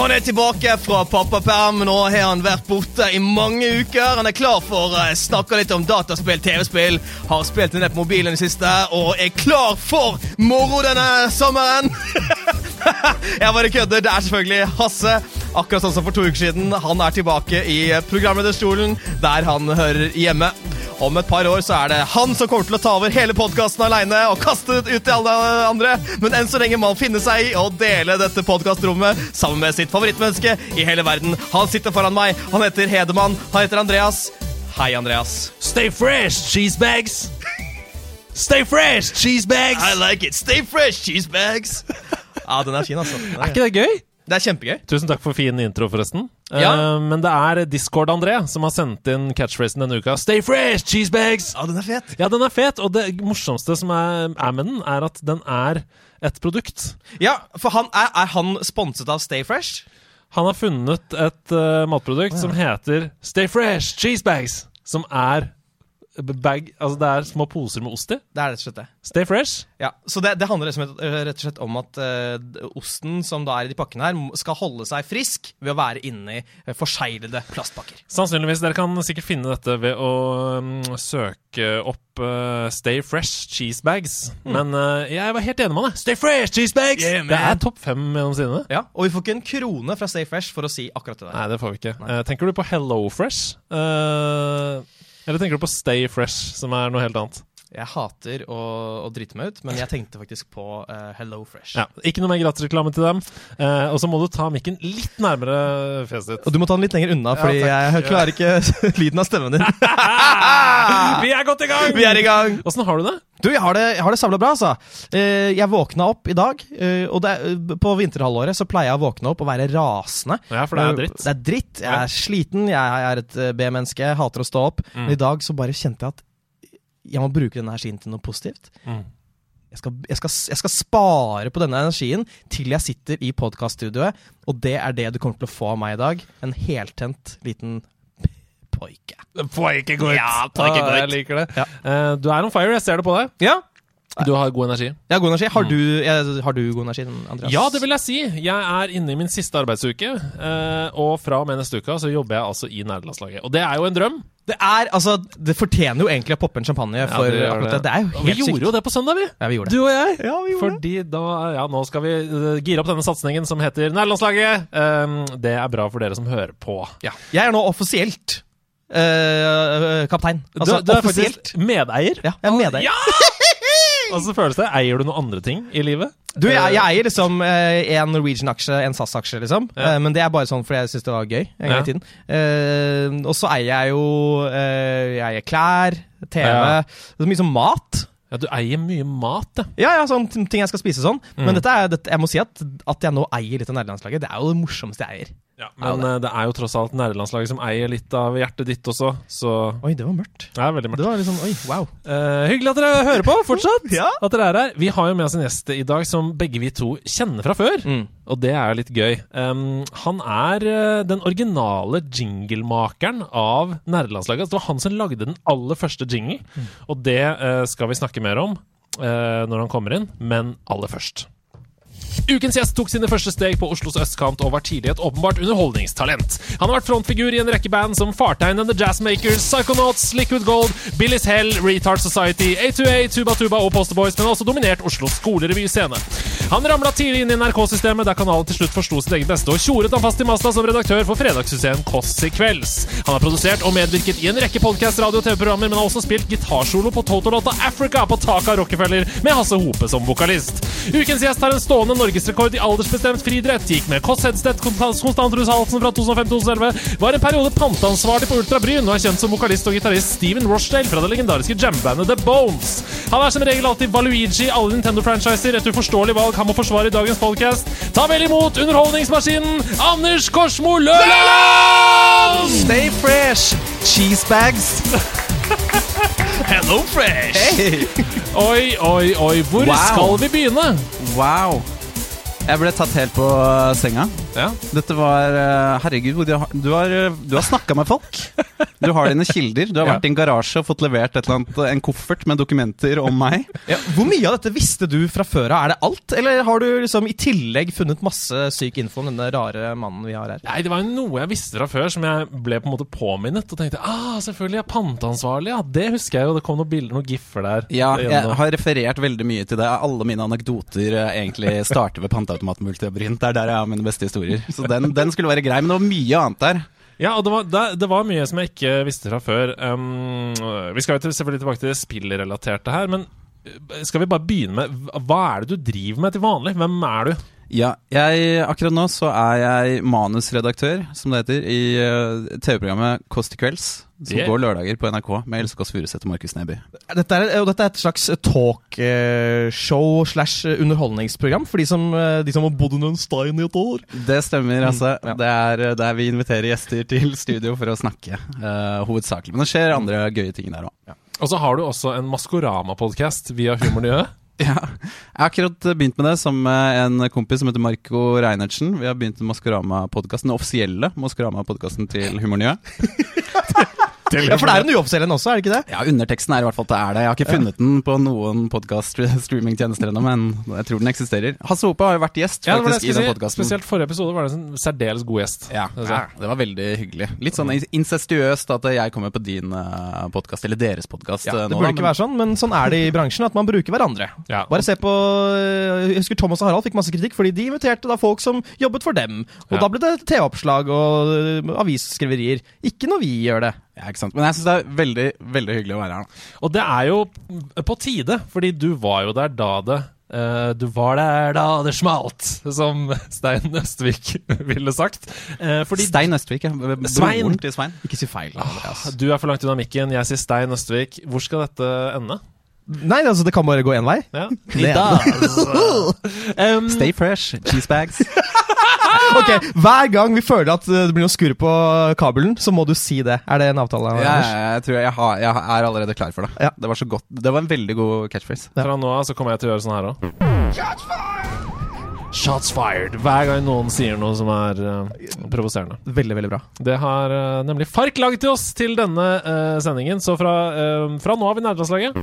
Han er tilbake fra pappaperm. Nå har han vært borte i mange uker. Han er klar for å snakke litt om dataspill, TV-spill. Har spilt en del på mobilen i det siste og er klar for moro denne sommeren. Jeg bare kødder. Det er selvfølgelig Hasse. Akkurat sånn som for to uker siden. Han er tilbake i programlederstolen, der han hører hjemme. Om et par år så er det han som kommer til å ta over hele podkasten aleine og kaste det ut til alle andre. Men enn så lenge må han finne seg i å dele dette podkastrommet sammen med sitt favorittmenneske i hele verden. Han sitter foran meg. Han heter Hedemann. Han heter Andreas. Hei, Andreas. Stay fresh, cheesebags! Stay fresh, cheesebags! I like it. Stay fresh, cheesebags. Ja, den er fin, altså. Den Er ikke det gøy? Det er kjempegøy. Tusen takk for fin intro, forresten. Ja. Uh, men det er Discord-André som har sendt inn catchphrasen denne uka. Stay fresh, cheesebags! Ja, den er fet. Ja, den er fet, og det morsomste som er, er med den, er at den er et produkt. Ja, for han, er, er han sponset av Stay Fresh? Han har funnet et uh, matprodukt som heter Stay fresh, cheesebags! Som er bag Altså, det er små poser med ost i. Det er rett og slett det. Stay fresh. Ja, så det, det handler rett og slett- om at uh, osten som da er i de pakkene her, skal holde seg frisk ved å være inni uh, forseglede plastpakker. Sannsynligvis. Dere kan sikkert finne dette ved å um, søke opp uh, Stay Fresh Cheesebags. Men eh, jeg var helt enig med deg. Stay Fresh Cheesebags! Yeah, det er topp fem gjennom sidene. Ja, Og vi får ikke en krone fra Stay Fresh for å si akkurat det der. Nei, det får vi ikke. Tenker du på Hello Fresh? Eh, eller tenker du på Stay Fresh, som er noe helt annet? Jeg hater å, å drite meg ut, men jeg tenkte faktisk på uh, Hello Fresh. Ja, Ikke noe mer gratisreklame til dem. Uh, og så må du ta mikken litt nærmere fjeset ditt. Og du må ta den litt lenger unna, fordi jeg klarer ikke lyden av stemmen din. Vi er godt i gang! Vi er i gang! Åssen har du det? Du, jeg har det, jeg har det sabla bra, altså. Uh, jeg våkna opp i dag, eh, og det, på vinterhalvåret så pleier jeg å våkne opp og være rasende. Ja, for det er dritt. Det er dritt. Jeg er sliten, jeg er et B-menneske, hater å stå opp. Mm. Men i dag så bare kjente jeg at jeg må bruke denne energien til noe positivt. Mm. Jeg skal, jeg, skal, jeg skal spare på denne energien til jeg sitter i podkaststudioet, og det er det du kommer til å få av meg i dag. En heltent liten poike. Poike godt. Ja, poike godt. Jeg liker det. Ja. Uh, du er on fire, jeg ser det på deg. Ja, Du har god energi. jeg har god energi. Har du, jeg, har du god energi, Andreas? Ja, det vil jeg si. Jeg er inne i min siste arbeidsuke. eh, og fra og med neste uke så jobber jeg altså i nerdelandslaget. Og det er jo en drøm. Det er, altså, det fortjener jo egentlig å poppe en champagne for det gjør akkurat det. Det er jo Og vi helt gjorde sykt. jo det på søndag, vi. Ja, vi gjorde det. Du og jeg. Ja, vi gjorde Fordi da Ja, nå skal vi eh, gire opp denne satsingen som heter Nederlandslaget. Um, det er bra for dere som hører på. Ja. Jeg er nå offisielt uh, kaptein. Altså, du, du er offisielt. faktisk medeier. Ja, jeg er medeier. deg. Og så føles det Eier du noen andre ting i livet? Du, jeg, jeg eier liksom eh, en Norwegian-aksje, en SAS-aksje, liksom. Ja. Eh, men det er bare sånn fordi jeg syns det var gøy en gang i tiden. Eh, og så eier jeg jo eh, Jeg eier klær, TV, Ja. så mye som mat. Ja, du eier mye mat, da. Ja, ja, sånn ting jeg skal spise sånn. Mm. Men dette er, dette, jeg må si at, at jeg nå eier litt av nederlandslaget, det er jo det morsomste jeg eier. Men eh, det er jo tross alt nederlandslaget som eier litt av hjertet ditt også, så Oi, det var mørkt. det er veldig mørkt. Det var sånn, oi, wow. Uh, hyggelig at dere hører på fortsatt. Ja. At dere er her. Vi har jo med oss en gjest i dag som begge vi to kjenner fra før. Mm. Og det er jo litt gøy. Um, han er uh, den originale jinglemakeren av nerdelandslaget. Altså, det var han som lagde den aller første jingle, og det uh, skal vi snakke mer om eh, når han kommer inn, men aller først. Ukens gjest tok sine første steg på Oslos østkant og var tidlig et åpenbart underholdningstalent. Han har vært frontfigur i en rekke band som Fartein and The Jazzmakers, Psychonauts, Liquid Gold, Billy's Hell, Retard Society, A2A, Tuba Tuba og Posterboys, men har også dominert Oslos skolerevyscene. Han ramla tidlig inn i NRK-systemet, der kanalen til slutt forsto sitt eget beste og tjoret han fast i masta som redaktør for fredagssuksessen Kåss i kvelds. Han har produsert og medvirket i en rekke podcast, radio og TV-programmer, men har også spilt gitarsolo på Totolåta Africa på taket av Rockefeller med Hasse Hope som vokalist. Ukens gjest har en stående norgesrekord i aldersbestemt friidrett, gikk med Kåss Hedstedt Konstantrus Halsen fra 2005-2011, var en periode panteansvarlig på Ultra Bryn og er kjent som vokalist og gitarist Steven Rochdale fra det legendariske jambandet The Bones. Han er som regel alltid Valuigi i alle Nintendo-franchiser, et uforståelig valg Han må forsvare i dagens podcast. Ta vel imot underholdningsmaskinen Anders Korsmo Løland! Stay fresh, cheesebags. Hello Fresh! Oi, oi, oi. Hvor Wow. skal vi begynne? Wow. Jeg ble tatt helt på senga. Ja. Dette var eh, Herregud, du har, du har, eh, du har snakka med folk. Du har dine kilder. Du har Ja. vært i en garasje og fått levert et eller annet, en koffert med dokumenter om meg. Ja, hvor mye av dette visste du fra før av? Er det alt, eller har du liksom i tillegg funnet masse syk info om denne rare mannen vi har her? Nei, det var jo noe jeg visste fra før som jeg ble på en måte påminnet. Og tenkte ah, selvfølgelig, er panteansvarlig. Ja, det husker jeg jo. Det kom noen bilder, noen giffer der. Ja, jeg har referert veldig mye til det. Alle mine anekdoter eh, egentlig starter ved panteautomaten Multibrint. Det er der jeg har mine beste historier. Så den, den skulle være grei, men det var mye annet der. Ja, og det var, det, det var mye som jeg ikke visste fra før. Um, vi skal jo til- selvfølgelig tilbake til det spillrelaterte her, men uh, skal vi bare begynne med Hva er det du driver med til vanlig? Hvem er du? Ja, jeg, akkurat nå så er jeg manusredaktør, som det heter, i eh, TV-programmet Kåss til kvelds. Som Yeah. går lørdager på NRK med Else Kåss Furuseth og Markus Neby. Dette er, og dette er et slags talkshow slash underholdningsprogram for de som, eh, de som har bodd under en stein i et år. Det stemmer, altså. ja. Det er eh, der vi inviterer gjester til studio for å snakke, uh, hovedsakelig. Men det skjer andre gøye ting der òg. Og så har du også en Maskorama-podkast via Humornyhet. Ja. Jeg har akkurat begynt med det sammen med en kompis som heter Marco Reinertsen. Vi har begynt Maskorama-podkasten, den offisielle Maskorama-podkasten til Humornyhet. Ja, For det er en uoffisiell en også, er det ikke det? Ja, underteksten er i hvert fall at det er det. Jeg har ikke funnet den på noen podkast-streamingtjenester ennå, men jeg tror den eksisterer. Hasse Hope har jo vært gjest faktisk i den podkasten. Spesielt forrige episode var det en særdeles god gjest. Ja, Det var veldig hyggelig. Litt sånn incestuøst at jeg kommer på din uh, podkast, eller deres podkast. Ja, det burde ikke være sånn, men sånn er det i bransjen, at man bruker hverandre. Ja. Bare se på øh, Jeg husker Thomas og Harald fikk masse kritikk fordi de inviterte da folk som jobbet for dem. Og Ja. da ble det TV-oppslag og avisskriverier. Ikke når vi gjør det. Ja, ikke sant? Men jeg syns det er veldig veldig hyggelig å være her. da. Og det er jo på tide, fordi du var jo der da det uh, du var der da det smalt, som Stein Østvik ville sagt. Uh, fordi Stein Østvik, ja. Svein. Svein. Ikke si feil. Andreas. du er for langt unna mikken, jeg sier Stein Østvik. Hvor skal dette ende? Nei, altså, det kan bare gå én vei. Ja. Ned. Um, Stay fresh, cheesebags. Ok, Hver gang vi føler at øh, det blir noe skurr på kabelen, så må du si det. Er det en avtale? Ja, jeg tror jeg, har, jeg er allerede klar for det. Ja. Det var så godt. Det var en veldig god catchphrase. Fra nå av så kommer jeg til å gjøre sånn her òg. Shots fired! Hver gang noen sier noe som er uh, provoserende. Veldig, veldig bra. Det har uh, nemlig Fark laget til oss til denne uh, sendingen, så fra, eh, fra nå av i nerdelandslaget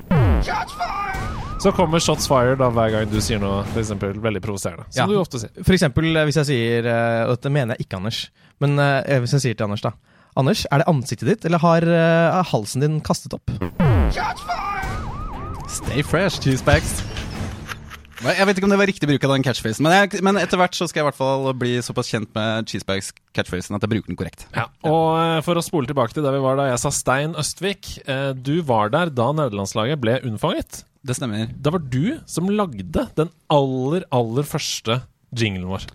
så kommer shots fired da hver gang du sier noe for eksempel, veldig provoserende. Som Ja. du ofte sier. For eksempel eh, hvis jeg sier øh, Og dette mener jeg ikke Anders, men øh, hvis jeg sier til Anders, da Anders, er det ansiktet ditt, eller har er halsen din kastet opp? Stay fresh, cheesebacks. Jeg vet ikke om det var riktig bruk av den catchphrasen, men, jeg, men etter hvert så skal jeg i hvert fall bli såpass kjent med cheesebags-catchphrasen at jeg bruker den korrekt. Ja. Og eh, for å spole tilbake til der vi var da jeg sa Stein Østvik. eh, du var der da nederlandslaget ble unnfanget. Det stemmer. Da var du som lagde den aller, aller første jinglen vår.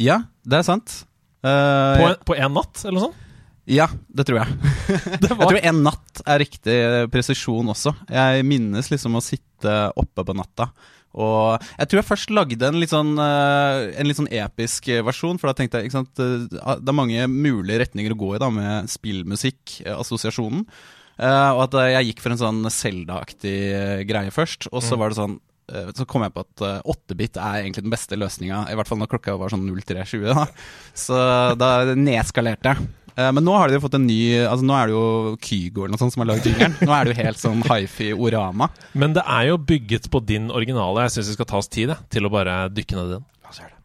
Ja, det er sant. Uh, På, en- på en natt, eller noe sånt? Ja, det tror jeg. Det Jeg tror en natt er riktig presisjon også. Jeg minnes liksom å sitte oppe på natta. Og jeg tror jeg først lagde en litt sånn, eh, en litt sånn episk versjon, for da tenkte jeg ikke sant, eh, det er mange mulige retninger å gå i da med spillmusikk, eh, assosiasjonen. Eh, og at eh, jeg gikk for en sånn Zelda-aktig eh, greie først, og så var det sånn så kom jeg på at eh, 8-bit er egentlig den beste løsninga, i hvert fall når klokka var sånn 03.20. Da. Så da nedskalerte jeg. Eh, Men nå har de jo fått en ny Altså Nå er det jo Kygo eller noe sånt som har lagd jingeren. Nå er det jo helt sånn hifi-orama. Men det er jo bygget på din originale. Jeg syns vi skal ta oss tid til å bare dykke ned i den. La oss gjøre det.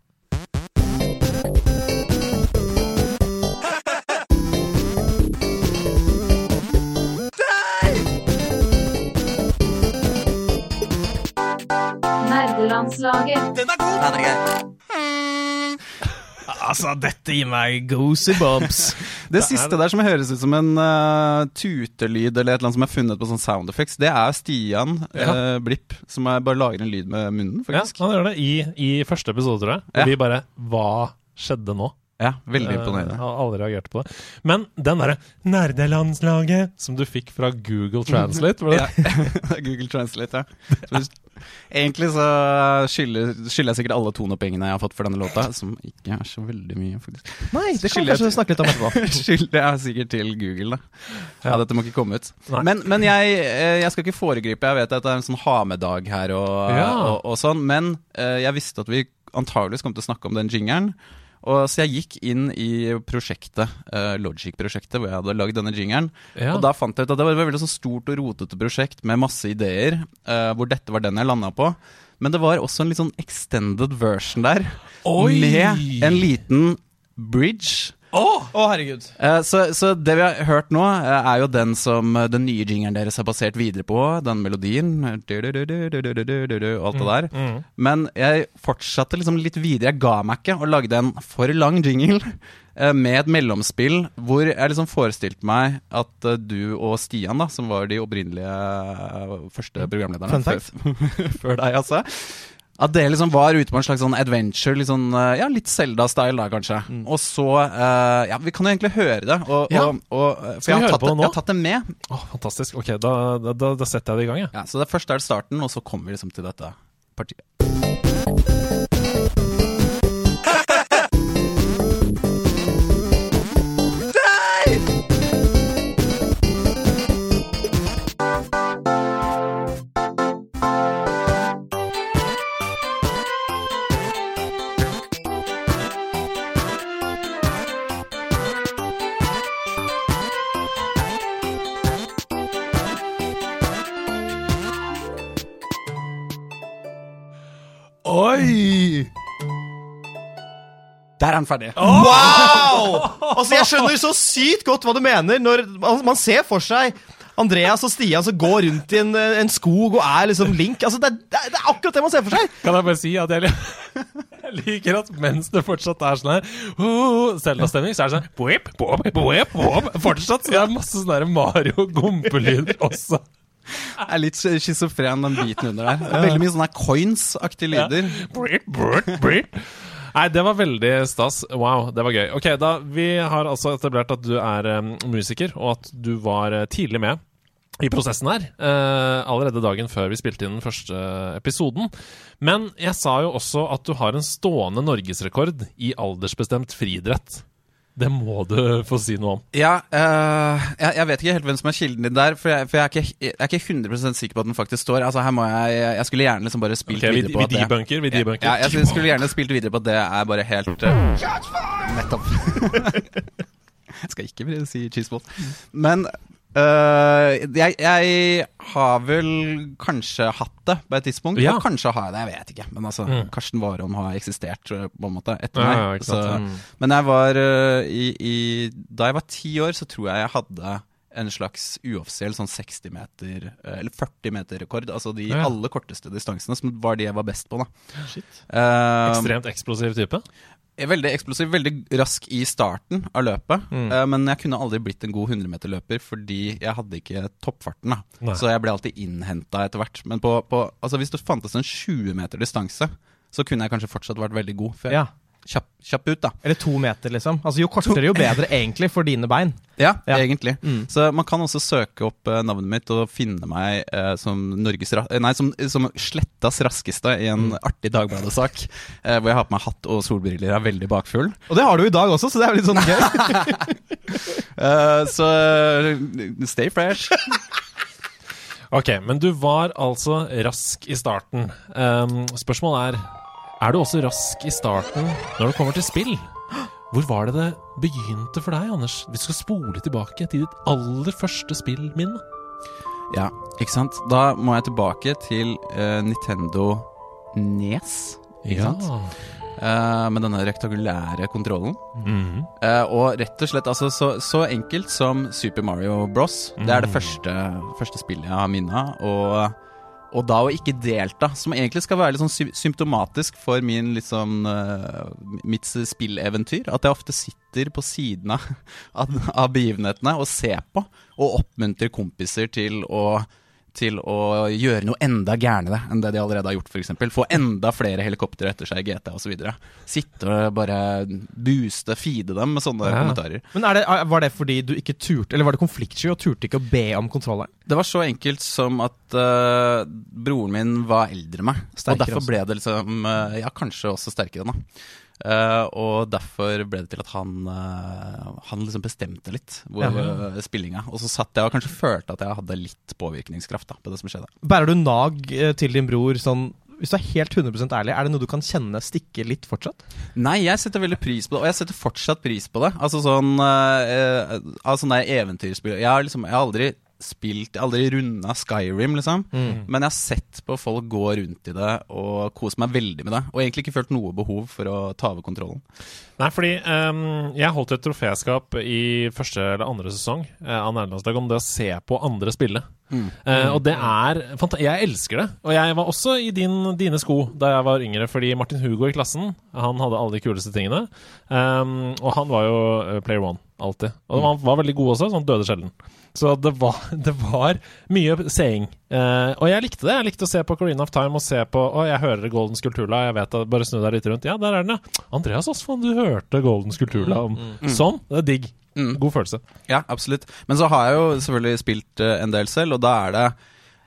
Nerdelandslaget. Altså, dette gir meg goosey bobs. Det siste der som høres ut som en uh, tutelyd eller et eller annet som er funnet på sånn sound effects, det er Stian eh, Blipp, som er, bare lager en lyd med munnen, Ja, han gjør det i, i første episode, tror jeg. Og Ja. vi bare Hva skjedde nå? Ja, veldig Eh, imponerende. har aldri reagert på det. Men den derre nerdelandslaget som du fikk fra Google Translate var det? Ja, Google Translate, ja. Så, egentlig så skylder, skylder jeg sikkert alle tonepengene jeg har fått for denne låta, som ikke er så veldig mye, faktisk. Nei, det kan vi Skylder kanskje snakke litt om etterpå. Skylder jeg sikkert til Google, da. Ja, dette må ikke komme ut. Nei. Men, men jeg, eh, jeg skal ikke foregripe. Jeg vet at det er en sånn ha med-dag her og, Ja. og, og sånn, men eh, jeg visste at vi antageligvis kom til å snakke om den jingeren. Og Så jeg gikk inn i prosjektet, uh, Logic-prosjektet, hvor jeg hadde lagd denne jingeren. Ja. Og da fant jeg ut at det var et veldig sånn stort og rotete prosjekt med masse ideer, uh, hvor dette var den jeg landa på. Men det var også en litt sånn extended version der, Oi! med en liten bridge. Oh! oh herregud eh, så, så, det vi har hørt nå, eh, er jo den som eh, den nye jingeren deres har basert videre på. Den melodien du, du, du, og alt det mm, der. Mm, mm. Men jeg fortsatte liksom litt videre. Jeg ga meg ikke og lagde en for lang jingle eh, med et mellomspill hvor jeg liksom forestilte meg at du og Stian, da, som var de opprinnelige første mm. programlederne Fun fact. før, før deg, altså at det liksom var ute på en slags sånn adventure, litt sånn, eh, ja, litt Zelda-style da, kanskje. Og så uh, Ja, vi kan jo egentlig høre det. Og, Ja. og, og, for jeg har, det, jeg har tatt det med. Oh, fantastisk. Ok, da, da, da, setter jeg det i gang, jeg. Ja, så det første er starten, og så kommer vi liksom til dette partiet. Oi! Der er han ferdig. Wow! Altså, Jeg skjønner så sykt godt hva du mener når man, man ser for seg Andreas og Stian som går rundt i en, en skog og er liksom Link. Altså, det, er- det, er- det er akkurat det man ser for seg! Kan jeg bare si at jeg, jeg liker at mens det fortsatt er sånn her uh, Zelda-stemning, så er det sånn boip, boip, boip, boip, Fortsatt. Så det er masse sånne Mario-gompelyder også. Det er litt schizofren, den biten under der. Det er Veldig mye sånne coins-aktige lyder. Nei, det var veldig stas. Wow, det var gøy. Ok, da, Vi har altså etablert at du er um, musiker, og at du var uh, tidlig med i prosessen her. Uh, allerede dagen før vi spilte inn den første episoden. Men jeg sa jo også at du har en stående norgesrekord i aldersbestemt friidrett. Det må du få si noe om. Ja, uh, jeg, jeg vet ikke helt hvem som er kilden din der, for jeg, for jeg, er, ikke, jeg er ikke 100 sikker på at den faktisk står. Altså her må Jeg jeg skulle gjerne liksom bare spilt okay, videre på vi at det debunker. Vi debunker. ja, jeg skulle gjerne spilt videre på at det er bare helt uh, Nettopp. jeg skal ikke si cheeseball. Men øh, jeg, jeg har vel kanskje hatt det på et tidspunkt. Ja. Og kanskje har jeg det, jeg vet ikke. Men altså, Mm. Karsten Warholm har eksistert øh, på en måte etter Ja, meg. så, men jeg var uh, i, i, Da jeg var ti år, så tror jeg jeg hadde en slags uoffisiell sånn 60 meter, eller 40 meter rekord. Altså de Ja. aller korteste distansene, som var de jeg var best på, da. Shit. Uh, Ekstremt eksplosiv type. Veldig eksplosiv, veldig rask i starten av løpet. eh, men jeg kunne aldri blitt en god 100-meterløper fordi jeg hadde ikke toppfarten. da Nei. Så jeg ble alltid innhenta etter hvert. Men på, på, altså hvis det fantes en 20 meter distanse, så kunne jeg kanskje fortsatt vært veldig god. For jeg, Ja. Kjapp, kjapp ut, da. Eller to meter, liksom. Altså, Jo kortere, jo bedre, egentlig, for dine bein. Ja, Ja. egentlig. Mm. Så man kan også søke opp eh, navnet mitt og finne meg eh, som Norges eh, Nei, som, som Slettas raskeste i en artig Dagbladet-sak. Eh, hvor jeg har på meg hatt og solbriller og er veldig bakfull. Og det har du i dag også, så det er jo litt sånn gøy. uh, så stay fresh. Ok, men du var altså rask i starten. Um, spørsmålet er Er du også rask i starten når det kommer til spill? Hvor var det det begynte for deg, Anders? Vi skal spole tilbake til ditt aller første spillminne. Ja, ikke sant? Da må jeg tilbake til uh, Nintendo Nes. Ikke sant? Uh, med denne rektakulære kontrollen. Mhm. Uh, og rett og slett altså, så, så enkelt som Super Mario Bros. Det er det første, første spillet jeg har minne av. Og, og da å ikke delta, som egentlig skal være litt sånn symptomatisk for min eh, mitt spilleventyr. At jeg ofte sitter på siden av, av begivenhetene og ser på, og oppmuntrer kompiser til å til å gjøre noe enda gærnere enn det de allerede har gjort, f.eks. Få enda flere helikoptre etter seg i GTA osv. Sitte og bare booste, feede dem med sånne Ja. kommentarer. Men er det, Var det fordi du ikke turte, eller var det konfliktsky og turte ikke å be om kontrolleren? Det var så enkelt som at uh, broren min var eldre enn meg. Sterkere og derfor ble det liksom uh, Ja, kanskje også sterkere, da. Eh, og derfor ble det til at han uh, Han liksom bestemte litt hvor, Ja. eh, spillinga. Og så satt jeg og kanskje følte at jeg hadde litt påvirkningskraft da, på det som skjedde. Bærer du nag eh, til din bror sånn Hvis du er helt 100% ærlig, er det noe du kan kjenne stikke litt fortsatt? Nei, jeg setter veldig pris på det, og jeg setter fortsatt pris på det. Altså sånn uh, Av sånne der eventyrspill Jeg har liksom Jeg har aldri spilt Jeg har aldri runda Skyrim, liksom. Men jeg har sett på folk gå rundt i det og kose meg veldig med det. Og egentlig ikke følt noe behov for å ta over kontrollen. Nei, fordi um, jeg holdt et troféskap i første eller andre sesong uh, av Nærlandsdag om det å se på andre spille. Eh, og det er fantastisk. Jeg elsker det. Og jeg var også i din, dine sko da jeg var yngre, fordi Martin Hugo i klassen Han hadde alle de kuleste tingene. Um, og han var jo eh, player one, alltid. Og han var veldig god også, så han døde sjelden. Så det var, det var mye seing. Eh, og jeg likte det. Jeg likte å se på Carina of Time og se på Å, jeg hører Golden Skulpturla. Jeg vet det, Bare snu deg litt rundt. Ja, der er den, ja. Andreas Osvald, du hørte Golden Skulpturla om Sånn. Det er digg. Mm. God følelse. Ja, absolutt. Men så har jeg jo selvfølgelig spilt eh, en del selv, og da er det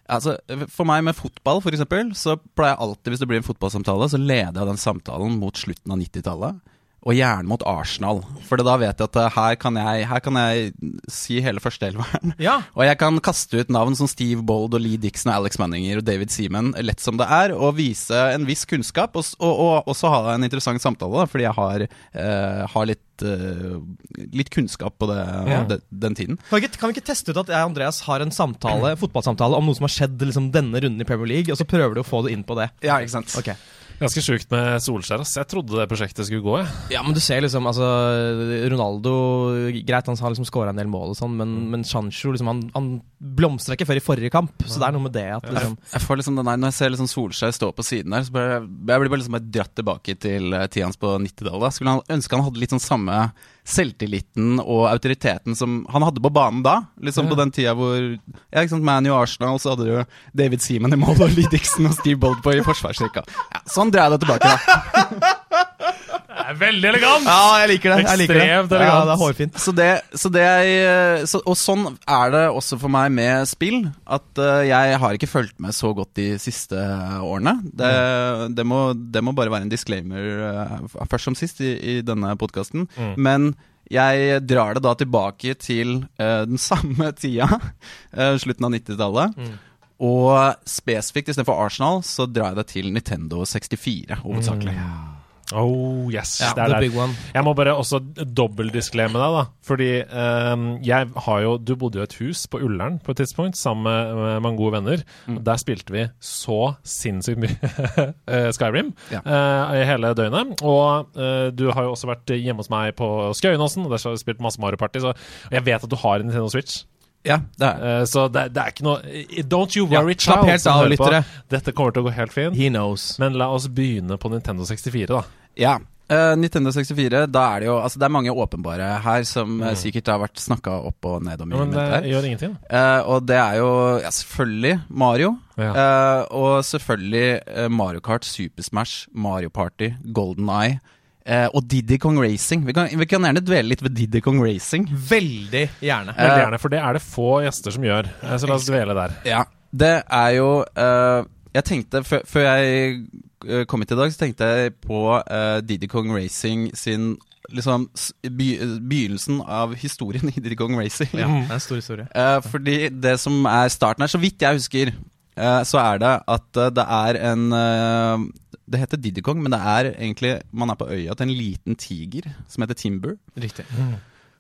Altså, For meg med fotball, for eksempel, så pleier jeg alltid, hvis det blir en fotballsamtale, så leder jeg den samtalen mot slutten av 90-tallet. Og gjerne mot Arsenal. For da vet jeg at eh, her kan jeg, her kan jeg si hele førsteelveren. Ja. Og jeg kan kaste ut navn som Steve Bold og Lee Dixon og Alex Manninger og David Seaman lett som det er, og vise en viss kunnskap, og, og, og også ha en interessant samtale, da, fordi jeg har, eh, har litt, eh, litt kunnskap på det, Ja. de, den tiden. Kan vi, ikke, kan vi ikke teste ut at jeg og Andreas har en samtale, fotballsamtale om noe som har skjedd liksom, denne runden i Premier League, og så prøver du å få det inn på det? Ja, ikke sant? Ok. Ganske sjukt med Solskjær. ass. Jeg trodde det prosjektet skulle gå. Jeg. Ja, men du ser liksom, altså Ronaldo Greit, han har liksom skåra en del mål og sånn, men, men Sancho liksom, han, han blomstra ikke før i forrige kamp. Så det er noe med det at liksom Jeg får liksom den der, Når jeg ser liksom Solskjær stå på siden der, så blir jeg blir bare liksom bare dratt tilbake til uh, tida hans på 90-tallet. Skulle han ønske han hadde litt sånn samme selvtilliten og autoriteten som han hadde på banen da. Liksom på den tida hvor ja, ikke sant, Man U Arsenal, så hadde du David Seaman i mål og Lee Dixon og Steve Boldboy i forsvarsrekka. Ja, sånn drar jeg det tilbake, da. Det er veldig elegant! Ja, jeg liker det. Jeg liker det. Ekstremt Ja, det er hårfint. Så det, så det jeg, så, Og sånn er det også for meg med spill. At eh, jeg har ikke fulgt med så godt de siste årene. Det, det, må, det må bare være en disclaimer eh, først som sist i, i denne podkasten. Men jeg drar det da tilbake til uh, den samme tida, uh, slutten av 90-tallet. Og spesifikt istedenfor Arsenal, så drar jeg det til Nintendo 64, hovedsakelig. Oh, yes. Ja, det er der. one. Jeg må bare også dobbeltdiskleme deg, da. Fordi um, jeg har jo Du bodde jo i et hus på Ullern på et tidspunkt sammen med, med mange gode venner. Mm. Der spilte vi så sinnssykt mye eh, Skyrim Ja. uh, hele døgnet. Og uh, du har jo også vært hjemme hos meg på Skøyenåsen, og der har vi spilt masse Mario Party. Så jeg vet at du har en Nintendo Switch. Ja, det er Eh, så det, det er ikke noe eh, Don't you worry, Ja, slapp helt av, lyttere. Dette kommer til å gå helt fint. He knows. Men la oss begynne på Nintendo 64, da. Ja. Uh, Nintendo 64, da er det jo Altså det er mange åpenbare her som mm. sikkert har vært snakka opp og ned om Ja, men det her. gjør ingenting. Eh, og det er jo ja, selvfølgelig Mario. Ja. Uh, og selvfølgelig eh, Mario Kart, Super Smash, Mario Party, Golden Eye. Eh, og Diddy Kong Racing. Vi kan, vi kan gjerne dvele litt ved Diddy Kong Racing. Veldig gjerne. Eh, Veldig gjerne, for det er det få gjester som gjør. Eh, Så la oss dvele der. Ja, det er jo eh, Jeg tenkte, før, jeg eh, kom hit i dag, så tenkte jeg på uh, Diddy Kong Racing sin liksom begynnelsen av historien i Diddy Kong Racing. Ja, det er en stor historie. Eh, fordi det som er starten her, så vidt jeg husker, eh, så er det at eh, det er en eh, Det heter Diddy Kong, men det er egentlig Man er på øya til en liten tiger som heter Timber. Riktig.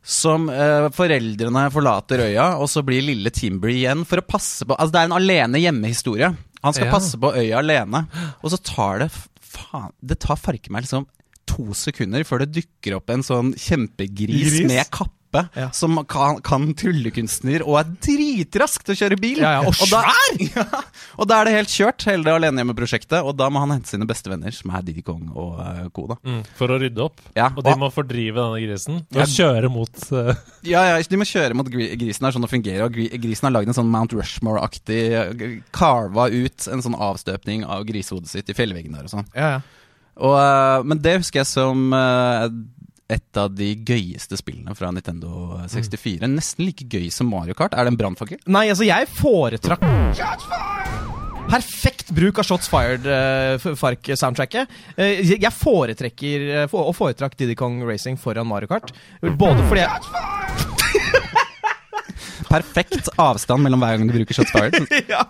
Som eh, foreldrene forlater øya, og så blir lille Timber igjen for å passe på Altså, det er en alene hjemme-historie. Han skal Ja. passe på øya alene, og så tar det Faen, det tar farke meg liksom to sekunder før det dukker opp en sånn kjempegris Gris? med kappe Ja. som kan, kan tryllekunstner og er dritrask til å kjøre bil. Ja, ja, og da, ja, og da er det helt kjørt, hele det alenehjemme-prosjektet. Og da må han hente sine bestevenner, som er Diddy Kong og uh, co. da. Mm, for å rydde opp. Ja, Og de og- må fordrive denne grisen og Ja. kjøre mot uh... Ja, ja, De må kjøre mot gri- grisen, er sånn det fungerer. Og gri- grisen har lagd en sånn Mount Rushmore-aktig eh, Carva ut en sånn avstøpning av grisehodet sitt i fjellveggen der og sånn. Ja, ja. Og, men det husker jeg som et av de gøyeste spillene fra Nintendo 64. Nesten like gøy som Mario Kart. Er det en brannfakkel? Nei, altså, jeg foretrakk Perfekt bruk av Shots Fired, uh, Fark-soundtracket. Uh, jeg jeg foretrekker uh, for, og foretrakk Diddy Kong Racing foran Mario Kart. Både fordi jeg Perfekt avstand mellom hver gang du bruker shots fired. ja.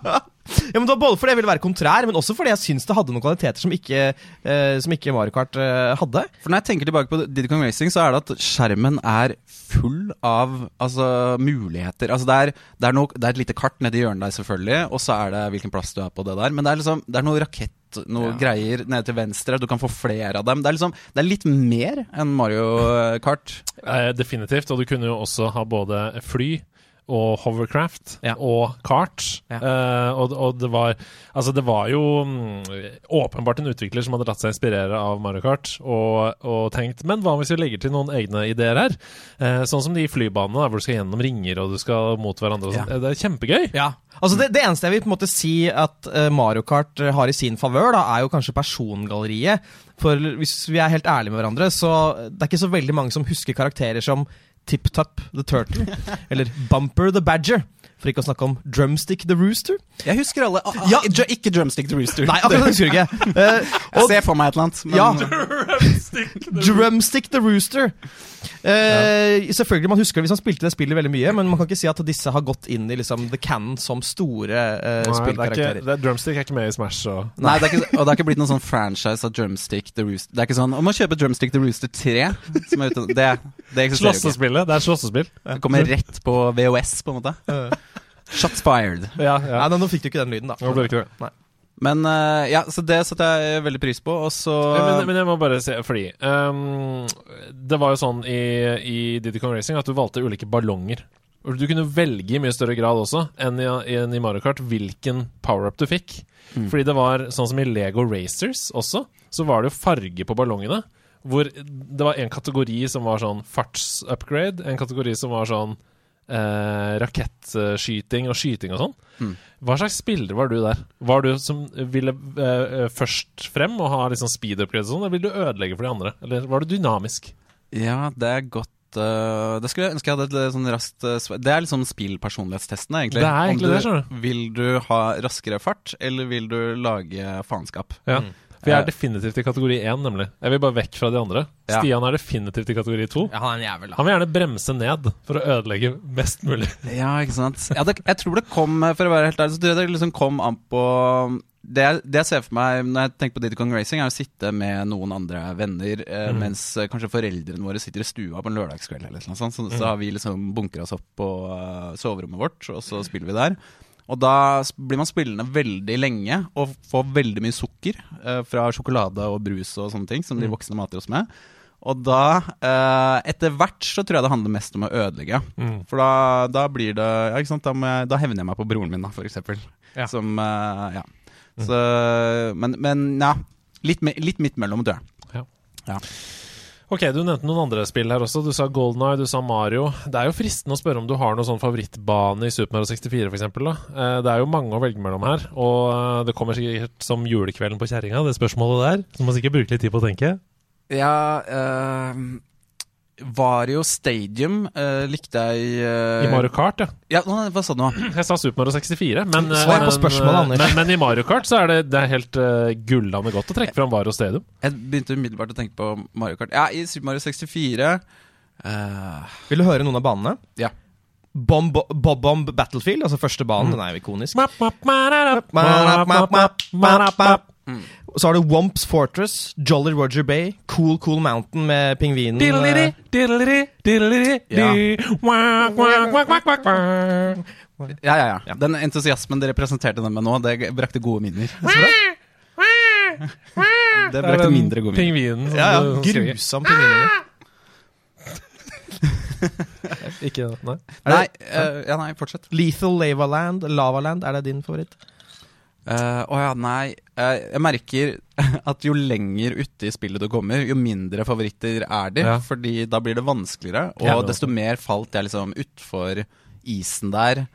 Ja, men det var Både fordi jeg ville være kontrær, men også fordi jeg syns det hadde noen kvaliteter som ikke, eh, som ikke Mario Kart eh, hadde. For når jeg tenker tilbake på Diddy Kong Racing, så er det at skjermen er full av altså, muligheter. Altså, det, er, det, er noe, det er et lite kart nedi hjørnet der, selvfølgelig, og så er det hvilken plass du er på det der. Men det er liksom, det er noe rakett, noe Ja. greier nede til venstre. Du kan få flere av dem. Det er, liksom, det er litt mer enn Mario Kart. eh, Definitivt. Og du kunne jo også ha både fly og hovercraft Ja. og kart. Ja. Uh, og, og det var Altså, det var jo mm, åpenbart en utvikler som hadde latt seg inspirere av Mario Kart og, og tenkt Men hva hvis vi legger til noen egne ideer her? Uh, sånn som de flybanene hvor du skal gjennom ringer og du skal mot hverandre. Og sånt. Ja. Eh, Det er kjempegøy. Ja, altså det, det eneste jeg vil på en måte si at Mario Kart har i sin favør, da, er jo kanskje persongalleriet. For hvis vi er helt ærlige med hverandre, så det er ikke så veldig mange som husker karakterer som Tip Top the Turtle, eller Bumper the Badger. For ikke å snakke om Drumstick the Rooster. Jeg husker alle. Ah, Ja. ah, Ikke Drumstick the Rooster. Nei, akkurat det husker jeg ikke. Eh, Jeg og, ser for meg et eller annet. Men, ja, Drumstick the Rooster. Eh, Selvfølgelig, Man husker det hvis man spilte det spillet veldig mye, men man kan ikke si at disse har gått inn i liksom, the Cannon som store er spillkarakterer. er Drumstick er ikke med i Smash. Og Nei, det er ikke, og det har ikke blitt noen sånn franchise av Drumstick the Rooster. Det er ikke sånn Om å kjøpe Drumstick the Rooster 3 som er ute, Det, det eksisterer ikke. Slåssespillet. Det er slåssespill. Det kommer rett på VHS, på en måte. Shots fired. Ja, ja. Nei, nå- fikk du ikke den lyden, da. Nå ble det ikke det. Nei. Men uh, ja, så det setter jeg veldig pris på, og så men, men jeg må bare se, fordi um, Det var jo sånn i, i Diddy Kong Racing at du valgte ulike ballonger. Du kunne velge i mye større grad også enn i, enn i Mario Kart hvilken power-up du fikk. Fordi det var sånn som i Lego Racers også, så var det jo farge på ballongene. Hvor det var en kategori som var sånn farts-upgrade, en kategori som var sånn eh, rakettskyting og skyting og sånn. Hva slags spiller var du der? Var du som ville eh, eh, først frem og ha liksom speed upgrade og sånn, eller ville du ødelegge for de andre? Eller var du dynamisk? Ja, det er godt eh, Det skulle jeg ønske jeg hadde et sånn raskt eh, Det er liksom spillpersonlighetstestene, egentlig. Det er egentlig du, det, skjønner du. Vil du ha raskere fart, eller vil du lage faenskap? Ja. For jeg er definitivt i kategori én, nemlig. Jeg vil bare vekk fra de andre. Ja. Stian er definitivt i kategori to. Ja, han er en jævel, da. Han vil gjerne bremse ned for å ødelegge mest mulig. Ja, ikke sant. Ja, det, jeg tror det kom, for å være helt ærlig, så tror jeg det liksom kom an på det jeg, det jeg ser for meg når jeg tenker på Diddy Kong Racing, er å sitte med noen andre venner eh, mens eh, kanskje foreldrene våre sitter i stua på en lørdagskveld. eller noe sånt. Så, så har vi liksom bunkra oss opp på uh, soverommet vårt, og så spiller vi der. Og da blir man spillende veldig lenge og får veldig mye sukker eh, fra sjokolade og brus og sånne ting som de voksne mater oss med. Og da, eh, etter hvert, så tror jeg det handler mest om å ødelegge. For da, da blir det ja, ikke sant? Da, jeg, da hevner jeg meg på broren min, da, for eksempel. Ja. Som eh, Ja. Så, men, men ja. Litt, litt midt mellom, tror jeg. Ok, Du nevnte noen andre spill her også. Du sa Golden Eye, du sa Mario. Det er jo fristende å spørre om du har noen sånn favorittbane i Super Mario 64 f.eks. Eh, det er jo mange å velge mellom her. Og eh, det kommer sikkert som julekvelden på kjerringa, det spørsmålet der. Så må sikkert bruke litt tid på å tenke. Ja uh, Vario Stadium eh, likte jeg eh, I Mario Kart, ja. Ja, hva sa du nå? Jeg sa Super Mario 64, men, eh, Svar på spørsmålet, eh, Anders. Men, men i Mario Kart så er det, det er helt uh, gullende godt å trekke fram Vario Stadium. Jeg begynte umiddelbart å tenke på Mario Kart. Ja, i Super Mario 64 uh... Vil du høre noen av banene? Ja. Bomb, Bob Bomb Battlefield, altså første banen, den er jo ikonisk. Og så har du Womps Fortress, Jolly Roger Bay, Cool Cool Mountain med pingvinen. Ja, ja, ja. Den entusiasmen dere presenterte den med nå, det brakte gode minner. Det brakte mindre gode minner. Pingvinen. Ja, ja, grusom pingvin. Ikke Nei. Nei, uh, ja, nei, fortsett. Lethal Lavaland, Lavaland, er det din favoritt? Eh, Å ja, nei. Uh, jeg merker at jo lenger ute i spillet du kommer, jo mindre favoritter er de. Ja. Fordi da blir det vanskeligere, og Ja. desto mer falt jeg liksom utfor isen der.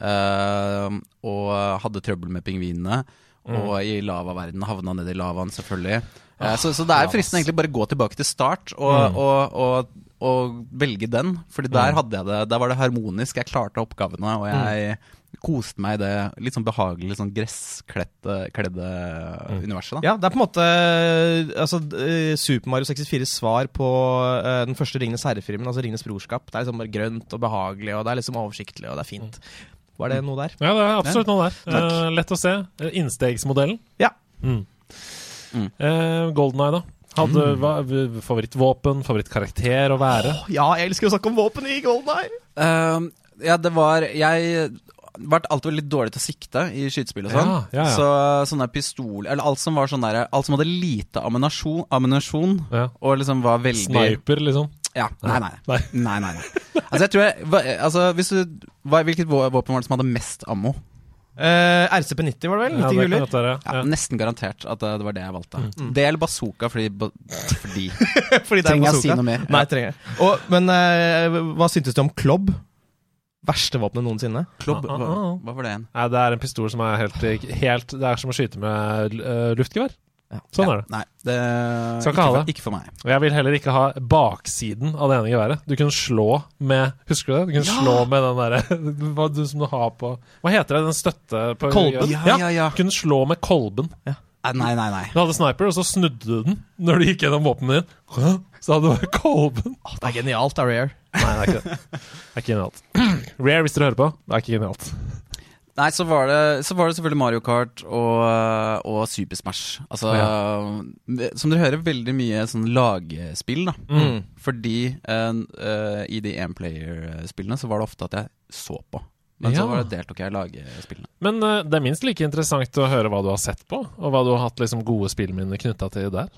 Uh, og hadde trøbbel med pingvinene. Og i lavaverdenen havna ned i lavaen, selvfølgelig. Eh, så, så det er fristende egentlig bare å gå tilbake til start og, og, og, og velge den. Fordi der hadde jeg det Der var det harmonisk. Jeg klarte oppgavene, og jeg koste meg i det litt sånn behagelige, sånn gresskledde mm. universet. da Ja, det er på en måte altså, eh, Super Mario 64s svar på uh, den første Ringenes herre-filmen, altså Ringenes brorskap. Det er liksom bare grønt og behagelig, og det er liksom oversiktlig, og det er fint. Var det noe der? Ja, det er absolutt noe der. Takk. Eh, lett å se. Eh, Innstegsmodellen. Ja. Mm. Mm. Uh, Golden Eye, da? Hadde mm. favorittvåpen, favorittkarakter å være? Ja, jeg elsker å snakke om våpen i Golden Eye! Uh, ja, det var Jeg ble alltid veldig dårlig til å sikte i skytespill og sånn. Ja, ja, ja. Så sånne pistol Eller alt som var sånn der Alt som hadde lite ammunisjon, ammunisjon Ja. og liksom var veldig Sniper, liksom? Ja, nei, nei. Nei. nei, nei, nei. Altså, jeg tror jeg hva, Altså, hvis du hva, Hvilket våpen var det som hadde mest ammo? Uh, RCP-90 var det vel? 90 Ja, det være. Ja, Ja. Nesten garantert at det, var det jeg valgte. Mm. Det eller bazooka, fordi, ba, fordi Fordi det er Trenger jeg si noe mer? Nei, trenger jeg. Og, men uh, hva syntes du om Klobb? Verste våpenet noensinne. Klobb, Ah, ah, hva, ah. hva var det igjen? Nei, det er en pistol som er helt, helt Det er som å skyte med uh, luftgevær. Ja. Sånn Ja, er det. Nei, det Skal ikke ha for, ikke for meg. Og jeg vil heller ikke ha baksiden av det ene geværet. Du kunne slå med Husker du det? Du kunne slå med den derre hva du, som du har på Hva heter det? Den støtte på Kolben? Ja, Ja, ja, ja. Du kunne slå med kolben. Nei, nei, nei. nei. Du hadde sniper, og så snudde du den når du gikk gjennom våpenet ditt. Så hadde du bare kolben. Det er genialt av Rare. Nei, det er ikke det. Det er ikke genialt. Rare, hvis dere hører på, det er ikke genialt. Nei, så var det, så var det selvfølgelig Mario Kart og, og Super Smash. Altså, som dere hører, veldig mye sånn lagspill, da. Mm. Fordi uh, i de one-player-spillene så var det ofte at jeg så på. Men Ja. så var det deltok jeg i lagspillene. Men uh, det er minst like interessant å høre hva du har sett på, og hva du har hatt liksom, gode spillminner knytta til der.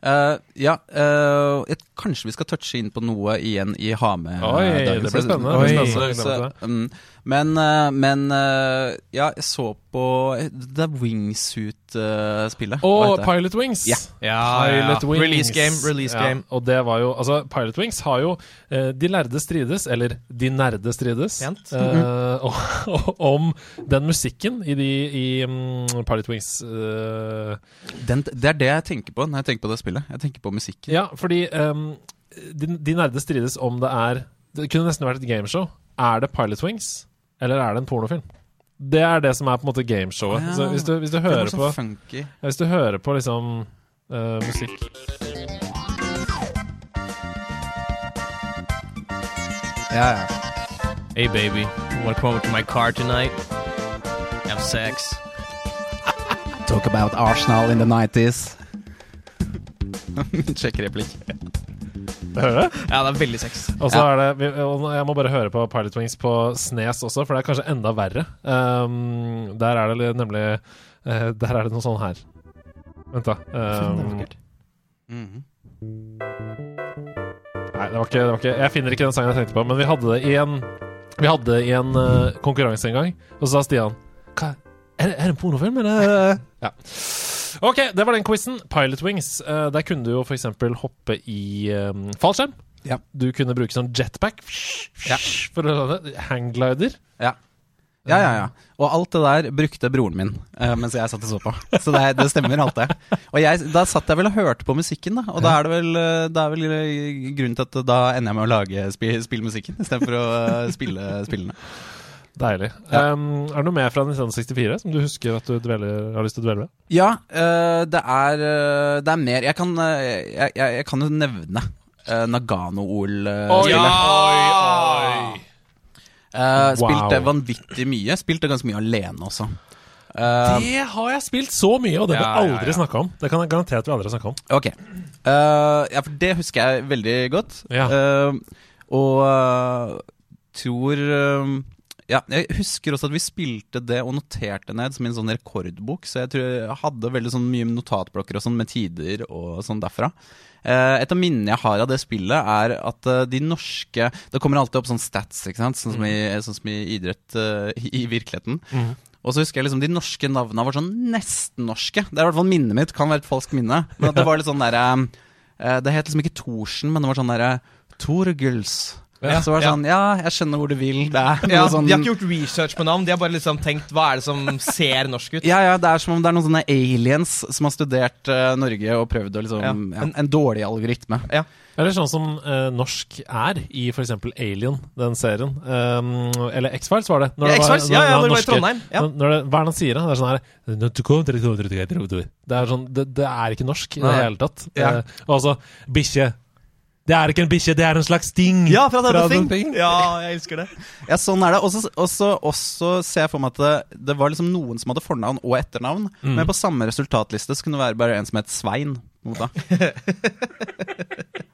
Uh, ja, uh, jeg, kanskje vi skal touche inn på noe igjen i Hame. Oi, det blir spennende. Oi. Spennende. Så, Gleder men eh, men eh, ja, jeg så på Det er Wingsuit-spillet. Og Pilot Wings. Ja. Pilot Wings. Release game, release Ja, game. og det var jo Altså, Pilot Wings har jo eh, De lærde strides, eller De nerde strides, mm -hmm. og, om den musikken i de i um, Pilot Wings. Uh, Den, det er det jeg tenker på når jeg tenker på det spillet. Jeg tenker på musikken. ja, fordi um, de, de nerde strides om det er Det kunne nesten vært et gameshow. Er det Pilot Wings, eller er det en pornofilm? Det er det som er på en måte gameshowet. Ja. Så hvis du, hvis du Det hører på funky. Ja, Hvis du hører på liksom uh, musikk Ja, ja. Hey baby, wanna come over to my car tonight? Have sex? Talk about Arsenal in the 90s. Sjekk replikk. Hører du? Ja, det er veldig sex. Og så Ja. er det Jeg må bare høre på Pilot Wings på Snes også, for det er kanskje enda verre. Um, der er det nemlig uh, Der er det noe sånn her. Vent, da. Um, Mhm. nei, det var, ikke, det var ikke Jeg finner ikke den sangen jeg tenkte på, men vi hadde det i en Vi hadde det i en uh, konkurranse en gang, og så sa Stian Hva, er, det- er det en pornofilm, eller? Ja. Ok, det var den quizen. Pilot Wings. Eh, der kunne du jo f.eks. hoppe i um, fallskjerm. Ja. Du kunne bruke sånn jetpack Ja. for å hangglider. Ja. Ja, ja, ja. Og alt det der brukte broren min uh, mens jeg satt og så på. Så det, det stemmer, alt det. Og jeg, da satt jeg vel og hørte på musikken, da. Og da er det vel, er vel grunnen til at da ender jeg med å lage spillmusikken istedenfor å spille spillene. Deilig. Ja. Um, er det noe mer fra 1964 som du husker at du dveler, har lyst til å dvele ved? Ja, uh, det er uh, Det er mer Jeg kan, uh, jeg, jeg, jeg kan jo nevne Nagano-OL-spillet. Uh, Spilte Wow. vanvittig mye. Spilte ganske mye alene også. Det har jeg spilt så mye, og det har vi ja, aldri ja. snakka om. Det kan jeg garantere at vi aldri har snakka om. Ok. Ja, for det husker jeg veldig godt. Og tror Ja, jeg husker også at vi spilte det og noterte ned som en sånn rekordbok, så jeg tror jeg hadde veldig sånn mye notatblokker og sånn med tider og sånn derfra. Eh, et av minnene jeg har av det spillet, er at eh, de norske Det kommer alltid opp sånn stats, ikke sant? Sånn som i, sånn som i idrett eh, i, virkeligheten. Og så husker jeg liksom de norske navnene var sånn nesten norske. Det er i hvert fall minnet mitt, kan være et falskt minne. Men at det var litt sånn derre eh, Det het liksom ikke Thorsen, men det var sånn derre Torgils. Ja, så var det sånn Ja, jeg skjønner hvor du vil. Det er Ja, sånn De har ikke gjort research på navn, de har bare liksom tenkt hva er det som ser norsk ut. Ja, ja, det er som om det er noen sånne aliens som har studert uh, Norge og prøvd å liksom Ja, ja, en, En dårlig algoritme. Ja. Eller sånn som uh, norsk er i f.eks. Alien, den serien. Um, eller X-Files, var det. Ja, det var- ja, ja, når det var i Trondheim, ja. Når, når det, hva er det han sier? da? Det er sånn her Det er sånn Det, det er ikke norsk i det hele tatt. Ja. Uh, og altså Bikkje. Det er ikke en bikkje, det er en slags ting. Ja, fra Fra Thing. Thing. Ja, jeg elsker det. Ja, sånn er det. Og så- ser jeg for meg at det, det var liksom noen som hadde fornavn og etternavn, Mm. men på samme resultatliste så kunne det være bare en som het Svein. på en måte.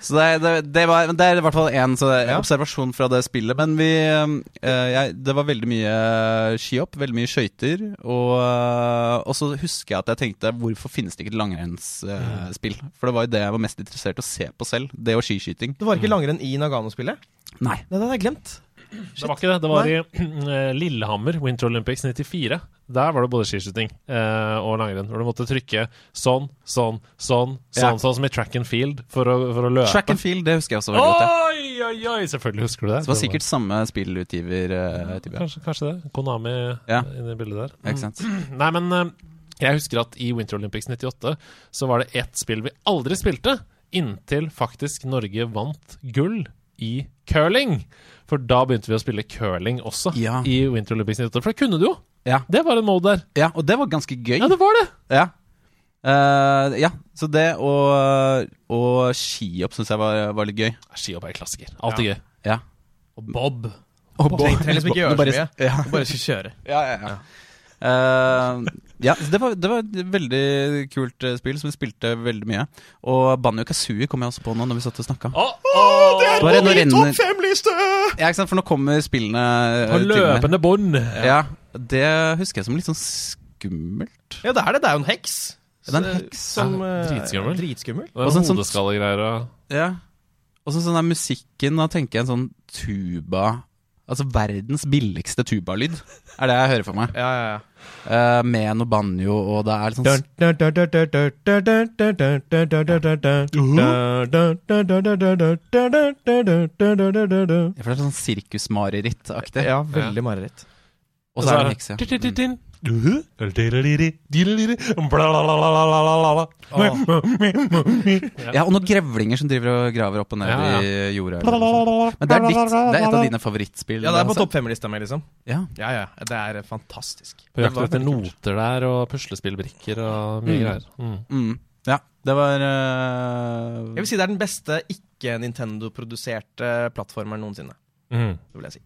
Så det, det, det, var, det er i hvert fall er Ja. observasjon fra det spillet. Men vi eh, jeg, Det var veldig mye skihopp, veldig mye skøyter. Og, eh, og så husker jeg at jeg tenkte hvorfor finnes det ikke et langrennsspill? For det var jo det jeg var mest interessert i å se på selv. Det og skiskyting. Det var ikke langrenn i Nagano-spillet? Nei. Nei, det hadde jeg glemt. Det var ikke det. Det var i eh, Lillehammer, Winter Olympics 94. Der var det både skiskyting eh, og langrenn. Hvor du måtte trykke sånn, sånn, sånn, sånn, sånn som i track and field for å, for å løpe. Track and field, det husker jeg også veldig godt. Oi, oi, oi! Selvfølgelig husker du det. Så det var sikkert samme spillutgiver. eh. Kanskje, kanskje det. Konami Ja. inni bildet der. Ikke sant? Nei, men eh, jeg husker at i Winter Olympics 98 så var det ett spill vi aldri spilte, inntil faktisk Norge vant gull i curling. For da begynte vi å spille curling også Ja. i Winter Olympics 98. For det kunne du jo! Ja. Det var en mode der. ja, og det var ganske gøy. Ja, det var det! Ja. Eh, ja, så det og, og skihopp syns jeg var, var litt gøy. Skihopp er klassiker. Alltid gøy. Ja. Og Bob. Og Bob. trenger liksom ikke gjøre så mye. Ja. Du Bare skal kjøre. Ja, ja, ja. Eh, ja, så det var, det var et veldig kult eh, spill som vi spilte veldig mye. Og Banjo Kazooie kom jeg også på nå når vi satt og snakka. Bare nå renner fem-liste! Ja, ikke sant, for nå kommer spillene eh, På til meg. løpende bånd. Ja, det husker jeg som litt sånn skummelt. Ja, det er det. Det er jo en heks. Det er en heks. Som, Ja, eh, dritskummel. dritskummel. Og Og sånn- sånn- hodeskallegreier og Ja. Og så sånn der musikken, da tenker jeg en sånn tuba Altså verdens billigste tubalyd, er det jeg hører for meg. Ja, ja, ja. Uh, med noe banjo, og det er litt sånn Ja, For det er sånn sirkusmareritt-aktig. Ja, veldig mareritt. Og så er det en heks, ja. og noen grevlinger som driver og graver opp og ned i jorda. Men det er, ditt, det er et av dine favorittspill? Ja, det er på topp fem-lista mi, liksom. Ja. Ja, ja. Det er fantastisk. På jakt etter noter der, og puslespillbrikker og mye Mm. greier. Mm. Mm. ja, det var uh... Jeg vil si det er den beste ikke-Nintendo-produserte plattformeren noensinne. Mm. Det vil jeg si.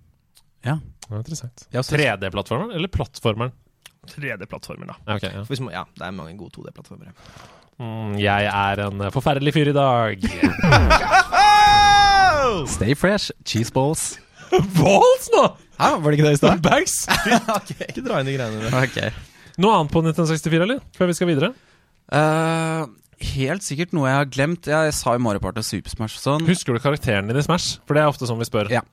Ja. Det var interessant. Jeg 3D-plattformeren eller plattformeren? 3D-plattformer, da. Okay, ja. Hvis man, ja, det er mange gode 2D-plattformer. Mm, jeg er en forferdelig fyr i dag. Stay fresh, cheese balls. Balls, nå! Hæ, var det ikke det i stad? Bags! Ikke dra inn de greiene der. Ok. Noe annet på 1964, eller? Før vi skal videre? Uh, helt sikkert noe jeg har glemt. Jeg sa jo Mario Party og Super Smash og sånn. Husker du karakteren din i Smash? For det er ofte sånn vi spør. Ja.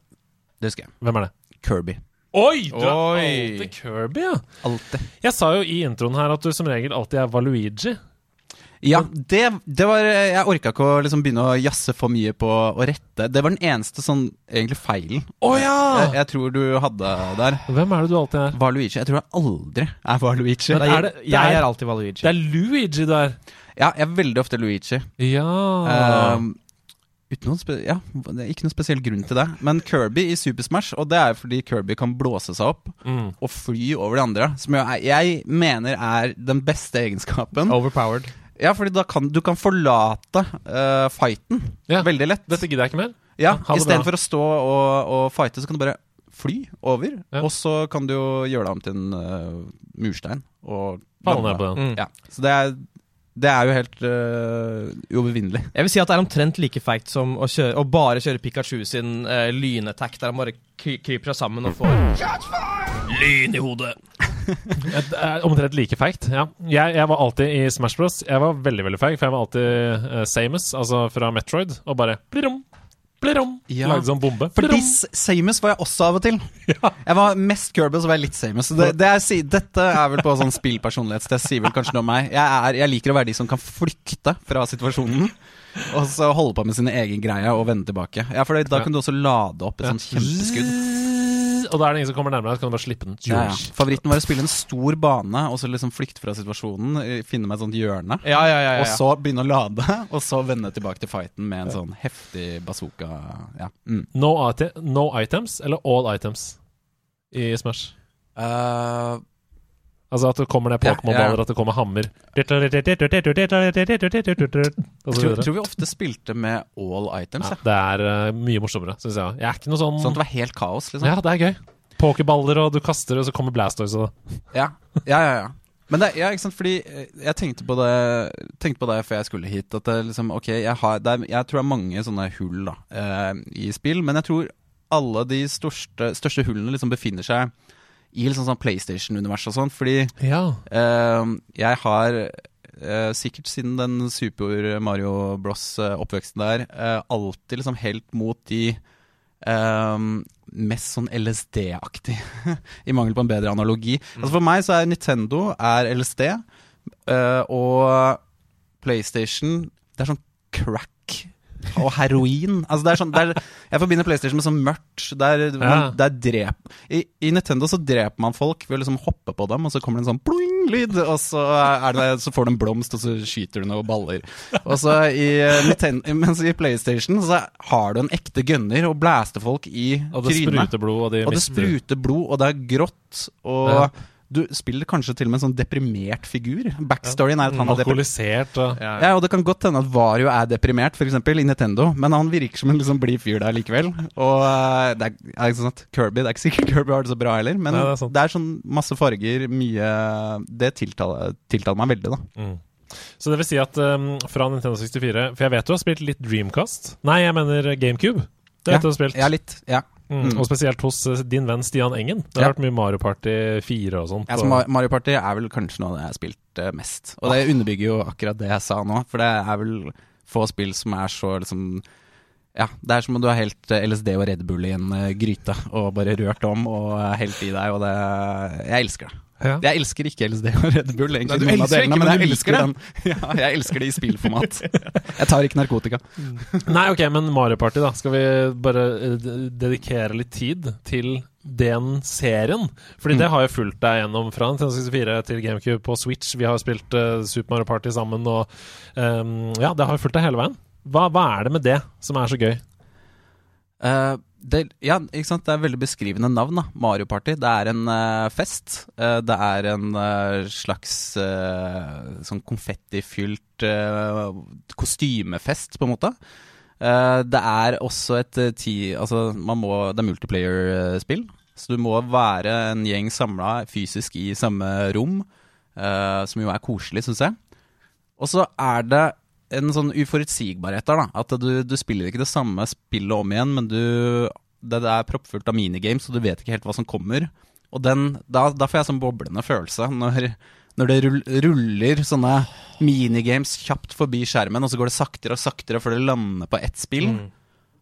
Det husker jeg. Hvem er det? Kirby. Oi! Du er Oi. alltid Kirby, ja. Alltid. Jeg sa jo i introen her at du som regel alltid er Valuigi. Ja, det, det var Jeg orka ikke å liksom begynne å jazze for mye på å rette. Det var den eneste sånn egentlig feilen oh, ja! jeg, jeg tror du hadde der. Hvem er det du alltid er? Valuigi. Jeg tror jeg aldri er Valuigi. Men er det- jeg, jeg er- alltid Valuigi. Det er Luigi du er. Ja, jeg er veldig ofte Luigi. Ja. Um, ja, det er ikke noen spesiell grunn til det. Men Kirby i Super Smash, og det er fordi Kirby kan blåse seg opp mm. og fly over de andre, som jo er, jeg mener er den beste egenskapen. Overpowered. Ja, fordi da kan du kan forlate uh, fighten yeah. veldig lett. Dette gidder jeg ikke mer. Ja. Istedenfor å stå og, og fighte, så kan du bare fly over. Yeah. Og så kan du jo gjøre deg om til en uh, murstein. Og Falle ned på den. Mm. Ja, så det er Det er jo helt uh, uovervinnelig. Jeg vil si at det er omtrent like feigt som å, kjøre, å bare kjøre Pikachu sin uh, lynattack, der han bare kry kryper seg sammen og får lyn i hodet. Det er omtrent like feigt. Ja. Jeg, jeg var alltid i Smash Bros. Jeg var veldig veldig feig, for jeg var alltid uh, Samus, altså fra Metroid, og bare plirom, plirom. Ja. Lagde sånn bombe. Plirom. Samus var jeg også av og til. Ja. Jeg var mest Kirby, så var jeg litt Samus. Det, det er, dette er vel på sånn spillpersonlighetstest, sier vel kanskje noe om meg. Jeg, er, jeg liker å være de som kan flykte fra situasjonen. Og så holde på med sin egen greie og vende tilbake. Ja, for da kan du også lade opp et sånt kjempeskudd. Og da er det ingen som kommer nærmere, så kan du bare slippe den. Ja, ja. Favoritten var å spille en stor bane og så liksom flykte fra situasjonen. eh, Finne meg et sånt hjørne. Ja, ja, ja. ja, Og så begynne å lade, og så vende tilbake til fighten med en sånn heftig bazooka. Ja. Mm. No, no items, eller all items i Smash. Eh, Altså at det kommer ned Ja, Pokémon-baller, ja. at det kommer hammer. Jeg tror, vi ofte spilte med all items. Ja, Ja. det er eh, mye morsommere, syns jeg. Jeg er ikke noe sånn Sånn at det var helt kaos, liksom. Ja, det er gøy. Pokerballer, og du kaster, og så kommer Blastoise. Og... Ja, ja, ja, ja. Men det, ja, ikke sant, fordi eh, jeg tenkte på det Tenkte på det før jeg skulle hit. At det liksom, ok, jeg, har, det er, jeg tror det er mange sånne hull da eh, i spill, men jeg tror alle de største, største hullene liksom befinner seg i liksom sånn PlayStation-univers og sånn. Fordi Ja. uh, jeg har uh, sikkert siden den Super Mario Bros-oppveksten der uh, alltid liksom helt mot de eh, mest sånn LSD-aktig, i mangel på en bedre analogi. Altså For meg så er Nintendo er LSD, eh, og PlayStation Det er sånn crack og heroin. Altså det er sånn, det er, jeg forbinder PlayStation med sånn mørkt. Der, man, der drep, i, I Nintendo så dreper man folk ved å liksom hoppe på dem, og så kommer det en sånn ploing-lyd, og så, det, så får du en blomst, og så skyter du noen baller. Og så i eh, Nintendo, Mens i PlayStation så har du en ekte gunner og blaster folk i Og det spruter blod, og de Og det spruter blod, og det er grått, og Ja. Du spiller kanskje til og med en sånn deprimert figur. Backstoryen er at han er deprimert. Ja, ja. Ja, og det kan godt hende at Vario er deprimert, f.eks. i Nintendo, men han virker som en liksom blid fyr der likevel. Og eh, det er, er ikke sånn at Kirby Det er ikke sikkert Kirby har det så bra heller, men Nei, det det, er er sånn masse farger, mye Det tiltaler, tiltaler meg veldig, da. Mm. Så det vil si at um, fra Nintendo 64 For jeg vet du har spilt litt Dreamcast. Nei, jeg mener GameCube. Det vet du har spilt. Ja, litt. Ja. Mm. Og spesielt hos eh, din venn Stian Engen. Det har Ja. vært mye Mario Party 4 og sånt. Ja, så Mario Party er vel kanskje noe av det jeg har spilt eh, mest. Og det underbygger jo akkurat det jeg sa nå, for det er vel få spill som er så liksom Ja, det er som om du har helt eh, LSD og Red Bull i en gryte og bare rørt om og helt i deg, og det Jeg elsker det. Ja. Jeg elsker ikke LSD og Red Bull, egentlig, Nei, du noen av delene, ikke, men men jeg elsker den. Ja, jeg elsker det i spillformat. Jeg tar ikke narkotika. Nei, ok, men Mario Party, da. Skal vi bare eh, dedikere litt tid til den serien? Fordi Mm. det har jo fulgt deg gjennom fra Nintendo 64 til GameCube på Switch. Vi har jo spilt uh, Super Mario Party sammen, og um, ja, det har jo fulgt deg hele veien. Hva, hva er det med det som er så gøy? Eh, det, ja, ikke sant? det er veldig beskrivende navn. da Mario Party. Det er en uh, fest. Uh, det er en uh, slags sånn konfettifylt kostymefest, på en måte. Det er også et ti... Altså, man må, det er multiplayer-spill. Så du må være en gjeng samla fysisk i samme rom, som jo er koselig, syns jeg. Og så er det en sånn uforutsigbarhet der, da. At du, du spiller ikke det samme spillet om igjen, men du Det, det er proppfullt av minigames, og du vet ikke helt hva som kommer. Og den, da, da får jeg sånn boblende følelse når, når det ruller sånne minigames kjapt forbi skjermen, og så går det saktere og saktere før det lander på ett spill.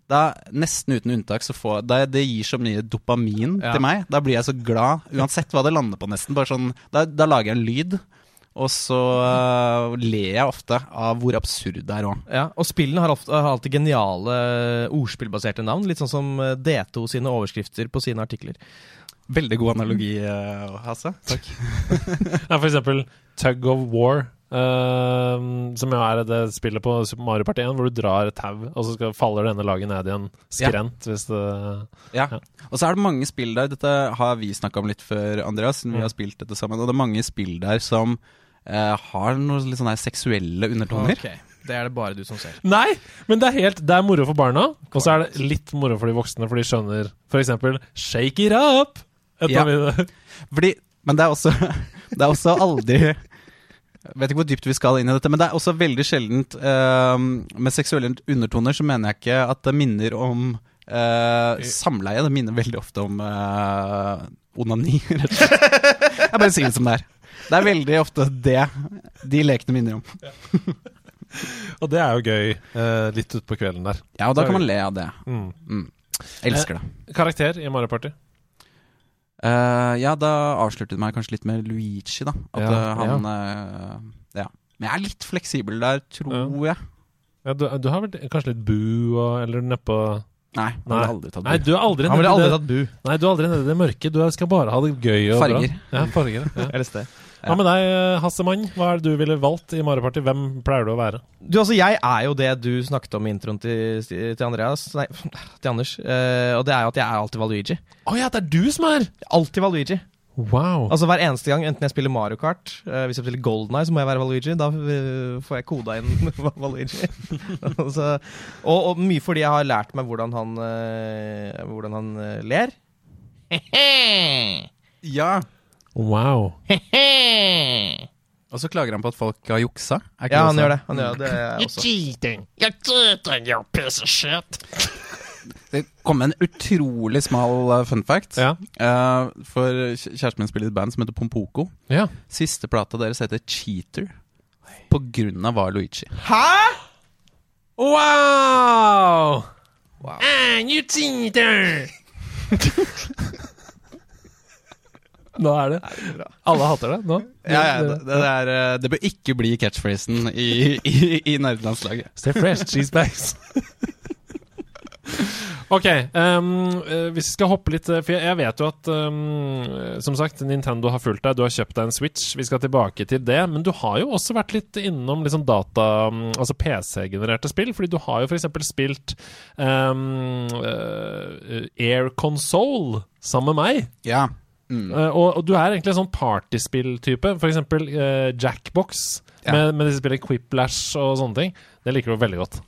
Da, nesten uten unntak så får det, Det gir så mye dopamin Ja. til meg. Da blir jeg så glad, uansett hva det lander på, nesten. Sånn, da, da lager jeg en lyd. Og så uh, ler jeg ofte av hvor absurd det er òg. Ja, og spillene har, ofte, har alltid geniale ordspillbaserte navn. Litt sånn som eh, D2 sine overskrifter på sine artikler. Veldig god analogi, Hasse. Takk. Ja, for eksempel Tug of War. Ehm, som jo er det spillet på Super Mario Party 1, hvor du drar et tau, og så skal, faller det ene laget ned i en skrent. Hvis det Ja. Ja. Og så er det mange spill der, dette har vi snakka om litt før, Andreas, siden vi Mm. har spilt dette sammen, og det er mange spill der som uh, har noen litt sånne seksuelle undertoner. Okay. Det er det bare du som ser. Nei! Men det er helt Det er moro for barna, og så er det litt moro for de voksne, for de skjønner for eksempel Shake it up! Ja. Fordi, men det er også Det er også aldri Jeg vet ikke hvor dypt vi skal inn i dette, men det er også veldig sjeldent uh, Med seksuelle undertoner så mener jeg ikke at det minner om uh, samleie. Det minner veldig ofte om uh, onani, rett og slett. Jeg bare sier det som det er. Det er veldig ofte det de lekene minner om. Og det er jo gøy uh, litt utpå kvelden der. Ja, og da kan man le av det. Mm. Mm. Elsker det. Karakter i Mario Party? Eh, ja, da avslørte du meg kanskje litt med Luigi, da. At Ja, han han Uh, Ja. Men jeg er litt fleksibel der, tror jeg. Ja, du, du har vel kanskje litt bu og, eller nedpå Nei, han Nei. ville aldri tatt Nei, du er aldri aldri tatt bu. Nei, du er aldri nede i det mørke. Du skal bare ha det gøy og Farger. bra. Ja, farger. Ja. Hva med deg, Hassemann? Hva er det du ville valgt i Mario Party? Hvem pleier du å være? Du, altså, jeg er jo det du snakket om i introen til, til Andreas Nei, til Anders. Eh, og det er jo at jeg er alltid Valuigi. Å ja, det er du som er! Alltid Valuigi. Wow. Altså Hver eneste gang, enten jeg spiller Mario Kart uh, Hvis jeg spiller Golden Eye, så må jeg være Valuigi. Da uh, får jeg koda inn Valuigi. altså, og, og mye fordi jeg har lært meg hvordan han, uh, hvordan han ler. Ja. Wow. Og så klager han på at folk har juksa. Er ikke Ja, han gjør det. Han gjør det, også. cheating! You're cheating, you piece of shit! Det kom en utrolig smal uh, fun fact. Ja. Uh, for kj- kjæresten min spiller i et band som heter Pompoko. ja. Siste plata deres heter Cheater. På grunn av Valuigi. Wow! And you cheater! Nå er det Alle hater det nå? Ja, ja, det, det, er, eh, det bør ikke bli catchphrasen i, i, i nerdelandslaget. Stay fresh, cheese bags. ok, ehm, eh, hvis vi skal hoppe litt eh, For jeg, vet jo at um, Som sagt, Nintendo har fulgt deg. Du har kjøpt deg en Switch. Vi skal tilbake til det. Men du har jo også vært litt innom liksom data mm, Altså PC-genererte spill. Fordi du har jo f.eks. spilt um, uh, Air Console sammen med meg. Ja. Mm. Eh, og, og du er egentlig en sånn partyspill-type. For eksempel uh, Jackbox, Ja. med, med disse spillene Quiplash og sånne ting. Det liker du veldig godt.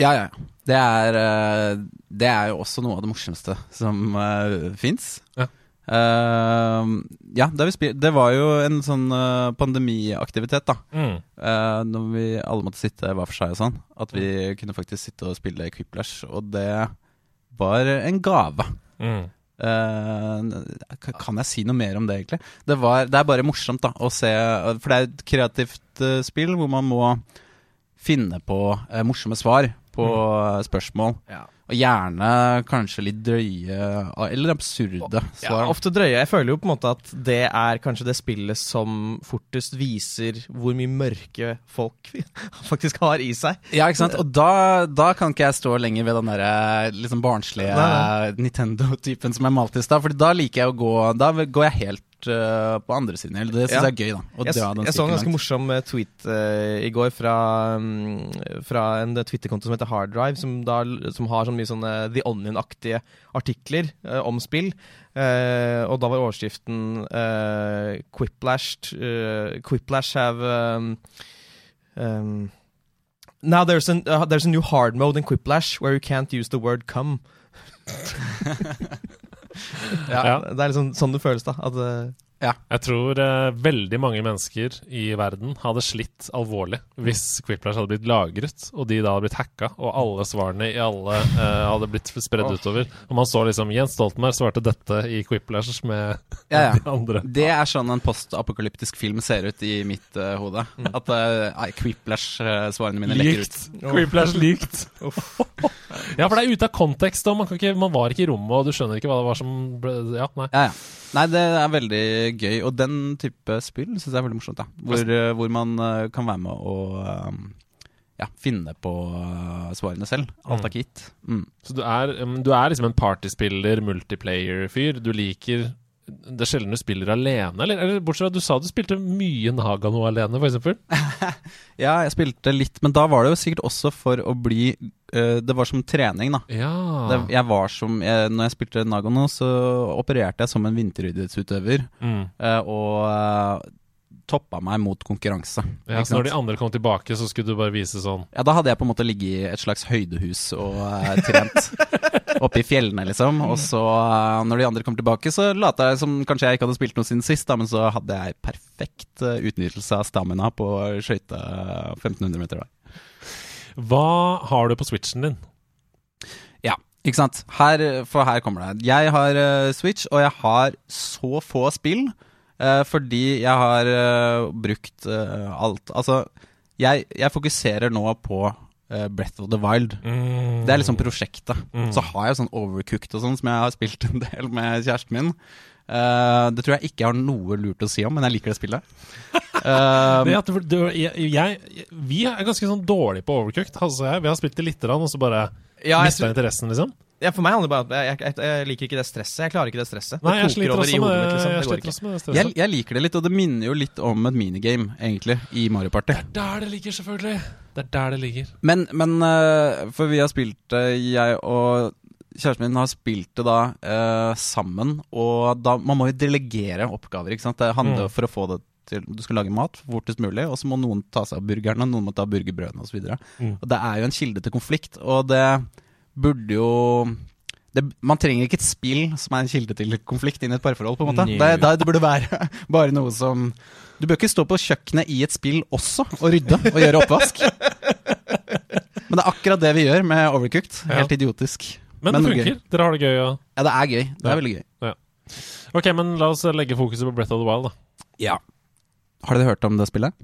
Ja, ja. Det er, uh, det er jo også noe av det morsomste som uh, fins. Ja. ja, det, var jo en sånn uh, pandemiaktivitet, da. Mm. Uh, når vi alle måtte sitte hver for seg og sånn. At vi kunne faktisk sitte og spille Quiplash. Og det var en gave. Mm. Eh, ka- kan jeg si noe mer om det, egentlig? Det, var, det er bare morsomt da å se For det er et kreativt eh, spill hvor man må finne på eh, morsomme svar på eh, spørsmål. Ja. Og gjerne kanskje litt drøye eller absurde Ja, ofte drøye. Jeg føler jo på en måte at det er kanskje det spillet som fortest viser hvor mye mørke folk faktisk har i seg. Ja, ikke sant? Og da, da kan ikke jeg stå lenger ved den der eh, liksom barnslige Nintendo-typen som jeg malte i stad. For da liker jeg å gå Da går jeg helt eh, på andre siden. Eller Det syns Ja. jeg er gøy, da. Å Jeg, dra den jeg så en ganske langt. morsom eh, tweet uh, i går fra, um, fra en Twitter-konto som heter Harddrive, som, da, som har sånn mye sånne The Onion-aktige artikler uh, om spill. Eh, og da var overskriften uh, Quiplash, Quiplash have um, um, Now there's, an, uh, there's a new hard mode in Quiplash where you can't use the word come. Ja. Det er liksom sånn det føles, da. At, eh, Jeg tror uh, veldig mange mennesker i verden hadde slitt alvorlig hvis Quiplash hadde blitt lagret, og de da hadde blitt hacka, og alle svarene i alle uh, hadde blitt spredd utover. Og man så liksom Jens Stoltenberg svarte dette i Quiplash med Ja, ja. de andre. Det er sånn en postapokalyptisk film ser ut i mitt uh, hode. At uh, Quiplash-svarene mine lekker ut. Quiplash likt. ja, for det er ute av kontekst, og man, kan ikke, man var ikke i rommet, og du skjønner ikke hva det var som ble Ja, nei. Ja, ja. Nei, det er veldig gøy. Og den type spill syns jeg er veldig morsomt. Ja. Hvor, eh, hvor man eh, kan være med og eh, ja, finne på svarene selv. Alt er ikke gitt. Mm. Så du er, du er liksom en partyspiller, multiplayer-fyr. Du liker Det er sjelden du spiller alene, eller? eller bortsett fra at du sa du spilte mye Naga nå alene, eksempel. Ja, jeg spilte litt, men da var det jo sikkert også for å bli Det var som trening, da. Ja. Det, jeg var som jeg, Når jeg spilte Nagano, så opererte jeg som en vinteridrettsutøver. mm. Eh, og eh, toppa meg mot konkurranse. Ja, så når de andre kom tilbake, så skulle du bare vise sånn Ja, da hadde jeg på en måte ligget i et slags høydehus og uh, trent. Oppe i fjellene, liksom. Og så, uh, når de andre kom tilbake, så lata jeg som kanskje jeg ikke hadde spilt noe siden sist, da, men så hadde jeg perfekt uh, utnyttelse av stamina på skøyte 1500 meter. da. Hva har du på switchen din? Ja, ikke sant. Her, for her kommer det. Jeg har uh, Switch, og jeg har så få spill uh, fordi jeg har uh, brukt alt. Altså, jeg, jeg fokuserer nå på Breath of the Wild. Det er liksom prosjektet. Så har jeg sånn Overcooked og sånn, som jeg har spilt en del med kjæresten min. Eh, det tror jeg ikke jeg har noe lurt å si om, men jeg liker det spillet. Uh, Det at du, jeg, jeg, vi er ganske sånn dårlige på overcooked. Altså, jeg, vi har spilt det lite grann, og så bare Ja, jeg, mista interessen, liksom. ja, for meg handler det bare om at jeg, jeg, jeg liker ikke det stresset. Jeg klarer ikke det stresset. Nei, jeg det sliter koker over også i med, hodet mitt, liksom. jeg Det går ikke. også med det jeg, liker det litt, og det minner jo litt om et minigame, egentlig, i Mario Party. Der det ligger, selvfølgelig. Det er der det ligger. Men, men eh, For vi har spilt det, jeg og kjæresten min har spilt det da eh, sammen. Og da Man må jo delegere oppgaver. ikke sant? Det handler Mm. for å få det til Du skal lage mat fortest mulig, og så må noen ta seg av burgerne, og noen må ta burgerbrødene osv. Mm. Og det er jo en kilde til konflikt, og det burde jo det, man trenger ikke et spill som er en kilde til konflikt inn i et parforhold. på en måte det, det, det burde være bare noe som Du bør ikke stå på kjøkkenet i et spill også og rydde og gjøre oppvask. Men det er akkurat det vi gjør med Overcooked. Helt idiotisk. Men, Men det gøy. funker. Dere har det gøy. Ja. Ja, det er gøy. Det Ja. er veldig gøy. Ok, men la oss legge fokuset på Breath of the Wild, da. Ja. Har dere hørt om det spillet?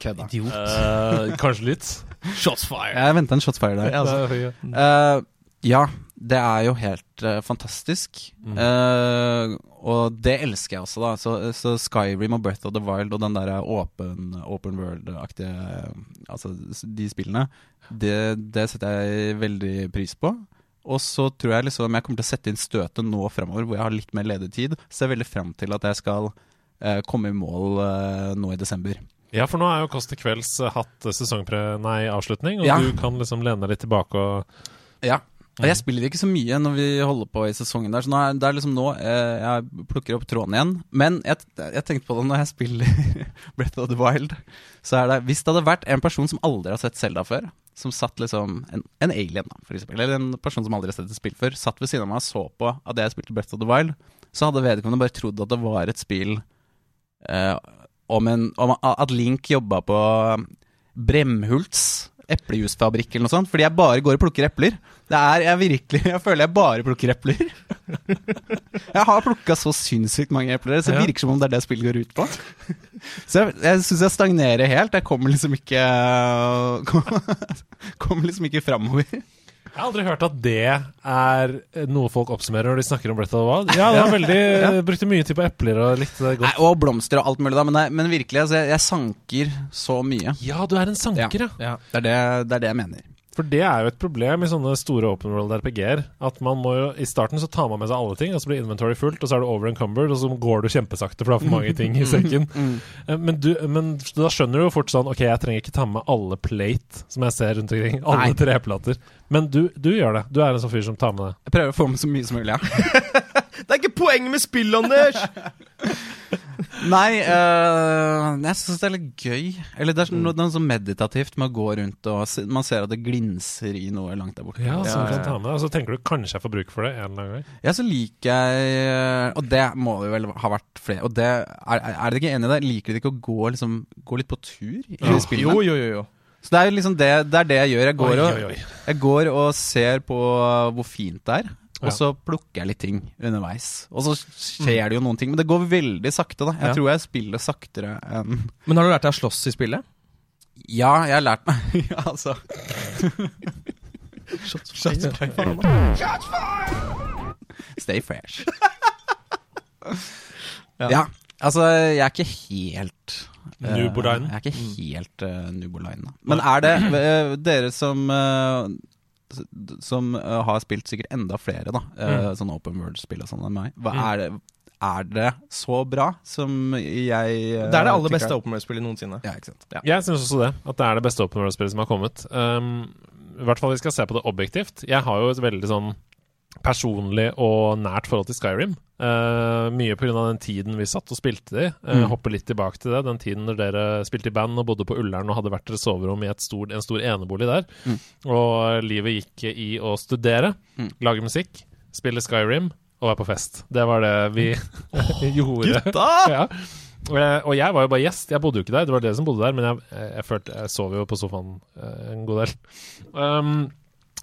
Kødda. Eh, kanskje litt. Shots fire. Jeg venta en shotfire der. Altså. Uh, ja, det er jo helt uh, fantastisk. Mm. Uh, og det elsker jeg også, da. Så, så Skyrim og Breath of the Wild og den der open, open world-aktige Altså de spillene, det, det setter jeg veldig pris på. Og så tror jeg liksom jeg kommer til å sette inn støtet nå framover, hvor jeg har litt mer ledig tid. Ser veldig frem til at jeg skal uh, komme i mål nå i desember. Ja, for nå er jo Kåss til kvelds hatt sesongpre... Nei, avslutning, og Ja. du kan liksom lene deg litt tilbake og Ja. Og jeg spiller ikke så mye når vi holder på i sesongen der, så nå er, det er liksom nå eh, jeg plukker opp tråden igjen. Men jeg, jeg tenkte på det når jeg spiller Breath of the Wild. Så er det Hvis det hadde vært en person som aldri har sett Zelda før, som satt liksom En, en alien, da, for eksempel, eller en person som aldri har sett et spill før, satt ved siden av meg og så på at jeg spilte Breath of the Wild, så hadde vedkommende bare trodd at det var et spill eh, om, en, om at Link jobba på Bremhults eplejusfabrikk eller noe sånt, fordi jeg bare går og plukker epler. Det er, jeg virkelig, jeg føler jeg bare plukker epler. Jeg har plukka så sinnssykt mange epler, så det virker som om det er det spillet går ut på. Så jeg, jeg syns jeg stagnerer helt. Jeg kommer liksom ikke Kommer liksom ikke framover. Jeg har aldri hørt at det er noe folk oppsummerer når de snakker om Breath of the Wild. Ja, det var veldig Brukte mye tid på epler og likte det Nei, og blomster og alt mulig, da, men, det- men virkelig, altså, jeg, jeg sanker så mye. Ja, du er en sanker, ja. Ja. Det er det, det er det jeg mener. For det er jo et problem i sånne store open world RPG-er. At man må jo I starten så tar man med seg alle ting, og så blir inventory fullt, og så er du over encumbered, og så går du kjempesakte, for du har for mange ting i sekken. Eh, Men, du, men da skjønner du jo fort sånn Ok, jeg trenger ikke ta med alle plate som jeg ser rundt omkring. Alle Nei. treplater. Men du, du gjør det. Du er en sånn fyr som tar med det. Jeg prøver å få med så mye som mulig, ja. Det er ikke poenget med spill, Anders! Nei, øh, jeg syns det er litt gøy. Eller det er sånn- noe, noe sånn meditativt med å gå rundt og se, Man ser at det glinser i noe langt der borte. Ja, så Ja, du kan ta med. Og så tenker du kanskje jeg får bruk for det en eller annen gang. Ja, så liker jeg Og det må det vel ha vært flere Og det, er, er dere ikke enig i det? Liker dere ikke å gå, liksom, gå litt på tur i Ja. spillene? Jo, jo, jo. jo. Så det er liksom det, det er det jeg gjør. Jeg går, Oi, oi, oi, Og, jeg går og ser på hvor fint det er. Og så plukker jeg litt ting underveis. Og så skjer det jo noen ting. Men det går veldig sakte, da. Jeg Ja. tror jeg spiller saktere enn Men har du lært deg å slåss i spillet? Ja, jeg har lært meg ja, altså. Stay fresh. Ja. ja. altså jeg er ikke helt uh, Nuboline? Jeg er ikke helt uh, Nuboline. da. Men er det uh, dere som eh, Som eh, har spilt sikkert enda flere, da uh, sånn open world-spill og sånn enn meg. Hva Mm. er, det, er det så bra som jeg uh, Det er det aller beste open world-spillet noensinne. Ja, ikke sant. Jeg syns også det. At det er det beste open world-spillet som har kommet. Um, I hvert fall vi skal se på det objektivt. Jeg har jo et veldig sånn personlig og nært forhold til Skyrim. Uh, mye pga. den tiden vi satt og spilte det i. Uh, Mm. Hopper litt tilbake til det. Den tiden når dere spilte i band og bodde på Ullern og hadde hvert deres soverom i et stor, en stor enebolig der. Mm. Og livet gikk i å studere, Mm. lage musikk, spille Skyrim og være på fest. Det var det vi gjorde. Gutta! ja. Eh, Og jeg var jo bare gjest, jeg bodde jo ikke der. Det var dere som bodde der, men jeg, jeg, følte, jeg sov jo på sofaen en god del. Um,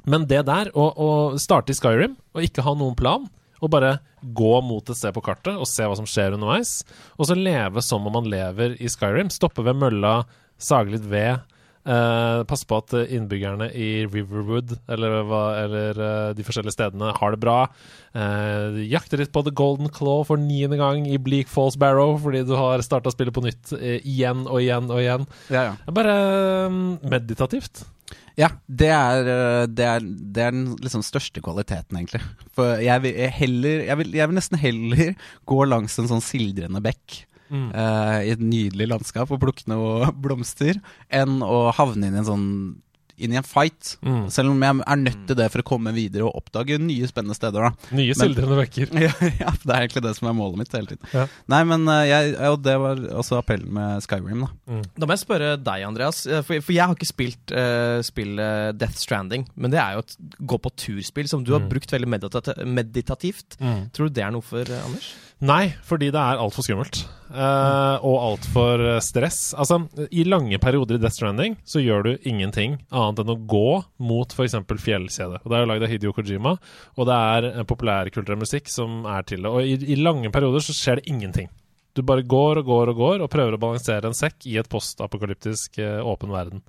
men det der, å, å starte i Skyrim og ikke ha noen plan, og bare gå mot et sted på kartet og se hva som skjer underveis, og så leve som om man lever i Skyrim, stoppe ved mølla, sage litt ved, Uh, passe på at innbyggerne i Riverwood eller, eller uh, de forskjellige stedene har det bra, Uh, jakte litt på The Golden Claw for niende gang i Bleak Falls Barrow fordi du har starta spillet på nytt uh, igjen og igjen og igjen. Ja, ja. Bare meditativt. Ja, det er, øh, det er, det er den liksom største kvaliteten, egentlig. For jeg vil, jeg heller, jeg vil, jeg vil nesten heller gå langs en sånn sildrende bekk Mm. uh, i et nydelig landskap og plukke noe blomster, enn å havne inn i en sånn inn i en fight. Mm. Selv om jeg er nødt til det for å komme videre og oppdage nye spennende steder. da Nye sildrende vekker. ja, ja, det er egentlig det som er målet mitt hele tiden. Ja. Nei, men øh, jeg, og det var også appellen med Skyrim, da. Da må jeg spørre deg, Andreas. eh, For, for jeg har ikke spilt uh, spillet Death Stranding. Men det er jo et gå på turspill som du har Mm. brukt veldig meditativt. meditativt. Tror du det er noe for eh, Anders? Nei, fordi det er altfor skummelt. Uh, og altfor stress. Altså, I lange perioder i Death Stranding så gjør du ingenting annet enn å gå mot f.eks. fjellkjedet. Og Det er jo lagd av Hidio Kojima, og det er eh, populærkulturell musikk som er til det. Og i, i lange perioder så skjer det ingenting. Du bare går og går og går og prøver å balansere en sekk i et postapokalyptisk eh, åpen verden.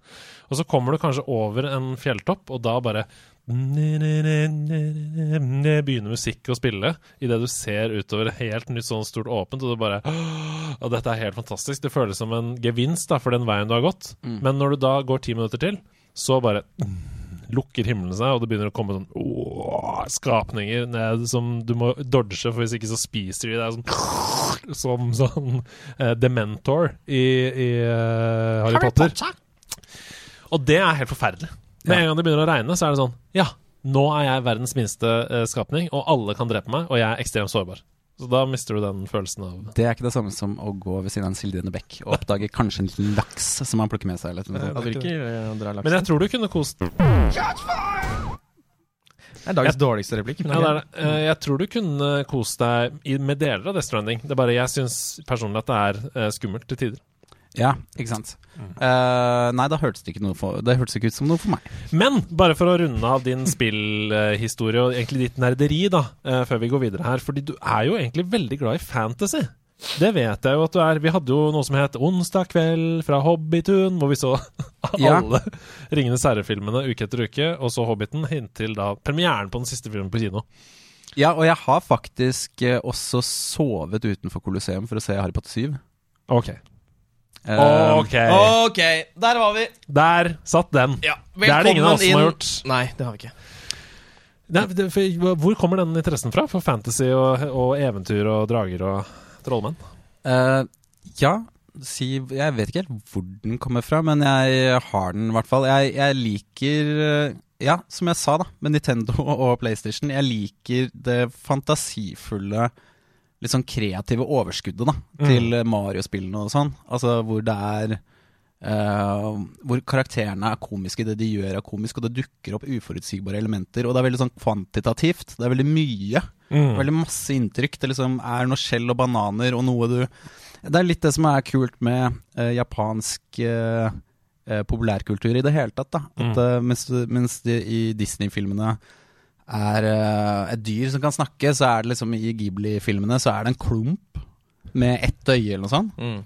Og så kommer du kanskje over en fjelltopp, og da bare Begynner musikk å spille idet du ser utover helt nytt sånn stort åpent, og du bare Og dette er helt fantastisk. Det føles som en gevinst da, for den veien du har gått. Men når du da går ti minutter til, så bare lukker himmelen seg, og det begynner å komme sånn åh, skapninger ned som du må dodge, for hvis ikke så spiser de deg sånn Som sånn uh, Dementor i, i uh, Harry, Potter. Og det er helt forferdelig. Med en gang det begynner å regne, så er det sånn Ja, nå er jeg verdens minste eh, skapning, og alle kan drepe meg, og jeg er ekstremt sårbar. Så da mister du den følelsen av Det er ikke det samme som å gå ved siden av en sildrende bekk og oppdage kanskje en liten laks som man plukker med seg. Eller noe sånt. Ikke. Men jeg tror du kunne kost Det er dagens dårligste replikk. Men Ja, det er det. Eh, Jeg tror du kunne kost deg i- med deler av Death Stranding. Det er bare jeg syns personlig at det er eh, skummelt til tider. Ja, ikke sant. Uh, nei, da hørtes det ikke for Det hørtes ikke ut som noe for meg. Men bare for å runde av din spillhistorie og egentlig ditt nerderi, da, uh, før vi går videre her. Fordi du er jo egentlig veldig glad i fantasy. Det vet jeg jo at du er. Vi hadde jo noe som het Onsdag kveld fra Hobbitun, hvor vi så Ja. alle Ringenes herre-filmene uke etter uke, og så Hobbiten inntil da premieren på den siste filmen på kino. Ja, og jeg har faktisk eh, også sovet utenfor Colosseum for å se Harry Potter 7. Ok. Eh, Ok. Ok, der var vi. Der satt den. Ja, Det er det ingen av oss som har gjort. Nei, det har vi ikke. Nei, det, for, hvor kommer den interessen fra? For fantasy og, og eventyr og drager og trollmenn? eh, ja, si Jeg vet ikke helt hvor den kommer fra, men jeg har den i hvert fall. Jeg, jeg liker eh, Ja, som jeg sa, da, med Nintendo og PlayStation. Jeg liker det fantasifulle Litt sånn kreative overskuddet da Mm. til Mario-spillene og sånn. Altså hvor det er uh, Hvor karakterene er komiske, det de gjør er komisk, og det dukker opp uforutsigbare elementer. Og det er veldig sånn kvantitativt. Det er veldig mye. Mm. Veldig masse inntrykk. Det liksom er noe skjell og bananer og noe du Det er litt det som er kult med uh, japansk uh, populærkultur i det hele tatt. da At eh, Mens, mens de, i Disney-filmene er eh, et dyr som kan snakke, så er det liksom i Ghibli-filmene så er det en klump med ett øye eller noe sånt. Mm.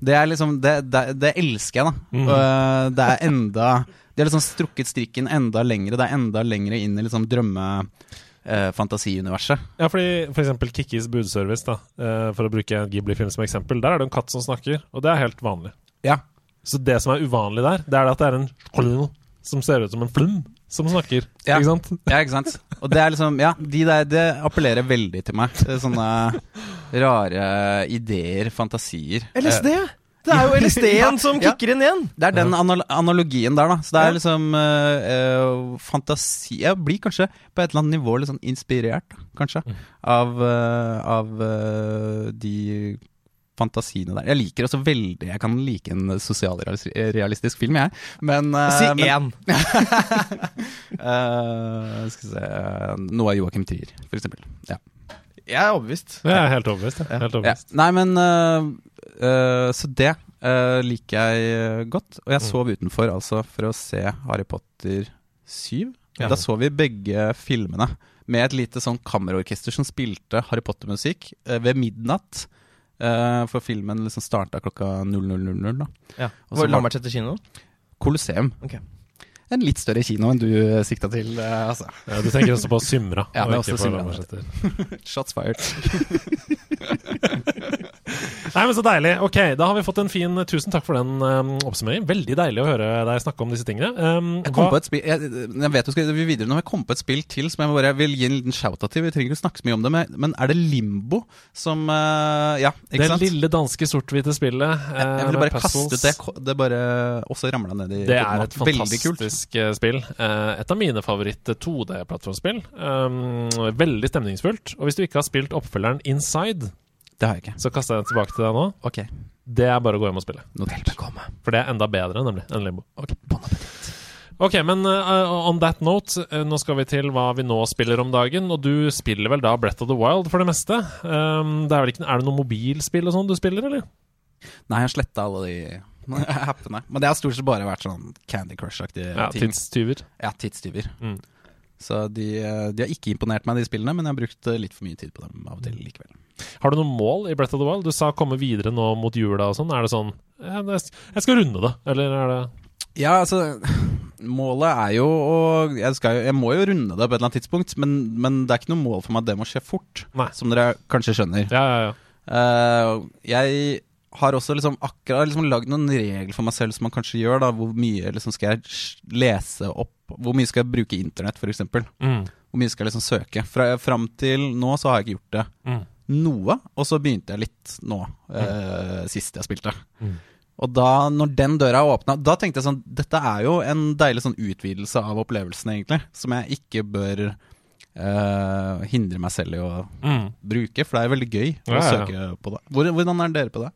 Det er liksom Det, det, det elsker jeg, da. Mm. Eh, det er enda De har liksom strukket strikken enda lengre. Det er enda lengre inn i liksom drømme... Uh, fantasiuniverset. Ja, fordi for eksempel Kikkis budservice, da, uh, for å bruke en Ghibli-film som eksempel, der er det en katt som snakker, og det er helt vanlig. Ja. Så det som er uvanlig der, det er at det er en som ser ut som en flum som snakker. Ja. Ikke sant? Ja, ikke sant? Og det er liksom Ja, de der, det appellerer veldig til meg. Det er Sånne rare ideer, fantasier. LSD! Eh, Det er jo LSD-en som Ja. inn igjen. Det er den anal analogien der, da. Så det er liksom uh, eh, fantasi Jeg blir kanskje på et eller annet nivå litt sånn inspirert, kanskje, av, uh, av uh, de fantasiene der. Jeg liker også veldig Jeg kan like en sosialrealistisk film, jeg. Men uh, Si én. uh, Skal vi se Noe av Joachim Trier, for eksempel. Ja. Jeg er overbevist. Jeg er helt overbevist. ja. Helt Ja. Nei, men uh, Så det liker jeg godt. Og jeg sov utenfor altså for å se Harry Potter 7. Ja. Da så vi begge filmene med et lite sånn kammerorkester som spilte Harry Potter-musikk ved midnatt. Øh, for filmen liksom starta klokka 00.00. da Ja. Hvor Lambertseter kino? Colosseum. Okay. En litt større kino enn du øh, sikta til, Uh, altså. Ja, du tenker også på Symra. Ja, det er også Symra, Shots fired. Nei, men Så deilig. Ok, Da har vi fått en fin Tusen takk for den um, oppsummeringen. Veldig deilig å høre deg snakke om disse tingene. Um, Jeg kom hva- på et spill Jeg, jeg vet du skal vi videre nå, men jeg kom på et spill til som jeg bare vil gi en liten shout-out til. Vi trenger ikke snakke så mye om det, men, men er det Limbo som uh, Ja, ikke det sant? lille danske sort-hvite spillet. jeg, jeg eh, ville bare kaste ut det. Det bare også ramla ned i Det er et fantastisk eh, spill. Uh, et av mine favoritt-2D-plattformspill. Um, veldig stemningsfullt. Og hvis du ikke har spilt oppfølgeren Inside, Det har jeg ikke. så kaster jeg den tilbake til deg nå. Ok, Det er bare å gå hjem og spille. notert. For det er enda bedre, nemlig, enn Limbo. Ok, bon appetit. Ok, men uh, on that note, uh, nå skal vi til hva vi nå spiller om dagen. Og du spiller vel da Breath of the Wild for det meste? Um, det er, vel ikke, er det noe mobilspill og sånn du spiller, eller? Nei, jeg sletta alle de appene. Men det har stort sett bare vært sånn Candy Crush-aktige Ja, ting. tidstyver. Ja, tidstyver. Mm. Så de, eh, de har ikke imponert meg, de spillene, men jeg har brukt litt for mye tid på dem av og til likevel. Har du noen mål i Breath of the Wild? Du sa komme videre nå mot jula og sånn. Er det sånn Jeg skal runde det, eller er det Ja, altså Målet er jo å jeg, skal, jeg må jo runde det på et eller annet tidspunkt, men, men det er ikke noe mål for meg at det må skje fort. Nei. Som dere kanskje skjønner. Ja, ja, ja. Uh, jeg har også liksom akkurat liksom lagd noen regler for meg selv som man kanskje gjør. da Hvor mye liksom skal jeg lese opp Hvor mye skal jeg bruke internett, f.eks. Mm. Hvor mye skal jeg liksom søke? Fra, fram til nå så har jeg ikke gjort det Mm. Noe, og så begynte jeg litt nå, eh, sist jeg spilte. Mm. Og da, når den døra åpna, da tenkte jeg sånn Dette er jo en deilig sånn utvidelse av opplevelsen, egentlig. Som jeg ikke bør eh, hindre meg selv i å Mm. bruke, for det er veldig gøy å Ja, ja, ja. søke på det. Hvordan er dere på det?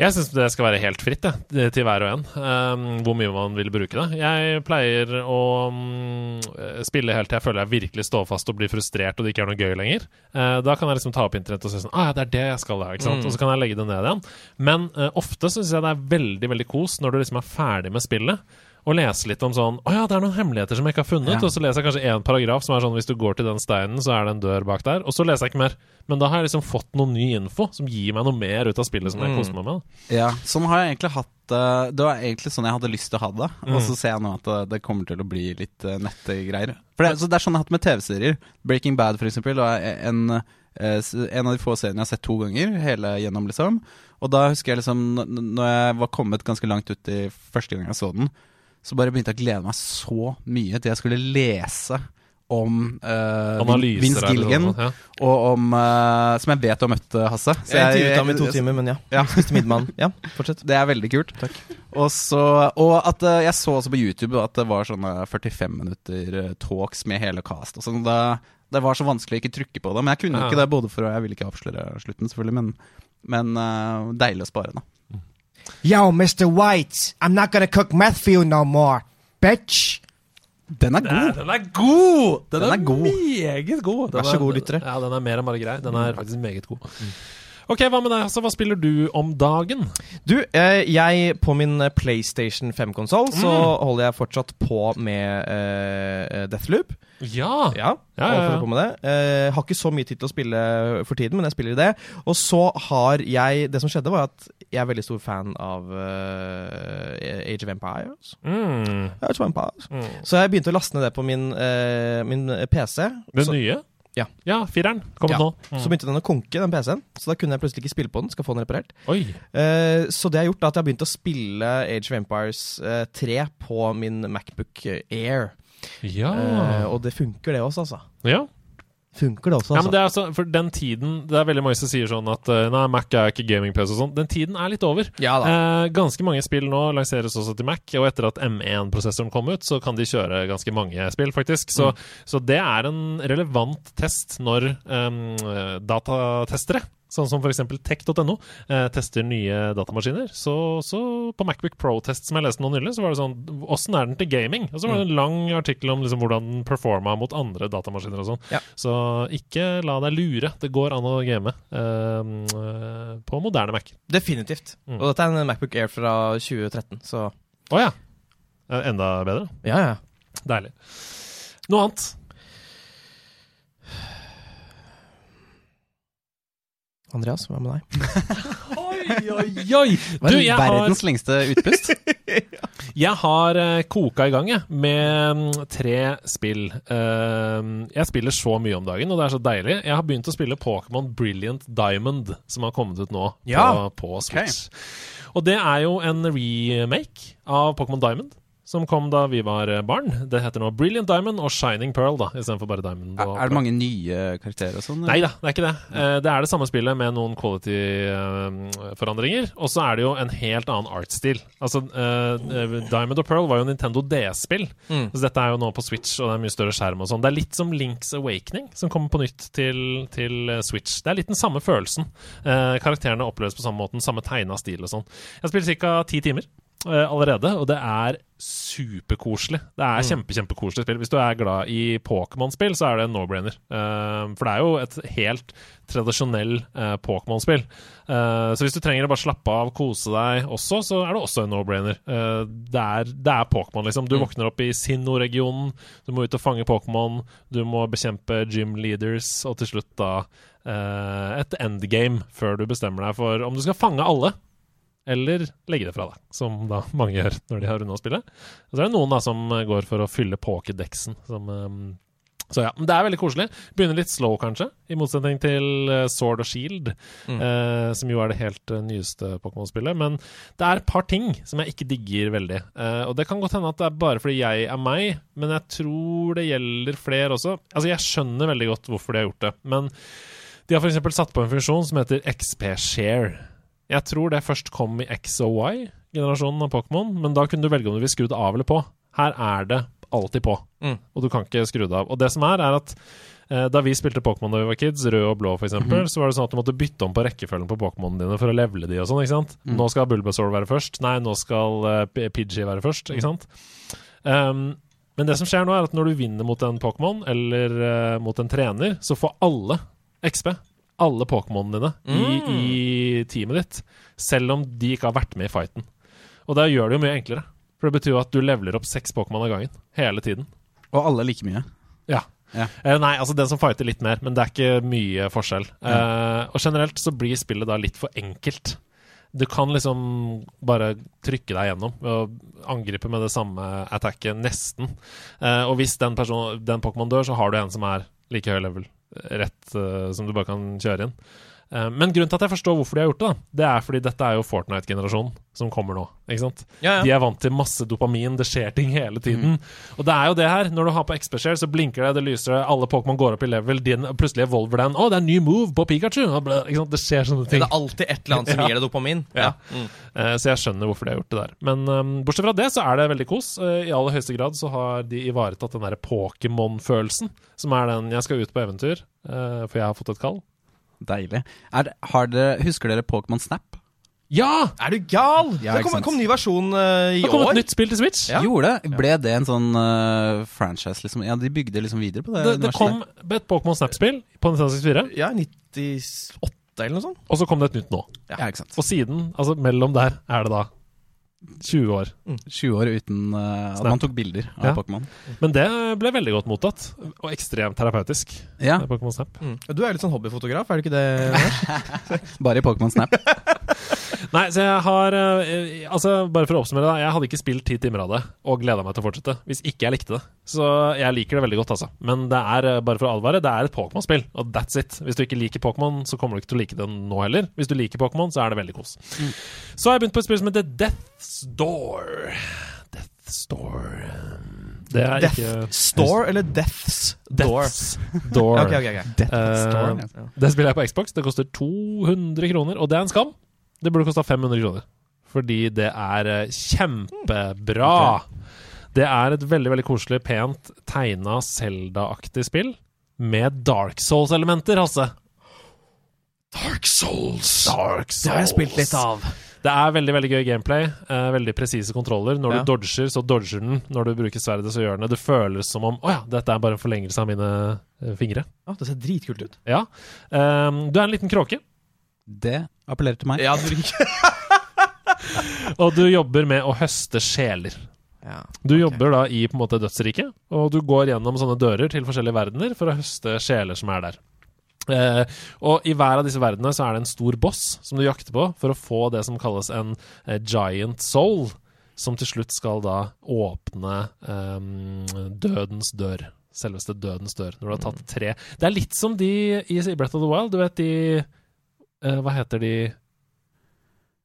Jeg syns det skal være helt fritt, det- til hver og en. um, hvor mye man vil bruke det. Jeg pleier å um, spille helt til jeg føler jeg virkelig står fast og blir frustrert og det ikke er noe gøy lenger. Uh, da kan jeg liksom ta opp internett og si sånn Ah, det er det jeg skal ha. Mm. Og så kan jeg legge det ned igjen. Men uh, ofte syns jeg det er veldig veldig kos når du liksom er ferdig med spillet. Og lese litt om sånn Å ja, det er noen hemmeligheter som jeg ikke har funnet. Ja. Og så leser jeg kanskje én paragraf som er sånn Hvis du går til den steinen, så er det en dør bak der. Og så leser jeg ikke mer. Men da har jeg liksom fått noe ny info som gir meg noe mer ut av spillet som jeg Mm. koser meg med. Ja, Sånn har jeg egentlig hatt det. Det var egentlig sånn jeg hadde lyst til å ha det. Mm. Og så ser jeg nå at det, det kommer til å bli litt uh, nettegreier. For det, så det er sånn jeg har hatt med TV-serier. Breaking Bad, for eksempel, var en, eh, en av de få seriene jeg har sett to ganger, hele gjennom, liksom. Og da husker jeg liksom, når jeg var kommet ganske langt ut i første gang jeg så den, så bare begynte jeg å glede meg så mye til jeg skulle lese om uh, Vin- Vince Gilligan, ja. og om uh, Som jeg vet du har møtt, Hasse. Så Jeg intervjuet ham i to timer, men ja. Ja. Spiste middag Ja, fortsett. Det er veldig kult. Og, så, og at uh, jeg så også på YouTube at det var sånne 45 minutter talks med hele cast. Og sånn, det, det var så vanskelig å ikke trykke på det. Men jeg kunne jo Ja. ikke det, både for Jeg ville ikke avsløre slutten, selvfølgelig, men, men uh, deilig å spare, da. Yo, Mr. White, I'm not gonna cook meth for you no more, bitch. Den er god! Den er god! Den, Den er, er god. meget god. Den Vær så god, lyttere. Ja, den er mer enn bare grei. Den er faktisk meget god. Ok, Hva med deg? Altså, hva spiller du om dagen? Du, eh, jeg på min PlayStation 5-konsoll så Mm. holder jeg fortsatt på med eh, Deathloop. Ja! Ja, Ja, ja, det. Eh, har ikke så mye tid til å spille for tiden, men jeg spiller i det. Og så har jeg Det som skjedde, var at jeg er veldig stor fan av uh, Age of Empires. Mm. Age of Empires. Mm. Så jeg begynte å laste ned det på min, uh, min PC. Den så, nye? Ja. Ja, fireren. Kommet Ja. nå. Mm. så begynte den å konke, den PC-en. Så da kunne jeg plutselig ikke spille på den. Skal få den reparert. Eh, så det har gjort da at jeg har begynt å spille Age of Empires uh, 3 på min Macbook Air. Ja. Uh, og det funker, det også, altså. ja. Funker det også, Ja, altså? men det er altså, for den tiden Det er veldig mange som sier sånn at eh, Nei, Mac er ikke gaming-PC og sånn. Den tiden er litt over. Ja da. Eh, ganske mange spill nå lanseres også til Mac, og etter at M1-prosessoren kom ut, så kan de kjøre ganske mange spill, faktisk. Så, så det er en relevant test når eh, datatestere Sånn som f.eks. tech.no eh, tester nye datamaskiner. Så, så på Macbook Pro-test som jeg leste nå nylig, så var det sånn Åssen er den til gaming? Og så var det en lang artikkel om liksom, hvordan den performa mot andre datamaskiner og sånn. Ja. Så ikke la deg lure. Det går an å game eh, på moderne Mac. Definitivt. Mm. Og dette er en Macbook Air fra 2013, så Å ja. Eh, Enda bedre. ja, ja. Deilig. Noe annet? Andreas, hva med deg? Oi, oi, oi! Du, jeg har, verdens lengste utpust? jeg har eh, koka i gang, jeg, med mm, tre spill. Eh, jeg spiller så mye om dagen, og det er så deilig. Jeg har begynt å spille Pokémon Brilliant Diamond, som har kommet ut nå Ja. på, på Switch. Og det er jo en remake av Pokémon Diamond. Som kom da vi var eh, barn. Det heter nå Brilliant Diamond og Shining Pearl, da, istedenfor bare Diamond. Er, er det mange nye karakterer og sånn? Nei da, det er ikke det. Ja. Det er det samme spillet med noen quality-forandringer. Og så er det jo en helt annen artsstil. Altså, eh, Diamond og Pearl var jo Nintendo DS-spill. Mm. Så dette er jo nå på Switch, og det er mye større skjerm og sånn. Det er litt som Links Awakening, som kommer på nytt til, til eh, Switch. Det er litt den samme følelsen. Eh, karakterene oppleves på samme måten, samme tegna stil og sånn. Jeg har spilt ca. ti timer. eh, allerede, og det er superkoselig. Det er kjempe, kjempekoselig spill. Hvis du er glad i Pokémon-spill, så er det en no-brainer. Uh, for det er jo et helt tradisjonell uh, Pokémon-spill. Uh, så hvis du trenger å bare slappe av, kose deg også, så er det også en no-brainer. Det, er, det er Pokémon, liksom. Du våkner opp i Sinnoh-regionen, du må ut og fange Pokémon, du må bekjempe gym leaders, og til slutt da et endgame før du bestemmer deg for om du skal fange alle. Eller legge det fra deg, som da mange gjør når de har runda spillet. Og så er det noen da som eh, går for å fylle pokédexen. Som, ehm, så ja, men Det er veldig koselig. Begynner litt slow, kanskje, i motsetning til eh, Sword og Shield, eh, som jo er det helt eh, nyeste Pokémon-spillet. Men det er et par ting som jeg ikke digger veldig. Eh, og det kan godt hende at det er bare fordi jeg er meg, men jeg tror det gjelder flere også. Altså, jeg skjønner veldig godt hvorfor de har gjort det, men de har f.eks. satt på en funksjon som heter XP-share. Jeg tror det først kom i X og Y-generasjonen av Pokémon, men da kunne du velge om du vil skru det av eller på. Her er det alltid på, Mm. og du kan ikke skru det av. Og det som er, er at eh, da vi spilte Pokémon da vi var kids, rød og blå f.eks., eksempel, så var det sånn at du måtte bytte om på rekkefølgen på Pokémonene dine for å levele de og sånn, ikke sant? Nå skal Bulbasaur være først. Nei, nå skal uh, Pidgey være først, ikke sant? Um, men det som skjer nå, er at når du vinner mot en Pokémon, eller uh, mot en trener, så får alle XP. Alle Pokémonene dine i, i teamet ditt. Selv om de ikke har vært med i fighten. Og da gjør det jo mye enklere. For det betyr jo at du leveler opp seks Pokémon av gangen. Hele tiden. Og alle like mye. Ja. Ja. Eh, nei, altså den som fighter litt mer, men det er ikke mye forskjell. Eh, og generelt så blir spillet da litt for enkelt. Du kan liksom bare trykke deg gjennom og angripe med det samme attacket, nesten. Eh, og hvis den, person- den Pokémon dør, så har du en som er like høy level, rett eh, som du bare kan kjøre inn. Eh, men grunnen til at jeg forstår hvorfor de har gjort det, det er fordi dette er jo Fortnite-generasjonen som kommer nå. ikke sant? Ja, ja. De er vant til masse dopamin, det skjer ting hele tiden. Og det er jo det her. Når du har på XP-share, så blinker det, det lyser, alle Pokémon går opp i level, din, plutselig evolver den. Å, det er en ny move på Pikachu! Det skjer sånne ting Det er alltid et eller annet som gir deg dopamin. Mm. Eh, Så jeg skjønner hvorfor de har gjort det der. Men um, bortsett fra det, så er det veldig kos. Eh, I aller høyeste grad så har de ivaretatt den derre Pokémon-følelsen, som er den 'jeg skal ut på eventyr', eh, for jeg har fått et kall. Deilig. Er, det- har dere, husker dere Pokémon Snap? Ja! Er du gal?! Ja, det kom, kom ny versjon uh, i Det kom år. et nytt spill til Switch. Ja. Gjorde det? Ble det en sånn uh, franchise, liksom? Ja, de bygde liksom videre på det? Det, det kom et Pokémon Snap-spill på Nintendo 64, Ja, 98 eller noe sånt. og så kom det et nytt nå. Ja, ikke sant. Og siden, altså mellom der, er det da 20 år. 20 år uten uh, at man tok bilder av Ja. Pokémon. Men det ble veldig godt mottatt, og ekstremt terapeutisk. Ja, er Pokémon Snap. Mm. Du er litt sånn hobbyfotograf, er du ikke det? bare i Pokémon Snap. Nei, så jeg har eh, Altså, bare for å oppsummere, da. Jeg hadde ikke spilt ti timer av det og gleda meg til å fortsette hvis ikke jeg likte det. Så jeg liker det veldig godt, altså. Men det er, eh, bare for å advare, det er et Pokémon-spill, og that's it. Hvis du ikke liker Pokémon, så kommer du ikke til å like det nå heller. Hvis du liker Pokémon, så er det veldig kos. Så har jeg begynt på et spill som heter Death's Door. Death's Door Det er Death ikke Store eller Death's Door? Death's Door. okay, ok, ok. uh, det spiller jeg på Xbox. Det koster 200 kroner, og det er en skam. Det burde kosta 500 kroner. Fordi det er eh, kjempebra. Det er et veldig veldig koselig, pent tegna Zelda-aktig spill med Dark Souls-elementer, Hasse. Dark Souls. Dark Souls. Det har jeg spilt litt av. Det er veldig veldig gøy gameplay. Eh, veldig presise kontroller. Når Ja. du dodger, så dodger den. Når du bruker sverdet, så gjør den det. Det føles som om Å ja, dette er bare en forlengelse av mine eh, fingre. Ja, det ser dritkult ut. Ja. Um, du er en liten kråke, Det appellerer til meg. Ja, du og du jobber med å høste sjeler. ja. Du Ok. jobber da i på en måte dødsriket, og du går gjennom sånne dører til forskjellige verdener for å høste sjeler som er der. Eh, og i hver av disse verdenene så er det en stor boss som du jakter på for å få det som kalles en eh, giant soul, som til slutt skal da åpne eh, dødens dør. Selveste dødens dør. Når du har tatt tre Det er litt som de i Breath of the Wild. Du vet de eh, Hva heter de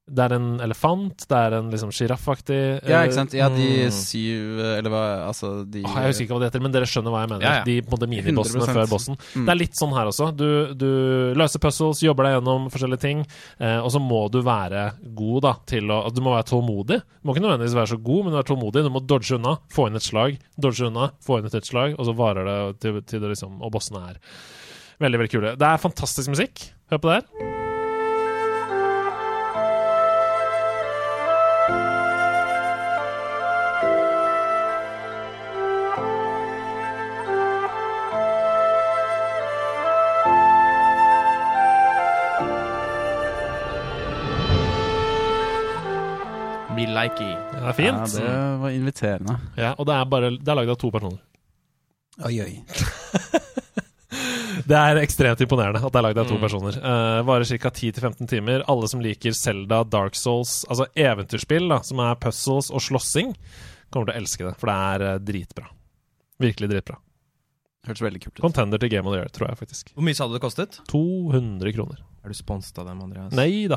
Det er en elefant, det er en liksom sjiraffaktig Ja, eh, ikke sant? Ja, de Mm. syv Eller hva Altså, de Åh, Jeg husker ikke hva de heter, men dere skjønner hva jeg mener. Ja, ja. De på det minibossene 100%. før bossen. Mm. Det er litt sånn her også. Du, du løser puzzles, jobber deg gjennom forskjellige ting, eh, og så må du være god da, til å Du må være tålmodig. Du må ikke nødvendigvis være så god, men du er tålmodig. Du må dodge unna, få inn et slag, dodge unna, få inn et nytt slag, og så varer det til, til det liksom Og bossene er veldig, veldig kule. Det er fantastisk musikk. Hør på det her. Det er fint. Ja, det var inviterende. Ja, og det er bare Det er lagd av to personer. Oi, oi. Det er ekstremt imponerende at det er lagd av to Mm. personer. Uh, varer ca. 10-15 timer. Alle som liker Zelda, Dark Souls, altså eventyrspill da, som er puzzles og slåssing, kommer til å elske det, for det er eh, dritbra. Virkelig dritbra. Hørtes veldig kult ut. Contender til Game of the Year, tror jeg faktisk. Hvor mye sa du det kostet? 200 kroner. Er du sponset av dem, Andreas? Nei da.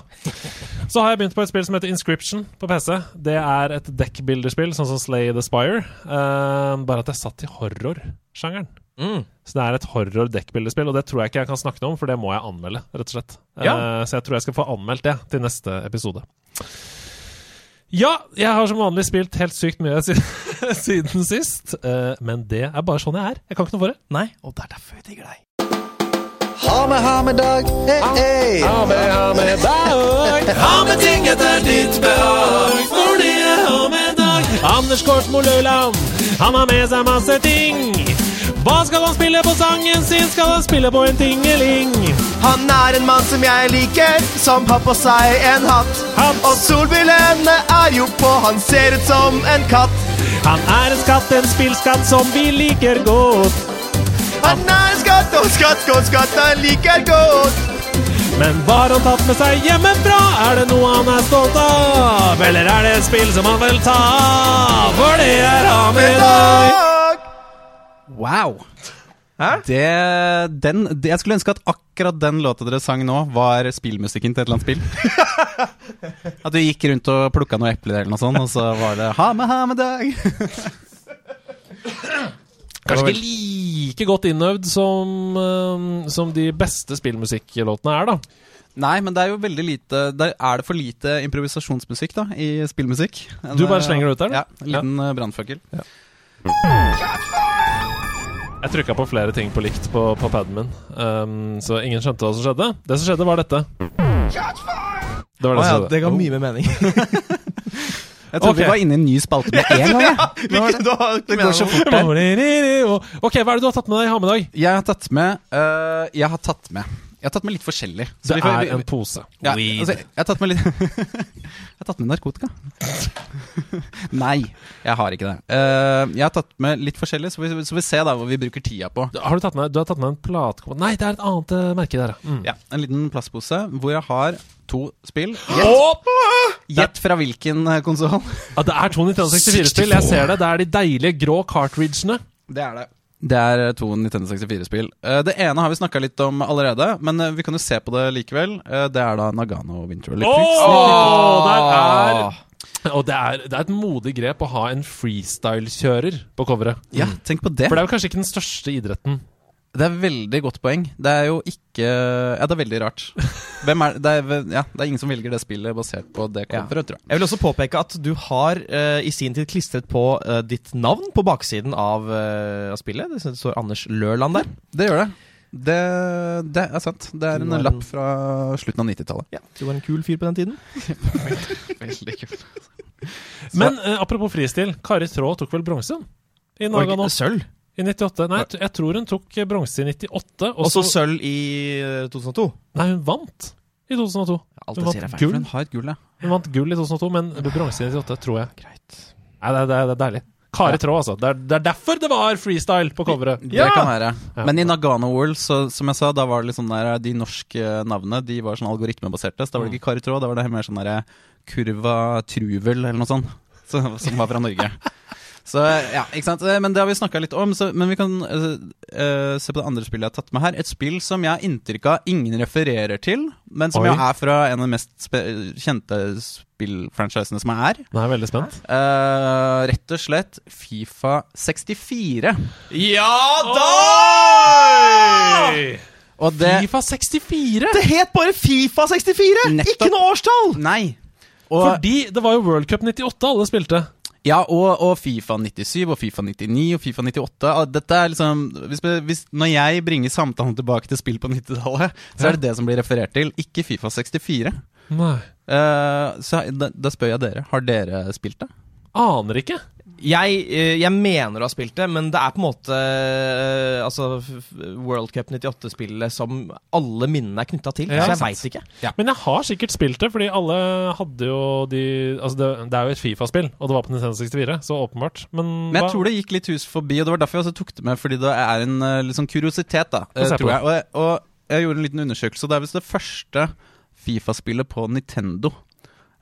Så har jeg begynt på et spill som heter Inscription på PC. Det er et dekkbilderspill, sånn som Slay the Spire. Uh, bare at det er satt i horrorsjangeren. Mm. Så det er et horror-dekkbildespill, og det tror jeg ikke jeg kan snakke noe om, for det må jeg anmelde, rett og slett. Ja. Uh, så jeg tror jeg skal få anmeldt det til neste episode. Ja, jeg har som vanlig spilt helt sykt mye siden, siden sist, uh, men det er bare sånn jeg er. Jeg kan ikke noe for det. Nei, og det er derfor jeg digger deg. Ha med, ha med dag. Hey, hey. Ha med, ha med dag. Ha med ting etter ditt behag. Fordi jeg har med dag. Anders Korsmo Løland, han har med seg masse ting. Hva skal han spille på sangen sin? Skal han spille på en tingeling? Han er en mann som jeg liker, som har på seg en hatt. Hatt. Og solbrillene er jo på, han ser ut som en katt. Han er en skatt, en spillskatt som vi liker godt. Han er en skatt og skatt skatt, skatt han liker godt. Men hva har han tatt med seg hjemmefra? Er det noe han er stolt av? Eller er det et spill som han vil ta? For det er han deg. Dag. Wow! Det, den, det, jeg skulle ønske at akkurat den låta dere sang nå, var spillmusikken til et eller annet spill. At du gikk rundt og plukka noen epler eller noe sånt, og så var det 'ha med, ha med dag'. Kanskje ikke like godt innøvd som, eh, som de beste spillmusikklåtene er, da. Nei, men det er jo veldig lite der Er det for lite improvisasjonsmusikk da i spillmusikk? Du bare slenger det ut der? Ja. En liten ja. brannfakkel. Jeg trykka på flere ting på likt på, på paden min, um, så ingen skjønte hva som skjedde. Det som skjedde, var dette. Det var det ja, som skjedde. det ga mye mer mening. Jeg trodde okay. vi var inne i en ny spalte med en gang. Ja, det- det går så fort her. Ok, hva er det du har tatt med deg i Hamedag? Jeg har tatt med uh, Jeg har tatt med Jeg har tatt med litt forskjellig. Så Det er en pose. ja, altså, jeg har tatt med litt Jeg har tatt med narkotika. Nei, jeg har ikke det. Uh, jeg har tatt med litt forskjellig, så vi, så vi ser da hva vi bruker tida på. Har du tatt med, du har tatt med en platekopp Nei, det er et annet eh, merke der. Mm. Ja, En liten plastpose hvor jeg har to spill. Gjett, gjett fra hvilken konsoll. Ja, det er to 1964-spill. Jeg ser det. Det er de deilige grå cartridgene. Det er det. Det er eh, to Nintendo 64-spill. Eh, Det ene har vi snakka litt om allerede, men eh, vi kan jo se på det likevel. Eh, Det er da Nagano Winter Olympics. Åh, der er Og det er, det er et modig grep å ha en freestyle-kjører på coveret. Ja, tenk på det. For det er jo kanskje ikke den største idretten. Det er veldig godt poeng. Det er jo ikke Ja, det er veldig rart. Hvem er det? Er, ja, det er ingen som velger det spillet basert på det Ja. tror jeg. Jeg vil også påpeke at du har uh, i sin tid klistret på uh, ditt navn på baksiden av, uh, av spillet. Det står Anders Lørland der. Det gjør det. Det, det er sant. Det er en en- lapp fra slutten av 90-tallet. Ja, Du var en kul fyr på den tiden. Veldig kult. Men uh, apropos fristil, Kari Traa tok vel bronse i Nagano Sølv. I 98? Nei, jeg, tror hun tok eh, bronse i 98. Og så sølv i eh, 2002. Nei, hun vant i 2002. Alt Hun jeg sier er feil. hun har et gull, ja. Hun vant gull i 2002, men bronse i 98, tror jeg. Greit. Nei, det, det, det er deilig. Kari Traa, altså. Det er, det er derfor det var freestyle på coveret. Det kan være. Men i Nagano World, så, som jeg sa, da var det litt sånn der De norske navnene De var sånn algoritmebaserte. Så da var det ikke Kari Traa, da var det mer sånn derre Kurva Truvel eller noe sånt. Som var fra Norge. Så ja, ikke sant. Eh, Men det har vi snakka litt om. Så, men vi kan uh, uh, se på det andre spillet jeg har tatt med her. Et spill som jeg har inntrykk av ingen refererer til, men som Oi. jo er fra en av de mest spe kjente spillfranchisene som er. Nå er jeg veldig spent. Uh, rett og slett Fifa 64. Ja Og det Fifa 64! Det het bare Fifa 64! Nettopp. Ikke noe årstall! Nei. Og, Fordi det var jo World Cup 98 alle spilte. Ja, og, og Fifa 97 og Fifa 99 og Fifa 98. Dette er liksom hvis, hvis, Når jeg bringer samtalen tilbake til spill på 90-tallet, så er det det som blir referert til, ikke Fifa 64. Nei. Uh, så da, da spør jeg dere, har dere spilt det? Aner ikke. Jeg, eh, jeg mener å ha spilt det, men det er på en måte eh, Altså World Cup 98-spillet som alle minnene er knytta til. Ja, så jeg veit ikke. Men jeg har sikkert spilt det, fordi alle hadde jo de Altså, det, det er jo et Fifa-spill, og det var på Nintendo 64, så åpenbart. Men, Men jeg hva- tror det gikk litt hus forbi, og det var derfor jeg også tok det med. Fordi det er en eh, litt sånn kuriositet, da. Tror jeg. Og, jeg- og jeg gjorde en liten undersøkelse, og det er visst det første Fifa-spillet på Nintendo.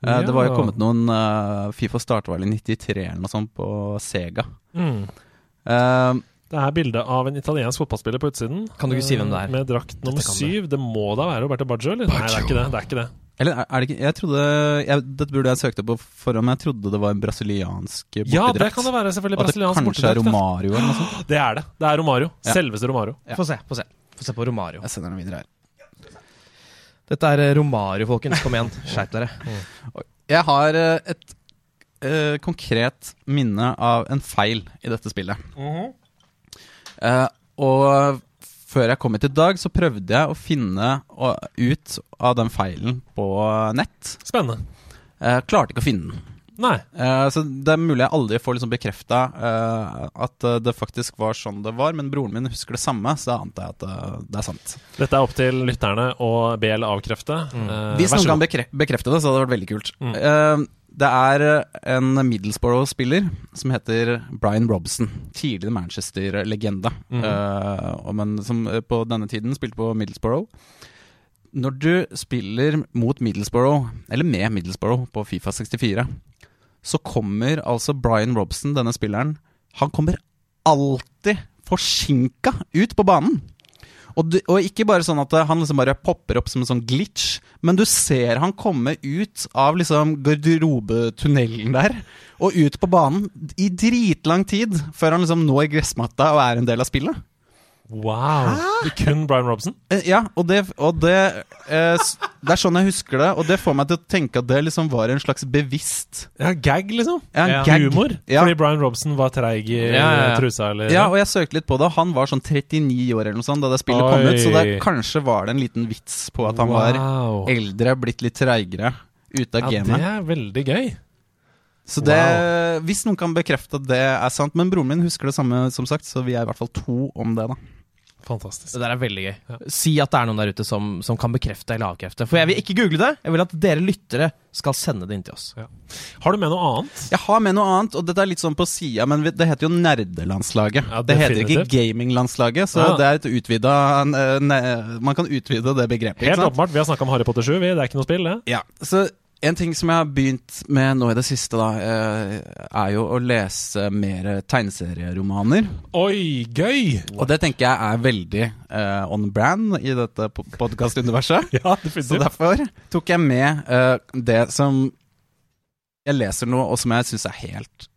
Eh, Det var jo kommet noen eh, Fifa starta vel i 93 eller noe sånt på Sega. mm. Uh, Det er bilde av en italiensk fotballspiller på utsiden. Kan du ikke si hvem det er? Med drakt nummer syv. Det må da være Roberto Baggio, eller? Nei, det er ikke det. det, er ikke det. eller er er det ikke Jeg trodde jeg, Dette burde jeg søkt opp på forhånd, men jeg trodde det var en brasiliansk bortedrakt. Ja, det kan det være. selvfølgelig Og at det Brasiliansk kanskje er. Romario eller noe sånt. Det er det. Det er Romario. Ja. Selveste Romario. Ja. Få se, få se. Få se på Romario. Jeg sender den videre her. Dette er eh, Romario, folkens. Kom igjen. Skjerp dere. Jeg har eh, et uh, konkret minne av en feil i dette spillet. Eh, og før jeg kom hit i dag, så prøvde jeg å finne ut av den feilen på nett. Spennende. Uh, klarte ikke å finne den. Nei. Eh, så det er mulig jeg aldri får liksom bekrefta at eh, det faktisk var sånn det var, men broren min husker det samme, så da antar jeg at uh, det er sant. Dette er opp til lytterne å be eller avkrefte. Eh, Hvis noen kan god. bekre bekrefte det, så hadde det vært veldig kult. Mm. Eh, det er en Middlesbrough-spiller som heter Brian Robson. Tidligere Manchester-legende. Mm. Eh, men som eh, på denne tiden spilte på Middlesbrough. Når du spiller mot Middlesbrough, eller med Middlesbrough på Fifa 64, så kommer altså Brian Robson, denne spilleren, han kommer alltid forsinka ut på banen. Og, du, og ikke bare sånn at han liksom bare popper opp som en sånn glitch, men du ser han komme ut av liksom garderobetunnelen der, og ut på banen i dritlang tid, før han liksom når gressmatta og er en del av spillet. Wow. Det er kun Brian Robson? Eh, ja, og det, og det eh, Det er sånn jeg husker det, og det får meg til å tenke at det liksom var en slags bevisst Ja, gag, liksom. ja, en Ja. gag. Humor. Ja. Fordi Brian Robson var treig i Ja, ja, ja. trusa, eller Ja, og jeg søkte litt på det. Han var sånn 39 år eller noe sånt da det spillet kom ut, så det, kanskje var det en liten vits på at han var eldre, blitt litt treigere ute av Ja, gamet. det er veldig gøy. Så det, hvis noen kan bekrefte at det er sant Men broren min husker det samme, som sagt, så vi er i hvert fall to om det, da. Fantastisk. Det der er veldig gøy. Si at det er noen der ute som, som kan bekrefte eller avkrefte. For jeg vil ikke google det. Jeg vil at dere lyttere skal sende det inn til oss. Har du med noe annet? Jeg har med noe annet, og dette er litt sånn på sida, men det heter jo Nerdelandslaget. Ja, det heter ikke. Gaminglandslaget, så Ja. det er et utvida eh, Man kan utvide det begrepet. Helt åpenbart. Vi har snakka om Harry Potter 7, vi. Det er ikke noe spill, det. Ja, så en ting som jeg har begynt med nå i det siste, da, eh, er jo å lese mer tegneserieromaner. Oi, gøy! Og det tenker jeg er veldig uh, on brand i dette podkastuniverset. Ja, Så derfor tok jeg med uh, det som jeg leser nå, og som jeg syns er helt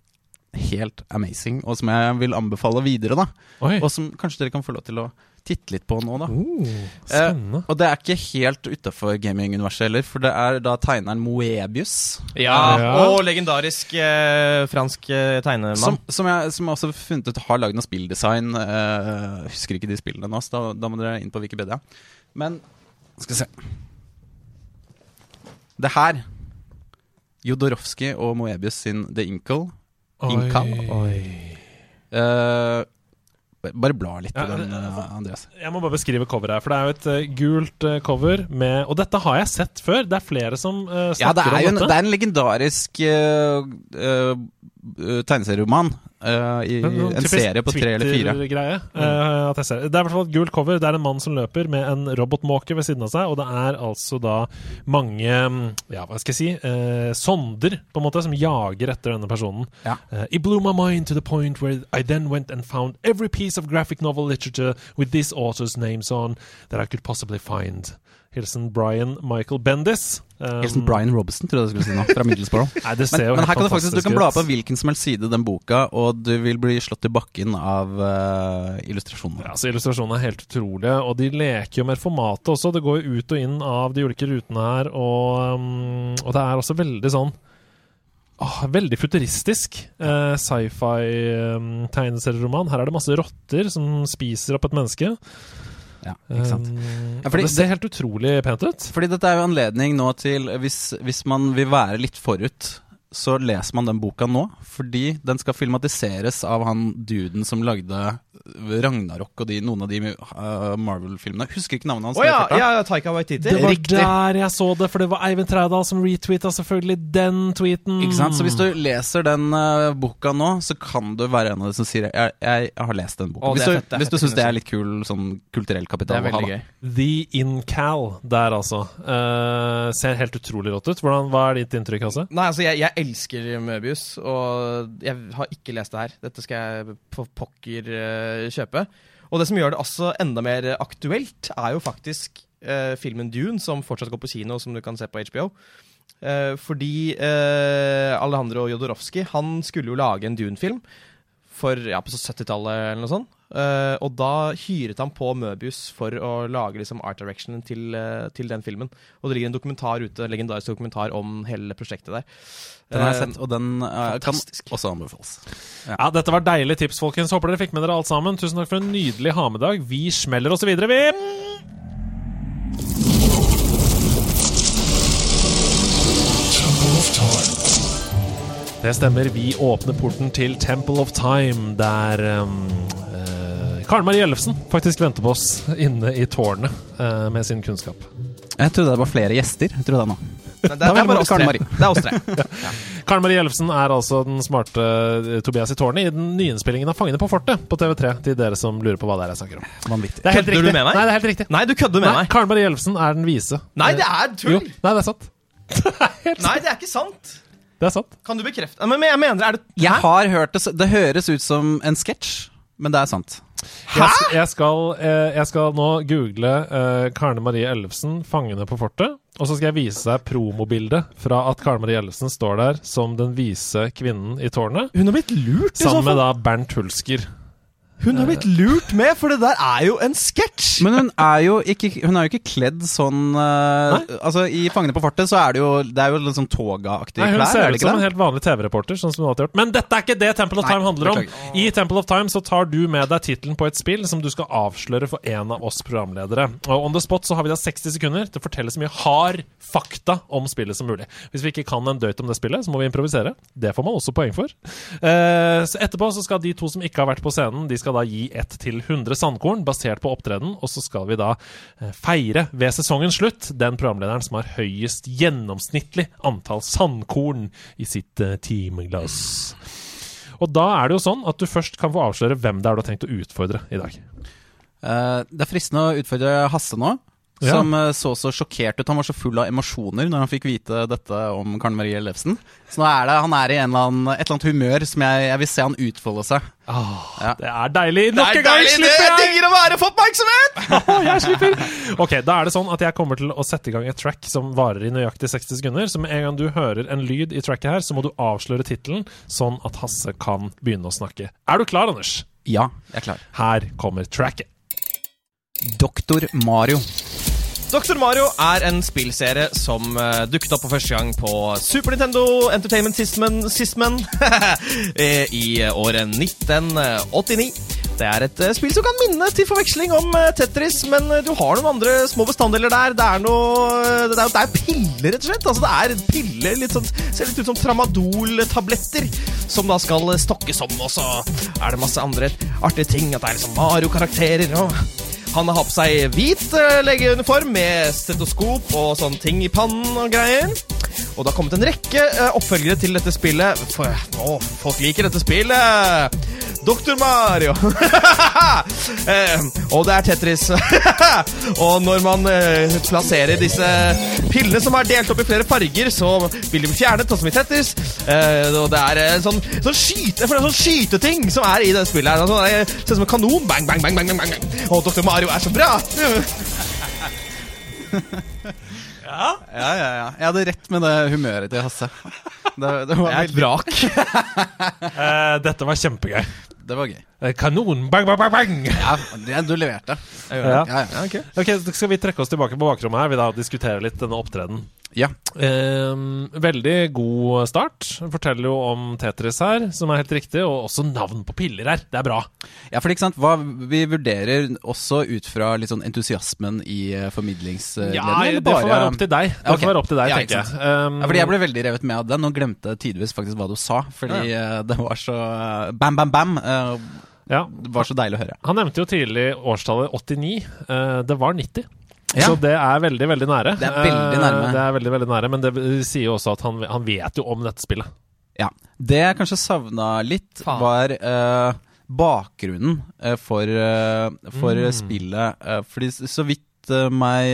Helt amazing, og som jeg vil anbefale videre. da Oi, Og som kanskje dere kan få lov til å titte litt på nå, da. spennende. Og det er ikke helt utafor gaming-universet heller, for det er da tegneren Moebius. Ja, Ja. Og legendarisk eh, fransk eh, tegnemann. Som, som, jeg, som jeg også har funnet ut har lagd noe spilldesign. eh, husker ikke de spillene nå, så da, da må dere inn på Wikipedia. Men skal vi se Det her Jodorowsky og Moebius sin The Inkle. Inka Oi. Eh, bare bla litt på den, eh, Andreas. Jeg må bare beskrive coveret her, for det er jo et eh, gult eh, cover med Og dette har jeg sett før. Det er flere som snakker Ja, det er jo om en, dette. det er en legendarisk uh, uh, tegneserieroman. uh, i noen en serie på tre eller fire. Twitter-greie, uh, ser. Det er i hvert fall et gult cover. Det er en mann som løper med en robotmåke ved siden av seg, og det er altså da mange mm, Ja, hva skal jeg si? uh, sonder, på en måte, som jager etter denne personen. Ja. Eh, It blew my mind to the point where I then went and found every piece of graphic novel literature with this author's names on that I could possibly find. Hilsen Brian Michael Bendis. Um, som Brian Robinson, tror jeg du skulle si nå. Fra Middlesbrough. Nei, det ser Men, jo men her kan du faktisk Du kan bla på hvilken som helst side i den boka, og du vil bli slått i bakken av uh, illustrasjonene. Ja, så Illustrasjonene er helt utrolige, og de leker jo med formatet også. Det går jo ut og inn av de ulike rutene her, og, um, og det er også veldig sånn Oh, Veldig futuristisk eh, sci-fi-tegneserieroman. her er det masse rotter som spiser opp et menneske. Ja, ikke sant? Um, Ja, fordi det ser helt utrolig pent ut. Fordi dette er jo anledning nå til hvis, hvis man vil være litt forut, så leser man den boka nå. Fordi den skal filmatiseres av han duden som lagde Ragnarok og de, noen av de uh, Marvel-filmene. Husker ikke navnet hans. Oh, ja, ja, Taika Waititi. Det var Riktig. der jeg så det, for det var Eivind Trædal som retweeta selvfølgelig den tweeten. Ikke sant? Så hvis du leser den uh, boka nå, så kan du være en av de som sier jeg, jeg, jeg har lest den boka. Oh, hvis du, fett, det hvis du syns det er litt kul sånn kulturell kapital å ha. gøy. The Incal der, altså. Uh, ser helt utrolig rått ut. Hvordan, hva er ditt inntrykk, Hasse? Nei, altså, jeg, jeg elsker Møbius, og jeg har ikke lest det her. Dette skal jeg på pokker kjøpe. Og det som gjør det altså enda mer aktuelt, er jo faktisk eh, filmen Dune, som fortsatt går på kino, som du kan se på HBO. Eh, fordi eh, Alejandro Jodorowsky han skulle jo lage en Dune-film for ja, på 70-tallet eller noe sånt. Eh, og da hyret han på Møbius for å lage liksom, art directionen til, uh, til den filmen. Og det ligger en dokumentar ute, legendarisk dokumentar om hele prosjektet der. Den har jeg Eh, sett, og den uh, kan også anbefales. Ja, Dette var deilige tips, folkens. Håper dere fikk med dere alt sammen. Tusen takk for en nydelig ha-med-dag. Vi smeller oss videre, vi! Det stemmer. Vi åpner porten til Temple of Time, der um, Karen Marie Ellefsen faktisk venter på oss inne i tårnet eh, med sin kunnskap. Jeg trodde det var flere gjester. Jeg trodde det nå. Men det, det er bare oss tre. Det er oss tre. Karen Marie Ellefsen er altså den smarte eh, Tobias i tårnet i den nyinnspillingen av Fangene på fortet på TV3, til dere som lurer på hva det er jeg snakker om. Vanvittig. Det er helt Kødder du med meg? Nei, det er helt riktig. Nei, du kødder med Nei, meg. Karen Marie Ellefsen er den vise. Nei, det er tull! Jo, nei, det er sant. Nei, det er ikke sant. Det er sant. Kan du bekrefte Men, men jeg mener, er det Jeg har hørt det Det høres ut som en sketsj, men det er sant. Jeg, sk- jeg, skal, eh, jeg skal nå google uh, Karne Marie Ellefsen, 'Fangene på fortet'. Og så skal jeg vise deg promobildet fra at Karen Marie Ellefsen står der som den vise kvinnen i tårnet. Hun har blitt lurt, i så Sammen med da Bernt Hulsker. Hun har blitt lurt med, for det der er jo en sketsj! Men hun er jo ikke, hun er jo ikke kledd sånn uh, Altså I 'Fangene på fartet' så er det jo Det er jo litt sånn toga-aktige Nei, hun ser er ut som en helt vanlig TV-reporter. Sånn som hun alltid har gjort Men dette er ikke det Temple of Nei, Time handler om. I Temple of Time så tar du med deg tittelen på et spill som du skal avsløre for en av oss programledere. Og On the spot så har vi da 60 sekunder til å fortelle så mye hard fakta om spillet som mulig. Hvis vi ikke kan en døyt om det spillet, så må vi improvisere. Det får man også poeng for. Uh, så etterpå så skal de to som ikke har vært på scenen, de skal da gi ett til 100 sandkorn basert på opptreden, og så skal vi da eh, feire ved sesongens slutt den programlederen som har høyest gjennomsnittlig antall sandkorn i sitt eh, timeglass. Og da er det jo sånn at du først kan få avsløre hvem det er du har tenkt å utfordre i dag. Eh, det er fristende å utfordre Hasse nå. Ja. Som eh, så så sjokkert ut. Han var så full av emosjoner når han fikk vite dette om Karen Marie Ellefsen. Så nå er det, han er i en eller annen, et eller annet humør som jeg, jeg vil se han utfolde seg. Ja. Det er deilig! Det Nok en gang! Det slipper jeg! digger å være for oppmerksomhet! jeg slipper! Ok, Da er det sånn at jeg kommer til å sette i gang et track som varer i nøyaktig 60 sekunder. Så med en gang du hører en lyd i tracket her, så må du avsløre tittelen, sånn at Hasse kan begynne å snakke. Er du klar, Anders? Ja, jeg er klar. Her kommer tracket. Doktor Mario. Dr. Mario er en spillserie som uh, dukket opp for første gang på Super Nintendo Entertainment Systemen System eh, i året 1989. Det er et spill som kan minne til forveksling om Tetris, men du har noen andre små bestanddeler der. Det er noe Det er, det er piller, rett og slett. Altså, det er piller, litt sånn, Ser litt ut som tramadol-tabletter, som da skal stokkes om, og så er det masse andre artige ting. At det er liksom Mario-karakterer. og han har på seg hvit uh, legeuniform med stetoskop og sånne ting i pannen og greier. Og det har kommet en rekke uh, oppfølgere til dette spillet. For, å, folk liker dette spillet! Dr. Mario! uh, og det er Tetris. og når man plasserer disse pillene som er delt opp i flere farger, så vil de bli fjernet, sånn som i Tetris. og det er en sånn, sånn, skyte, for det er sånn skyteting som er i det spillet. her. Sånn, det ser ut som en kanon. Bang, bang, bang, bang, bang, bang. Og Doktor Mario er så bra! Ja, ja, ja. Jeg hadde rett med det humøret til Hasse. Det, det var et vrak. uh, dette var kjempegøy. Det var gøy. Eh, Kanon! Bang, bang, bang! bang! Ja, det, du leverte. Ja. Ja, ja. Okay. Ok, Skal vi trekke oss tilbake på bakrommet her? Vi da diskutere litt denne opptredenen. Ja. Eh, veldig god start. Forteller jo om Tetris her, som er helt riktig, og også navn på piller her. Det er bra. Ja, for ikke sant, hva Vi vurderer også ut fra litt sånn entusiasmen i formidlingsledningen. Ja, eller det får være opp til deg. Det okay. får være opp til deg, Ja, tenker jeg. Um, Ja, fordi Jeg ble veldig revet med av den og glemte tidvis faktisk hva du sa. Fordi ja. det var så eh, bam, bam, bam. Uh, ja. det var så deilig å høre. Han nevnte jo tidlig årstallet 89. Uh, det var 90. Ja. Så det er veldig, veldig nære. Det er veldig nærme. Eh, det er veldig, veldig nære, Men det sier jo også at han, han vet jo om dette spillet. Ja. Det jeg kanskje savna litt, Faen. var uh, bakgrunnen eh, for, uh, for Mm. spillet. Uh, fordi så vidt meg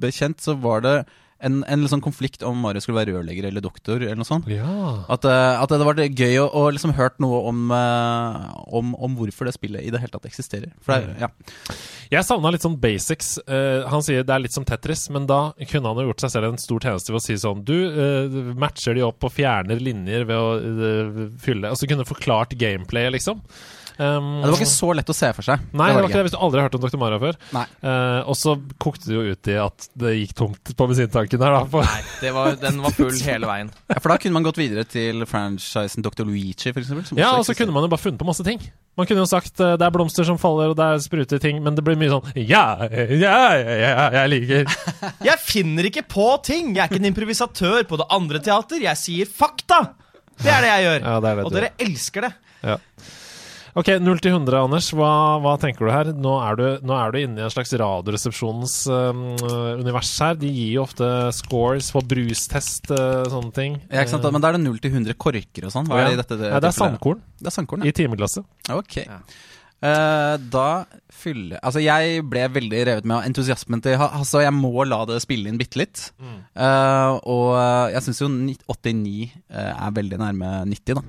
bekjent, så var det en, en sånn konflikt om Mario skulle være rørlegger eller doktor, eller noe sånt. Ja. At, eh, at det hadde vært gøy å, å liksom hørt noe om, eh, om, om hvorfor det spillet i det hele tatt eksisterer. For det, er- ja. Jeg savna litt sånn basics. Uh, han sier det er litt som Tetris, men da kunne han jo gjort seg selv en stor tjeneste ved å si sånn Du uh, matcher de opp og fjerner linjer ved å uh, fylle Og så kunne du forklart gameplayet, liksom. Um, Ja, Det var ikke så lett å se for seg. Nei, det var ikke det hvis du aldri har hørt om Dr. Mara før. Nei. Eh, og så kokte det jo ut i at det gikk tomt på bensintanken her, da. For, Det var, den var full hele veien. Ja, For da kunne man gått videre til franchisen Dr. Luigi, eksempel. ja, og så kunne man jo bare funnet på masse ting. Man kunne jo sagt eh, det er blomster som faller, og det er spruter ting, men det blir mye sånn Ja, ja, ja, ja jeg liker Jeg finner ikke på ting! Jeg er ikke en improvisatør på det andre teater. Jeg sier fakta! Det er det jeg gjør. Ja, det det og dere elsker det. Ja. Ok, 0 til 100, Anders. Hva, hva tenker du her? Nå er du, nå er du inne i en slags Radioresepsjonens um, univers her. De gir jo ofte scores på brustest, uh, sånne ting. Ja, ikke sant? Men da er det 0 til 100 korker og sånn? Hva er det i dette Nei, det er sandkorn Det er sandkorn, ja. i ja. timeglasset. Ok. Eh, da fyller Altså, jeg ble veldig revet med av entusiasmen til Altså, jeg må la det spille inn bitte litt. Eh, og eh, jeg syns jo 89 uh, er veldig nærme 90, da.